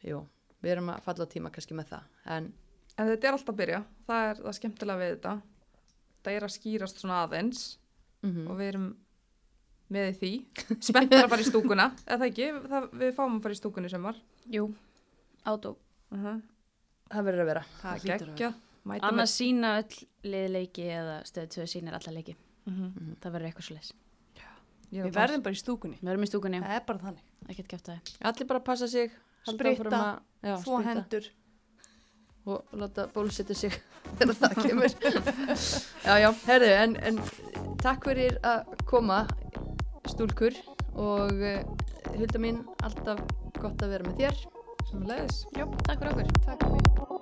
A: jú við erum að falla á tíma kannski með það en
D: En þetta er alltaf að byrja, það er það skemmtilega við þetta. Það er að skýrast svona aðeins
A: mm
D: og við erum með í því. Spenntar að fara í stúkuna, eða það ekki, það, við fáum að fara í stúkunni í sömar.
C: Jú, átó.
D: Uh -huh.
A: það verður að vera
B: Það
D: Það
B: hlýtur að
D: geggja.
C: Annars sína öll liðleiki eða stöð 2 sínir alla leiki.
D: Mm -hmm.
C: Það verður eitthvað svo leis.
B: Við verðum bara í stúkunni.
C: Við verðum í stúkunni,
B: Það er bara þannig.
A: allir bara passa sig
B: Spritta, Þvó hendur.
A: og láta bólusetja sig þegar það kemur já já, herðu en, en takk fyrir að koma stúlkur og uh, hulda mín alltaf gott að vera með þér
D: Sem leðis.
C: Jú, takk fyrir okkur.
B: Takk fyrir.